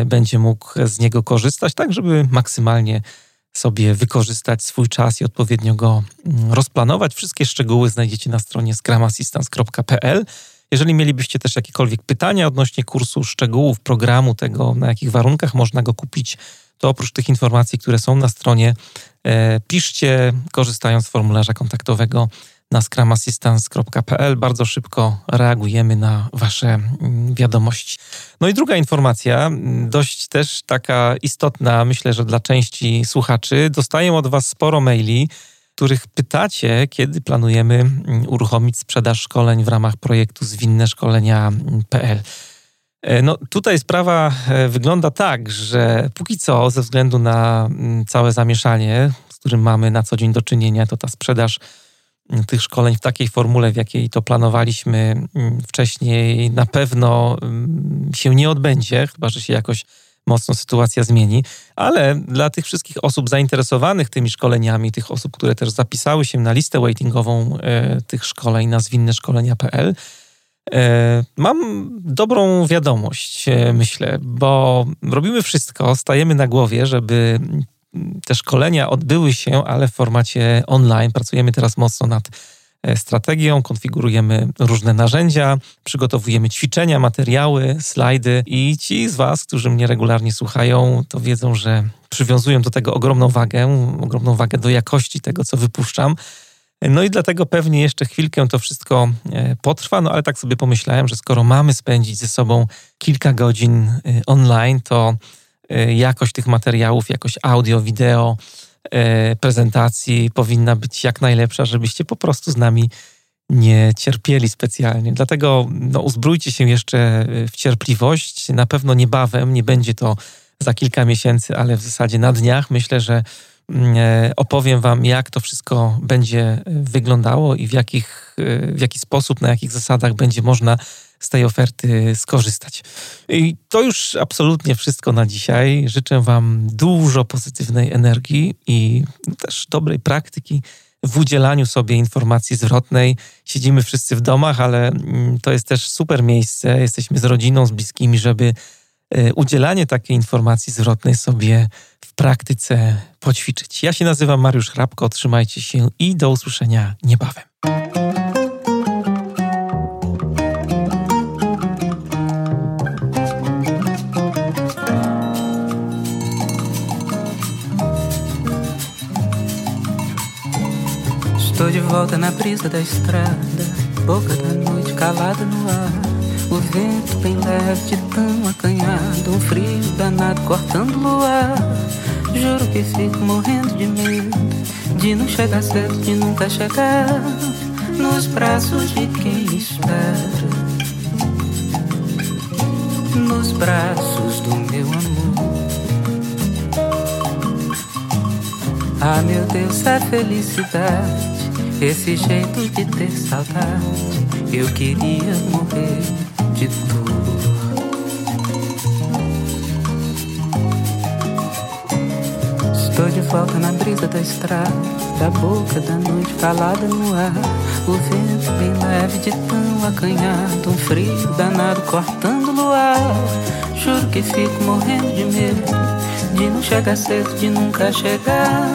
będzie mógł z niego korzystać, tak żeby maksymalnie sobie wykorzystać swój czas i odpowiednio go mm, rozplanować. Wszystkie szczegóły znajdziecie na stronie scramassistance.pl. Jeżeli mielibyście też jakiekolwiek pytania odnośnie kursu, szczegółów, programu, tego na jakich warunkach można go kupić, to oprócz tych informacji, które są na stronie, e, piszcie korzystając z formularza kontaktowego na scrumassistance.pl. Bardzo szybko reagujemy na Wasze mm, wiadomości. No i druga informacja, mm, dość też taka istotna, myślę, że dla części słuchaczy. Dostaję od Was sporo maili, których pytacie, kiedy planujemy mm, uruchomić sprzedaż szkoleń w ramach projektu zwinne szkolenia.pl. E, no tutaj sprawa e, wygląda tak, że póki co, ze względu na całe zamieszanie, z którym mamy na co dzień do czynienia, to ta sprzedaż tych szkoleń w takiej formule, w jakiej to planowaliśmy mm, wcześniej, na pewno się nie odbędzie, chyba że się jakoś mocno sytuacja zmieni, ale dla tych wszystkich osób zainteresowanych tymi szkoleniami, tych osób, które też zapisały się na listę waitingową e, tych szkoleń na zwinnyszkolenia.pl, e, mam dobrą wiadomość, e, myślę, bo robimy wszystko, stajemy na głowie, żeby te szkolenia odbyły się, ale w formacie online. Pracujemy teraz mocno nad E, strategią, konfigurujemy różne narzędzia, przygotowujemy ćwiczenia, materiały, slajdy i ci z Was, którzy mnie regularnie słuchają, to wiedzą, że przywiązują do tego ogromną wagę, ogromną wagę do jakości tego, co wypuszczam. No i dlatego pewnie jeszcze chwilkę to wszystko e, potrwa, no ale tak sobie pomyślałem, że skoro mamy spędzić ze sobą kilka godzin e, online, to jakość tych materiałów, jakość audio, wideo, E, prezentacji powinna być jak najlepsza, żebyście po prostu z nami nie cierpieli specjalnie. Dlatego no, uzbrójcie się jeszcze w cierpliwość. Na pewno niebawem, nie będzie to za kilka miesięcy, ale w zasadzie na dniach myślę, że mm, e, opowiem Wam, jak to wszystko będzie wyglądało i w, jakich, e, w jaki sposób, na jakich zasadach będzie można z tej oferty skorzystać. I to już absolutnie wszystko na dzisiaj. Życzę Wam dużo pozytywnej energii i też dobrej praktyki w udzielaniu sobie informacji zwrotnej. Siedzimy wszyscy w domach, ale mm, to jest też super miejsce. Jesteśmy z rodziną, z bliskimi, żeby e, udzielanie takiej informacji zwrotnej sobie w praktyce poćwiczyć. Ja się nazywam Mariusz Hrabko, trzymajcie się i do usłyszenia niebawem.
Estou de volta na brisa da estrada, boca da noite calada no ar. O vento bem leve tão acanhado, um frio danado cortando o ar. Juro que fico morrendo de medo de não chegar cedo, de nunca chegar nos braços de quem espera. Nos braços do meu amor. Ah, meu Deus, é felicidade esse jeito de ter saudade, eu queria morrer de dor. Estou de volta na brisa da estrada, da boca da noite calada no ar. O vento bem leve de tão acanhado, um frio danado cortando no ar. Juro que fico morrendo de medo de não chegar cedo, de nunca chegar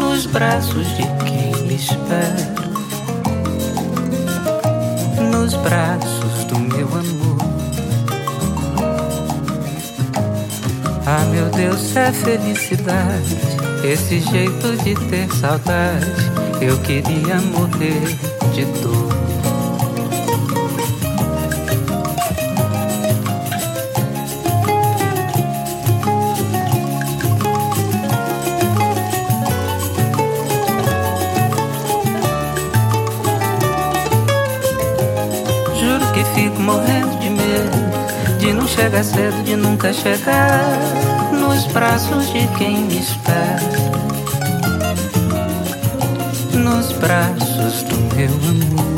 nos braços de quem espero nos braços do meu amor. Ah, meu Deus, é felicidade, esse jeito de ter saudade. Eu queria morrer de dor. Chega cedo de nunca chegar nos braços de quem me espera. Nos braços do meu amor.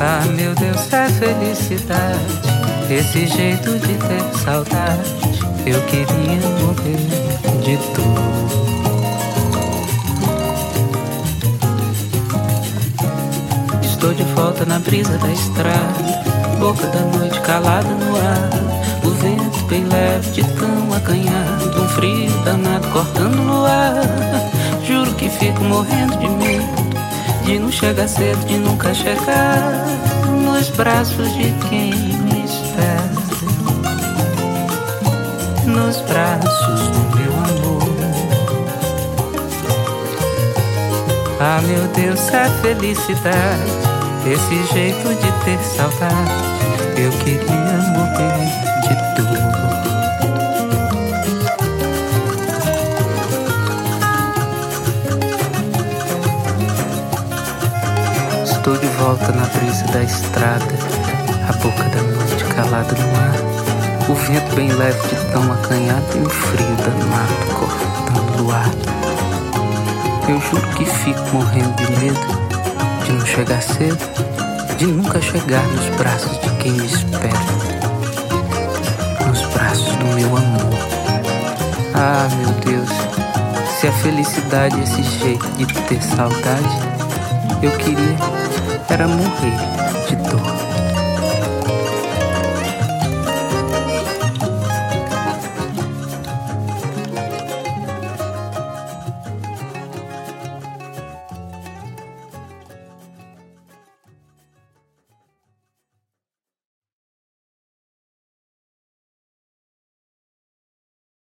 Ah, meu Deus, é felicidade. Esse jeito de ter saudade. Eu queria morrer de dor. Estou de volta na brisa da estrada boca da noite calada no ar. O vento bem leve de tão acanhado. Um frio danado cortando no ar. Juro que fico morrendo de medo. De não chegar cedo, de nunca chegar nos braços de quem me espera. Nos braços do meu amor. Ah, meu Deus, é felicidade. Esse jeito de ter saudade eu queria morrer de dor. Estou de volta na brisa da estrada calada no ar. O vento bem leve de tão acanhado e o frio danado cortando o ar. Eu juro que fico morrendo de medo de não chegar cedo, de nunca chegar nos braços de quem me espera, nos braços do meu amor. Ah, meu Deus, se a felicidade é esse jeito de ter saudade, eu queria era morrer de dor.